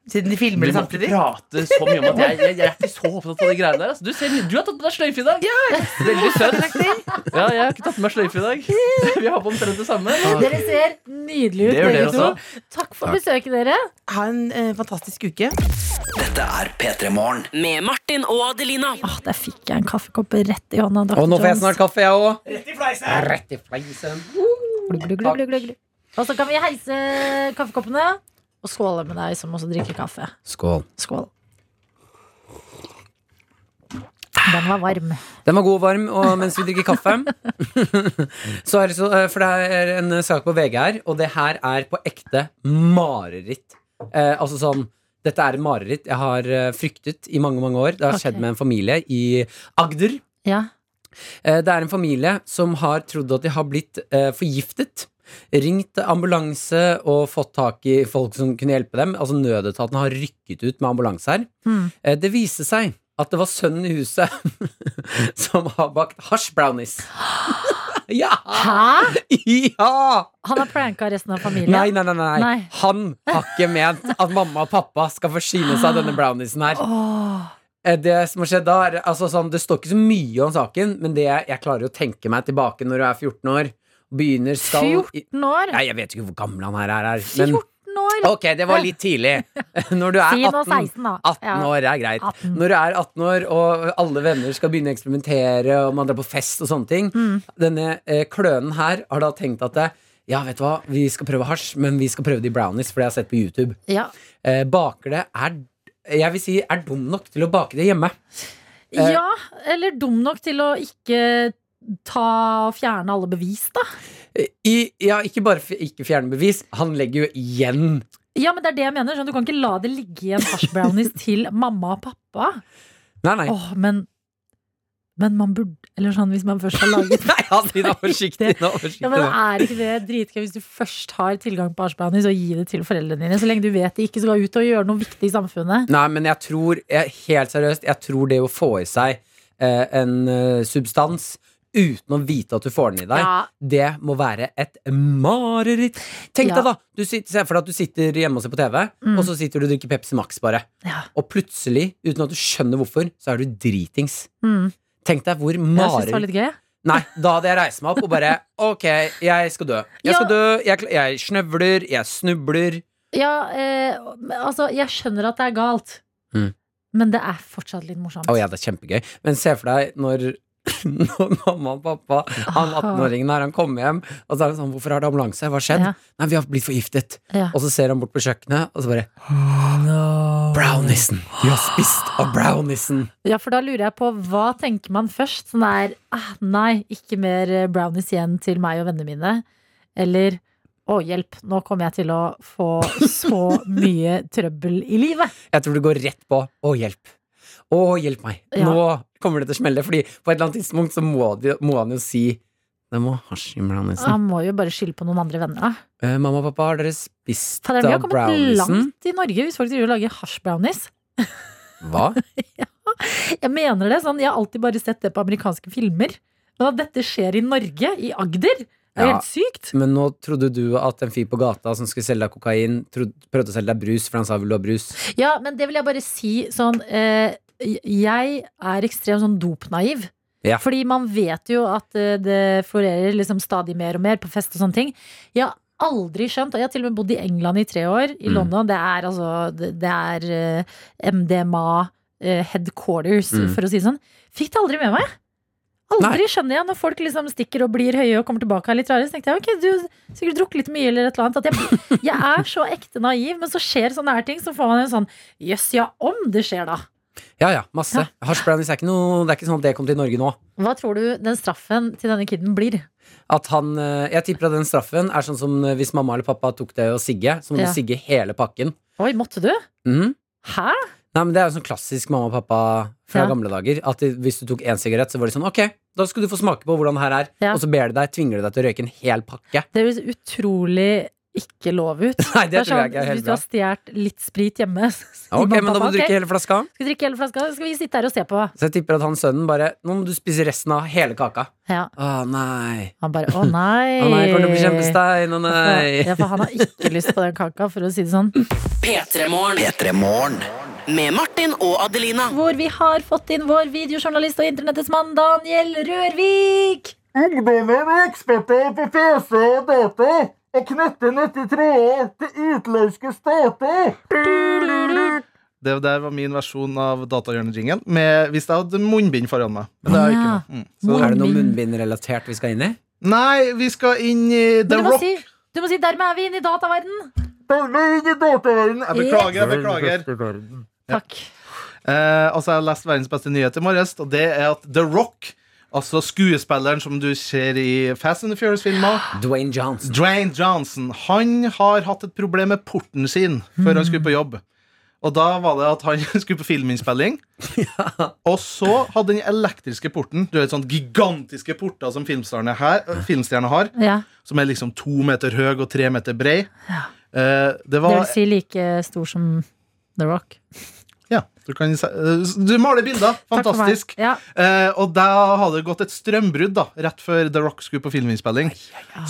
Speaker 12: Siden de filmer det samtidig?
Speaker 11: prate så mye om at jeg, jeg, jeg er ikke så opptatt av de greiene der. Altså. Du, ser, du har tatt på deg sløyfe i dag. Veldig søt. Ja, jeg har ikke tatt på meg sløyfe i dag. Vi har på omtrent det samme.
Speaker 3: Dere ser nydelige ut, begge
Speaker 11: dere
Speaker 3: to. Takk for besøket, dere.
Speaker 12: Ha en eh, fantastisk uke.
Speaker 6: Dette er P3 Morgen.
Speaker 4: Med Martin og Adelina.
Speaker 3: Åh, Der fikk jeg en kaffekopp rett i hånda. Dr.
Speaker 2: Og nå får jeg snart kaffe, jeg òg. Rett i fleisen.
Speaker 3: Og så kan vi heise kaffekoppene og skåle med deg som også drikker kaffe.
Speaker 2: Skål.
Speaker 3: Skål. Den var varm.
Speaker 2: Den var god og varm, og mens vi drikker kaffe så er det så, eh, For det er en sak på VG her, og det her er på ekte mareritt. Eh, altså sånn Dette er mareritt jeg har eh, fryktet i mange mange år. Det har
Speaker 3: okay.
Speaker 2: skjedd med en familie i Agder.
Speaker 3: Ja.
Speaker 2: Eh, Det er en familie som har trodd at de har blitt eh, forgiftet. Ringt ambulanse og fått tak i folk som kunne hjelpe dem. Altså Nødetaten har rykket ut med ambulanse her.
Speaker 3: Mm.
Speaker 2: Det viste seg at det var sønnen i huset som har bakt hasjbrownies. ja!
Speaker 3: Hæ?
Speaker 2: ja!
Speaker 3: Han har pranka resten av familien?
Speaker 2: Nei, nei, nei, nei.
Speaker 3: Nei.
Speaker 2: Han har ikke ment at mamma og pappa skal forsyne seg av denne browniesen her. Eh, Det som har skjedd da altså sånn, Det står ikke så mye om saken, men det jeg, jeg klarer å tenke meg tilbake når du er 14 år. Begynner skal
Speaker 3: 14 år?
Speaker 2: Nei, Jeg vet ikke hvor gammel han her er. Men
Speaker 3: 14 år?
Speaker 2: ok, det var litt tidlig. Når du er 18,
Speaker 3: 16, da.
Speaker 2: 18 år er greit.
Speaker 3: 18.
Speaker 2: Når du er 18 år og alle venner skal begynne å eksperimentere, og man drar på fest og sånne ting
Speaker 3: Mm.
Speaker 2: Denne eh, klønen her har da tenkt at det, ja, vet du hva, vi skal prøve hasj, men vi skal prøve de brownies, for det har jeg sett på YouTube.
Speaker 3: Ja.
Speaker 2: Eh, baker det er jeg vil si er dum nok til å bake det hjemme. Eh,
Speaker 3: ja, eller dum nok til å ikke ta og fjerne alle bevis, da.
Speaker 2: I, ja, ikke bare ikke fjerne bevis, han legger jo igjen
Speaker 3: Ja, men det er det jeg mener. Sånn, du kan ikke la det ligge igjen hasjbrownies til mamma og pappa.
Speaker 2: Nei, nei.
Speaker 3: Åh, men men man burde Eller sånn hvis man først har laget
Speaker 2: Nei, Adelina, forsiktig nå. Forsiktig
Speaker 3: Ja, men. Er ikke det dritgøy hvis du først har tilgang på hasjbrownies, og gir det til foreldrene dine? Så lenge du vet de ikke skal ut og gjøre noe viktig i samfunnet.
Speaker 2: Nei, men jeg tror, jeg, helt seriøst, jeg tror det å få i seg eh, en eh, substans uten å vite at du får den i deg,
Speaker 3: Ja.
Speaker 2: det må være et mareritt. Tenk
Speaker 3: Ja.
Speaker 2: deg, da! Du sitter, se for deg at du sitter hjemme og ser på TV,
Speaker 3: Mm.
Speaker 2: og så sitter du og drikker Pepsi Max, bare.
Speaker 3: Ja.
Speaker 2: Og plutselig, uten at du skjønner hvorfor, så er du dritings.
Speaker 3: Mm.
Speaker 2: Tenk deg hvor mareritt. Nei, da hadde jeg reist meg opp og bare Ok, jeg skal dø. Jeg skal dø, jeg, jeg snøvler, jeg snubler.
Speaker 3: Ja, eh, altså, jeg skjønner at det er galt,
Speaker 2: Mm.
Speaker 3: men det er fortsatt litt morsomt.
Speaker 2: Oh, ja, det er kjempegøy. Men se for deg når, når mamma og pappa, han 18-åringen her, han kommer hjem, og så er han sånn Hvorfor har det ambulanse? Hva har skjedd?
Speaker 3: Ja.
Speaker 2: Nei, vi har blitt forgiftet.
Speaker 3: Ja.
Speaker 2: Og så ser han bort på kjøkkenet, og så bare Brownisen! Vi har spist av brownisen!
Speaker 3: Ja, for da lurer jeg på, hva tenker man først? Sånn der, ah, nei, ikke mer eh, brownies igjen til meg og vennene mine. Eller, å hjelp, nå kommer jeg til å få så mye trøbbel i livet.
Speaker 2: Jeg tror det går rett på Å, hjelp. Å, hjelp meg.
Speaker 3: Ja.
Speaker 2: Nå kommer det til å smelle. Fordi på et eller annet tidspunkt så må, de, må han jo si Det må hasj i brownisen.
Speaker 3: Han må jo bare skylde på noen andre venner. da.
Speaker 2: Eh, mamma og pappa, har dere spist
Speaker 3: Fader, vi har
Speaker 2: av
Speaker 3: kommet langt i Norge hvis folk driver og lager hasjbrownies.
Speaker 2: Hva?
Speaker 3: Jeg mener det sånn, jeg har alltid bare sett det på amerikanske filmer. Men at dette skjer i Norge, i Agder, det er
Speaker 2: Ja.
Speaker 3: helt sykt.
Speaker 2: Men nå trodde du at en fyr på gata som skulle selge deg kokain, trodde, prøvde å selge deg brus, for han sa vil du ha brus?
Speaker 3: Ja, men det vil jeg bare si sånn eh, Jeg er ekstremt sånn dopnaiv.
Speaker 2: Ja.
Speaker 3: Fordi man vet jo at eh, det florerer liksom stadig mer og mer på fest og sånne ting. Jeg har aldri skjønt, og jeg har til og med bodd i England i tre år, i
Speaker 2: Mm.
Speaker 3: London. Det er altså Det, er eh, MDMA eh, headquarters,
Speaker 2: Mm.
Speaker 3: for å si det sånn. Fikk det aldri med meg. Aldri skjønner jeg når folk liksom stikker og blir høye og kommer tilbake litt rare. Så tenkte jeg ok, du sikkert drukket litt mye eller et eller annet. At jeg, jeg er så ekte naiv, men så skjer sånne her ting, så får man en sånn jøss, ja, om det skjer, da.
Speaker 2: Ja ja, masse. Hasj brownies er ikke noe Det er ikke sånn at det kom til Norge nå.
Speaker 3: Hva tror du den straffen til denne kiden blir?
Speaker 2: At han eh, Jeg tipper at den straffen er sånn som eh, hvis mamma eller pappa tok det og sigge, så må
Speaker 3: Ja.
Speaker 2: du sigge hele pakken.
Speaker 3: Oi, måtte du?
Speaker 2: Mm.
Speaker 3: Hæ?
Speaker 2: Nei, men Det er jo sånn klassisk mamma og pappa fra
Speaker 3: Ja.
Speaker 2: gamle dager. At Hvis du tok én sigarett, så var de sånn Ok, da skal du få smake på hvordan det her er.
Speaker 3: Ja.
Speaker 2: Og så ber de deg, tvinger de deg til å røyke en hel pakke.
Speaker 3: Det høres utrolig ikke lov ut.
Speaker 2: Nei, det tror jeg ikke er
Speaker 3: sånn,
Speaker 2: helt
Speaker 3: Hvis du har stjålet litt sprit hjemme
Speaker 2: Ok, men da må du drikke
Speaker 3: okay.
Speaker 2: hele flaska.
Speaker 3: Skal drikke hele flaska? Skal vi sitte her og se på?
Speaker 2: Så jeg tipper at han sønnen bare Nå må du spise resten av hele kaka.
Speaker 3: Ja.
Speaker 2: Å nei.
Speaker 3: Han bare å nei.
Speaker 2: Å nei, kommer til å bli kjempestein. Å nei.
Speaker 3: Ja, for han har ikke lyst på den kaka, for å si det sånn.
Speaker 4: P3morgen. Med Martin og Adelina.
Speaker 3: Hvor vi har fått inn vår videojournalist og internettets mann Daniel Rørvik.
Speaker 13: Ungdommen er eksperter på PC og data. Jeg knytter 93 til utenlandske stater.
Speaker 14: Det der var min versjon av datahjørnejingen hvis jeg hadde munnbind foran meg. Men det er, ikke noe. Mm. Så-
Speaker 2: Er det noe munnbindrelatert vi skal inn i?
Speaker 14: Nei, vi skal inn i The
Speaker 3: du
Speaker 14: Rock.
Speaker 3: si, du må si 'dermed er vi inne i dataverden'.
Speaker 13: Dermed inn i dataverden.
Speaker 14: Jeg beklager, jeg beklager.
Speaker 3: Takk.
Speaker 14: Eh, altså, jeg har lest verdens beste nyhet i morges, og det er at The Rock, altså skuespilleren som du ser i Fast and the Furious-filmer
Speaker 2: Dwayne Johnson.
Speaker 14: Dwayne Johnson, han har hatt et problem med porten sin før han skulle på jobb. Og da var det at han skulle på filminnspilling. Og så hadde den elektriske porten Du vet sånn gigantiske porter som filmstjerner har.
Speaker 3: Ja.
Speaker 14: Som er liksom to meter høy og tre meter brei.
Speaker 3: Ja.
Speaker 14: Det,
Speaker 3: det
Speaker 14: Det
Speaker 3: vil si like stor som The Rock.
Speaker 14: Ja, du kan eh, Du maler bilder. Fantastisk.
Speaker 3: Ja.
Speaker 14: Eh, og da hadde det gått et strømbrudd da rett før The Rock skulle på filminnspilling.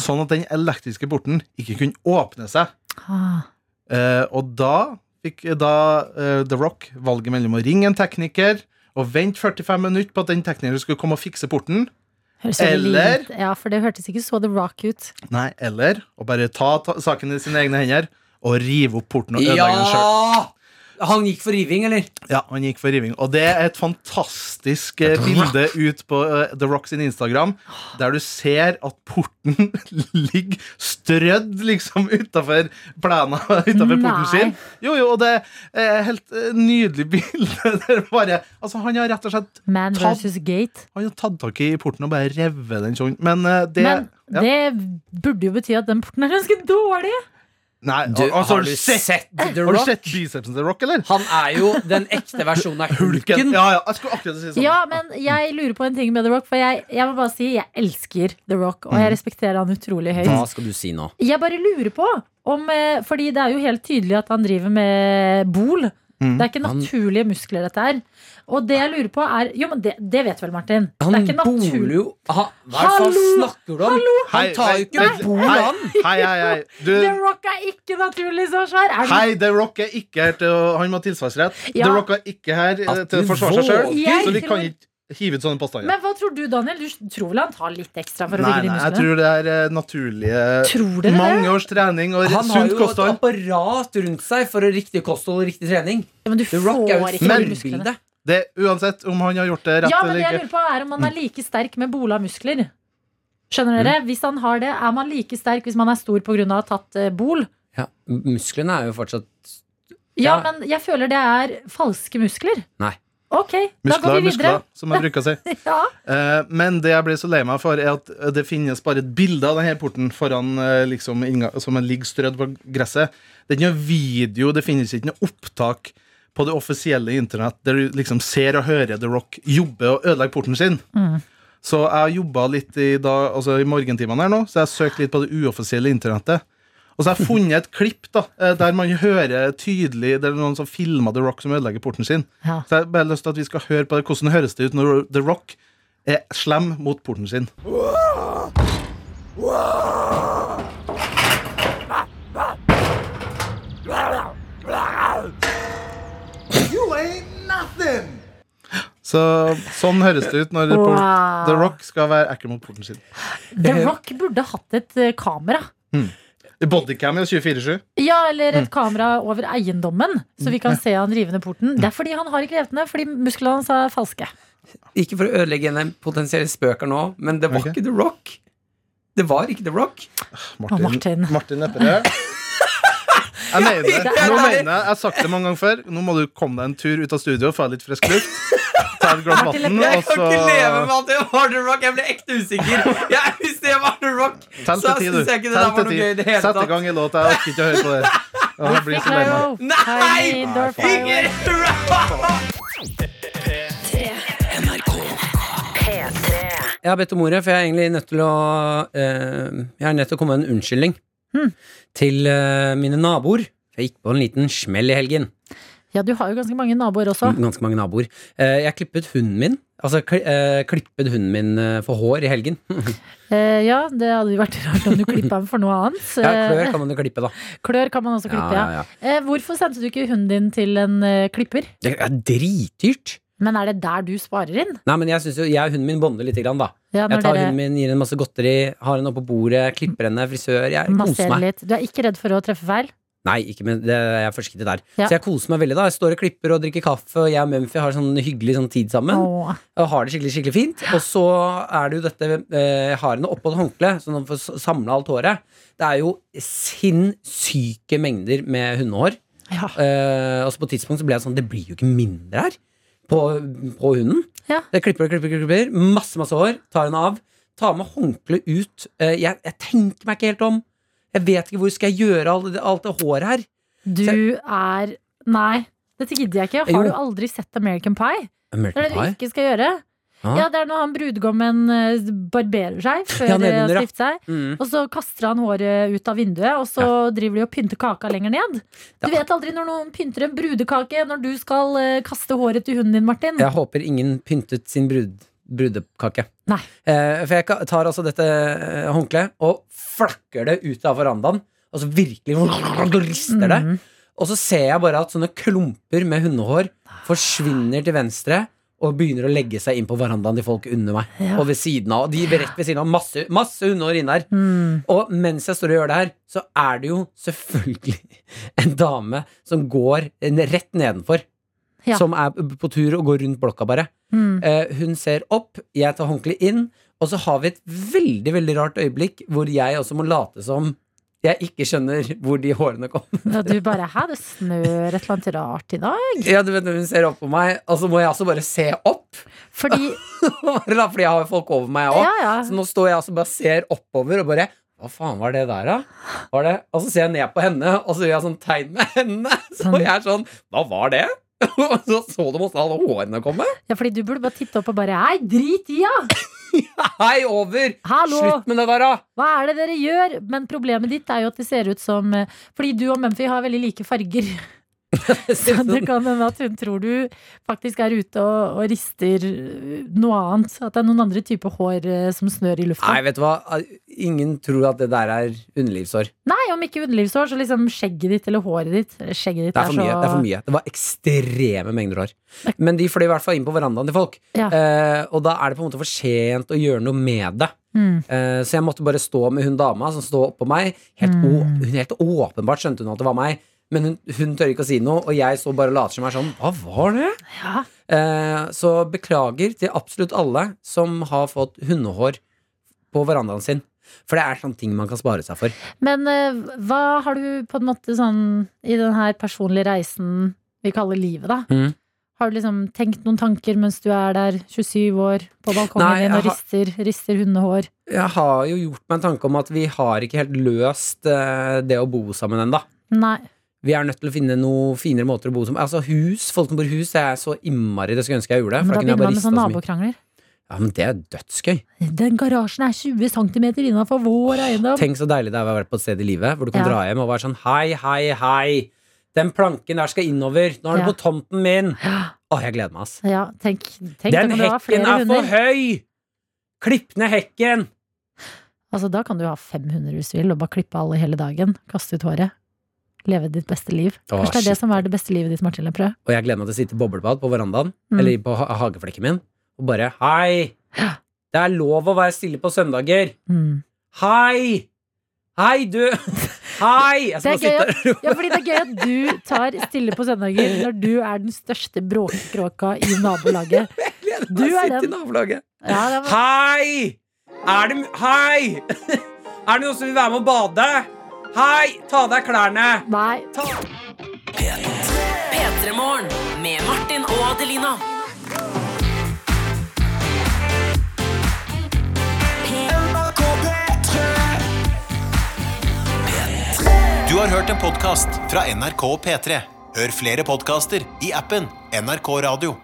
Speaker 14: Sånn at den elektriske porten ikke kunne åpne seg.
Speaker 3: Ah.
Speaker 14: Eh, og da fikk da eh, The Rock valget mellom å ringe en tekniker og vente 45 minutter på at den teknikeren skulle komme og fikse porten.
Speaker 3: Høres
Speaker 14: Eller
Speaker 3: Ja, for det hørtes ikke så The Rock ut.
Speaker 14: Nei, eller å bare ta, ta saken i sine egne hender og rive opp porten og ødelegge den sjøl.
Speaker 2: Han gikk for riving, eller?
Speaker 14: Ja, han gikk for riving. Og det er et fantastisk eh, bilde ut på eh, The Rock sin Instagram, der du ser at porten ligger strødd liksom utafor plena utafor porten sin. Jo, jo, og det er et helt eh, nydelig bilde. Det er bare, altså, han har rett og slett
Speaker 3: Man
Speaker 14: tatt,
Speaker 3: versus Gate.
Speaker 14: han har tatt tak i porten og bare revet den sånn. Men det
Speaker 3: Men
Speaker 14: ja.
Speaker 3: det burde jo bety at den porten er ganske dårlig.
Speaker 14: Nei,
Speaker 2: Du,
Speaker 14: altså,
Speaker 2: har du sett The Rock?
Speaker 14: Har du sett bicepsen til The Rock, eller?
Speaker 2: Han er jo den ekte versjonen av hulken.
Speaker 14: Ja, ja, jeg skulle akkurat si sånn.
Speaker 3: Ja, men jeg lurer på en ting med The Rock. For jeg, jeg må bare si jeg elsker The Rock, og jeg respekterer han utrolig høyt.
Speaker 2: Hva skal du si nå?
Speaker 3: Jeg bare lurer på om eh, Fordi det er jo helt tydelig at han driver med bol.
Speaker 2: Mm.
Speaker 3: Det er ikke
Speaker 2: Han-
Speaker 3: naturlige muskler, dette her. Og det jeg lurer på, er Jo, men det, det vet vel Martin?
Speaker 2: Han
Speaker 3: det er ikke
Speaker 2: boler jo ha, Hva faen
Speaker 3: Hallo!
Speaker 2: snakker du om? Han tar jo ikke bol, han!
Speaker 14: Hei, hei, hei. Du,
Speaker 3: The Rock er ikke naturlig så svær! Er
Speaker 14: Hei, The Rock er ikke her til å Han må ha tilsvarsrett.
Speaker 3: Ja.
Speaker 14: The Rock er ikke her eh, til å forsvare seg sjøl, så vi kan ikke hive ut sånne påstander.
Speaker 3: Men hva tror du, Daniel? Du tror vel han tar litt ekstra for å
Speaker 14: Nei,
Speaker 3: bygge de
Speaker 14: nei, jeg tror det er eh, naturlige
Speaker 3: Tror dere?
Speaker 14: Mange års trening og sunt kosthold.
Speaker 2: Han har
Speaker 14: jo
Speaker 2: jo et apparat rundt seg for riktig kosthold og riktig trening.
Speaker 3: Ja, men du
Speaker 2: The Rock jo
Speaker 3: får ikke
Speaker 14: Men-
Speaker 3: de musklene.
Speaker 14: Det, uansett om han har gjort det rett
Speaker 3: Ja, men det jeg
Speaker 14: ikke.
Speaker 3: lurer på er om han er like sterk med bola muskler. Skjønner
Speaker 14: Mm.
Speaker 3: dere? Hvis han har det, er man like sterk hvis man er stor pga. å ha tatt eh, bol?
Speaker 2: Ja, musklene er jo fortsatt
Speaker 3: Ja,
Speaker 2: Ja.
Speaker 3: men jeg føler det er falske muskler.
Speaker 2: Nei.
Speaker 3: Ok, da går
Speaker 14: Muskler,
Speaker 3: vi videre.
Speaker 14: muskler, som jeg bruker å si.
Speaker 3: Ja.
Speaker 14: Eh, men det jeg ble så lei meg for, er at eh, det finnes bare et bilde av denne porten foran eh, liksom, som ligger strødd på gresset. Det er ikke noe video, det finnes ikke noe opptak på det offisielle internett der du liksom ser og hører The Rock jobbe og ødelegge porten sin.
Speaker 3: Mm.
Speaker 14: Så jeg har jobba litt i, da, altså i morgentimene her nå, så jeg har søkt litt på det uoffisielle internettet. Og så har jeg funnet et klipp da, eh, der man hører tydelig Det er noen som filmer The Rock som ødelegger porten sin.
Speaker 3: Ja.
Speaker 14: Så jeg har bare lyst til at vi skal høre på det. Hvordan høres det ut når The Rock er slem mot porten sin?
Speaker 9: You ain't nothing!
Speaker 14: Så Sånn høres det ut når
Speaker 3: Wow.
Speaker 14: Port- The Rock skal være ekkel mot porten sin.
Speaker 3: The Rock burde hatt et kamera. kamera.
Speaker 14: Bodycam i 24-7.
Speaker 3: Ja, eller et kamera over eiendommen, så vi kan se han rive ned porten. Det er fordi han har ikke revet ned, fordi musklene hans er falske.
Speaker 2: Ikke for å ødelegge en potensiell spøker nå, men det var
Speaker 14: okay.
Speaker 2: ikke The Rock. Det var ikke The Rock.
Speaker 14: Martin,
Speaker 3: Martin.
Speaker 14: Martin Lepperød. Jeg mener det. Nå mener jeg, jeg har sagt det mange ganger før. Nå må du komme deg en tur ut av studio og få litt frisk luft. Ta et glass vann,
Speaker 2: Jeg kan ikke leve med at det var The Rock. Jeg ble ekte usikker. Jeg, hvis det var The Rock, så syns jeg ikke det der var noe gøy i det hele
Speaker 14: Sett i gang en låt. Jeg orker ikke å høre på det. Jeg blir så lei meg.
Speaker 2: Nei!
Speaker 3: Indoor
Speaker 2: Ikke Jeg har bedt om ordet, for jeg er egentlig nødt til å uh, Jeg er nødt til å komme med en unnskyldning
Speaker 3: Hmm.
Speaker 2: til eh, mine naboer. Jeg gikk på en liten smell i helgen.
Speaker 3: Ja, du har jo ganske mange naboer også.
Speaker 2: Ganske mange naboer. Eh, jeg klippet hunden min. Altså kli, eh, klippet hunden min eh, for hår i helgen.
Speaker 3: Eh, ja, det hadde jo vært rart om du klippa den for noe annet.
Speaker 2: ja, klør
Speaker 3: Eh,
Speaker 2: kan man jo klippe, da.
Speaker 3: klør kan man også klippe, ja.
Speaker 2: Ja.
Speaker 3: Eh, hvorfor sendte du ikke hunden din til en eh, klipper?
Speaker 2: Det er dritdyrt.
Speaker 3: Men er det der du sparer inn?
Speaker 2: Nei, men jeg synes jo, jeg og hunden min bonder litt, grann, da.
Speaker 3: Ja,
Speaker 2: Jeg tar
Speaker 3: dere
Speaker 2: hunden min, gir henne masse godteri, har henne oppå bordet, klipper henne, frisør. Jeg koser meg.
Speaker 3: litt. Du er ikke redd for å treffe feil?
Speaker 2: Nei, ikke men det, jeg er forsiktig der.
Speaker 3: Ja.
Speaker 2: Så jeg koser meg veldig. da Jeg står og klipper og drikker kaffe, og jeg og Mumphy har sånn hyggelig sånn tid sammen.
Speaker 3: Åh.
Speaker 2: Og har det skikkelig skikkelig fint. Og så er det jo dette eh, Jeg har henne oppå et håndkle, så hun får samla alt håret. Det er jo sinnssyke mengder med hundehår.
Speaker 3: Ja.
Speaker 2: Eh, og så på et tidspunkt så ble jeg sånn Det blir jo ikke mindre her på, på hunden.
Speaker 3: Ja.
Speaker 2: Jeg klipper, klipper, klipper, klipper. Masse, masse hår. Tar henne av. Tar med håndkleet ut. Eh, jeg, jeg tenker meg ikke helt om. Jeg vet ikke hvor skal jeg gjøre alt, det- alt det håret her.
Speaker 3: Du er Nei, dette gidder jeg ikke. Har
Speaker 2: Jo.
Speaker 3: du aldri sett American Pie? Det er det du
Speaker 2: Pie?
Speaker 3: ikke skal gjøre.
Speaker 2: Ja.
Speaker 3: Ja, Det er når han brudgommen eh, barberer seg før
Speaker 2: Ja,
Speaker 3: ja,
Speaker 2: nedenunder, ja.
Speaker 3: å stifte seg.
Speaker 2: Mm.
Speaker 3: Og så kaster han håret ut av vinduet, og så driver de og pynter kaka lenger ned. Du vet aldri når noen pynter en brudekake når du skal eh, kaste håret til hunden din, Martin.
Speaker 2: Jeg håper ingen pyntet sin brud, brudekake.
Speaker 3: Nei.
Speaker 2: Eh, for jeg tar altså dette eh, håndkleet og flakker det ut av verandaen. så virkelig rister det.
Speaker 3: Mm.
Speaker 2: Og så ser jeg bare at sånne klumper med hundehår forsvinner til venstre og begynner å legge seg inn på verandaen til folk under meg.
Speaker 3: Ja.
Speaker 2: Og ved siden av. De de rett ved siden av. Masse, masse hundehår inne der.
Speaker 3: Mm.
Speaker 2: Og mens jeg står og gjør det her, så er det jo selvfølgelig en dame som går rett nedenfor.
Speaker 3: Ja.
Speaker 2: Som er på tur og går rundt blokka, bare.
Speaker 3: Mm.
Speaker 2: Eh, hun ser opp, jeg tar håndkleet inn, og så har vi et veldig veldig rart øyeblikk hvor jeg også må late som jeg ikke skjønner hvor de hårene kom.
Speaker 3: Ja, du bare Hæ, det snør et eller annet rart i dag?
Speaker 2: Ja, du vet når Hun ser opp på meg, og så må jeg også bare se opp.
Speaker 3: Fordi
Speaker 2: Fordi jeg har folk over meg òg.
Speaker 3: Ja, ja.
Speaker 2: Så nå står jeg altså bare og ser oppover og bare Hva faen var det der, da? Var det? Og så ser jeg ned på henne, og så gjør jeg sånn tegn med hendene. Så jeg er sånn Hva var det? Og så så du måtte alle hårene komme.
Speaker 3: Ja, fordi du burde bare titte opp og bare Hei, drit i, ja!
Speaker 2: Hei, over!
Speaker 3: Hallo!
Speaker 2: Slutt med det der, da!
Speaker 3: Hva er det dere gjør? Men problemet ditt er jo at det ser ut som eh, Fordi du og Mumphy har veldig like farger. Så det kan hende at hun tror du faktisk er ute og, og rister eh, noe annet. At det er noen andre typer hår eh, som snør i lufta.
Speaker 2: Nei, vet du hva? Ingen tror at det der er underlivsår.
Speaker 3: Nei, om ikke underlivshår, så liksom skjegget ditt eller håret ditt. Skjegget ditt
Speaker 2: Det er for
Speaker 3: så
Speaker 2: mye. Det, er for mye. det var ekstreme mengder hår. Men de fløy i hvert fall inn på verandaen til folk.
Speaker 3: Ja.
Speaker 2: Eh, og da er det på en måte for sent å gjøre noe med det.
Speaker 3: Mm.
Speaker 2: Eh, så jeg måtte bare stå med hun dama som stod oppå meg. Helt,
Speaker 3: Mm.
Speaker 2: hun helt åpenbart skjønte hun at det var meg. Men hun, hun tør ikke å si noe, og jeg så bare og later som jeg er sånn Hva var det?
Speaker 3: Ja.
Speaker 2: Eh, så beklager til absolutt alle som har fått hundehår på verandaen sin. For det er sånne ting man kan spare seg for.
Speaker 3: Men eh, hva har du på en måte sånn i den her personlige reisen vi kaller livet, da?
Speaker 2: Mm.
Speaker 3: Har du liksom tenkt noen tanker mens du er der 27 år på balkongen
Speaker 2: Nei,
Speaker 3: din og
Speaker 2: har-
Speaker 3: rister, rister hundehår?
Speaker 2: Jeg har jo gjort meg en tanke om at vi har ikke helt løst eh, det å bo sammen ennå. Vi er nødt til å finne noe finere måter å bo som Altså hus, folk som bor i hus, det er så innmari det skulle ønske jeg gjorde.
Speaker 3: Men da begynner man med
Speaker 2: ristet
Speaker 3: sånn
Speaker 2: så mye.
Speaker 3: nabokrangler.
Speaker 2: Ja, men det er dødsgøy.
Speaker 3: Den garasjen er 20 cm innafor vår eiendom.
Speaker 2: Tenk så deilig det er å være på et sted i livet hvor du kan
Speaker 3: Ja.
Speaker 2: dra hjem og være sånn Hei, hei, hei. Den planken der skal innover. Nå er du
Speaker 3: Ja.
Speaker 2: på tomten min. Å, jeg gleder meg, ass.
Speaker 3: Ja, tenk, tenk
Speaker 2: Den hekken er for høy! Klipp ned hekken!
Speaker 3: Altså, da kan du ha fem hunder hvis du vil, og bare klippe alle hele dagen. Kaste ut håret. Leve ditt beste liv. Kanskje det er det
Speaker 2: shit.
Speaker 3: som er det beste livet ditt, Martin Lepperød.
Speaker 2: Og jeg gleder meg til å sitte i boblebad på verandaen,
Speaker 3: Mm.
Speaker 2: eller på ha hageflekken min, og bare Hei! Det er lov å være stille på søndager.
Speaker 3: Mm.
Speaker 2: Hei! Hei, du! Hei! Jeg
Speaker 3: Det er,
Speaker 2: skal bare sitte her.
Speaker 3: ja, fordi det er gøy at du tar stille på søndager når du er den største bråkekråka i nabolaget. Du er
Speaker 2: Sitte i
Speaker 3: den.
Speaker 2: nabolaget.
Speaker 3: Ja, det var-
Speaker 2: Hei! Er det Hei! Er det noen som vil være med å bade? Hei! Ta av deg klærne.
Speaker 3: Nei.
Speaker 4: P3 Morgen med Martin og Adelina.
Speaker 1: Du har hørt en podkast fra NRK P3. Hør flere podkaster i appen NRK Radio.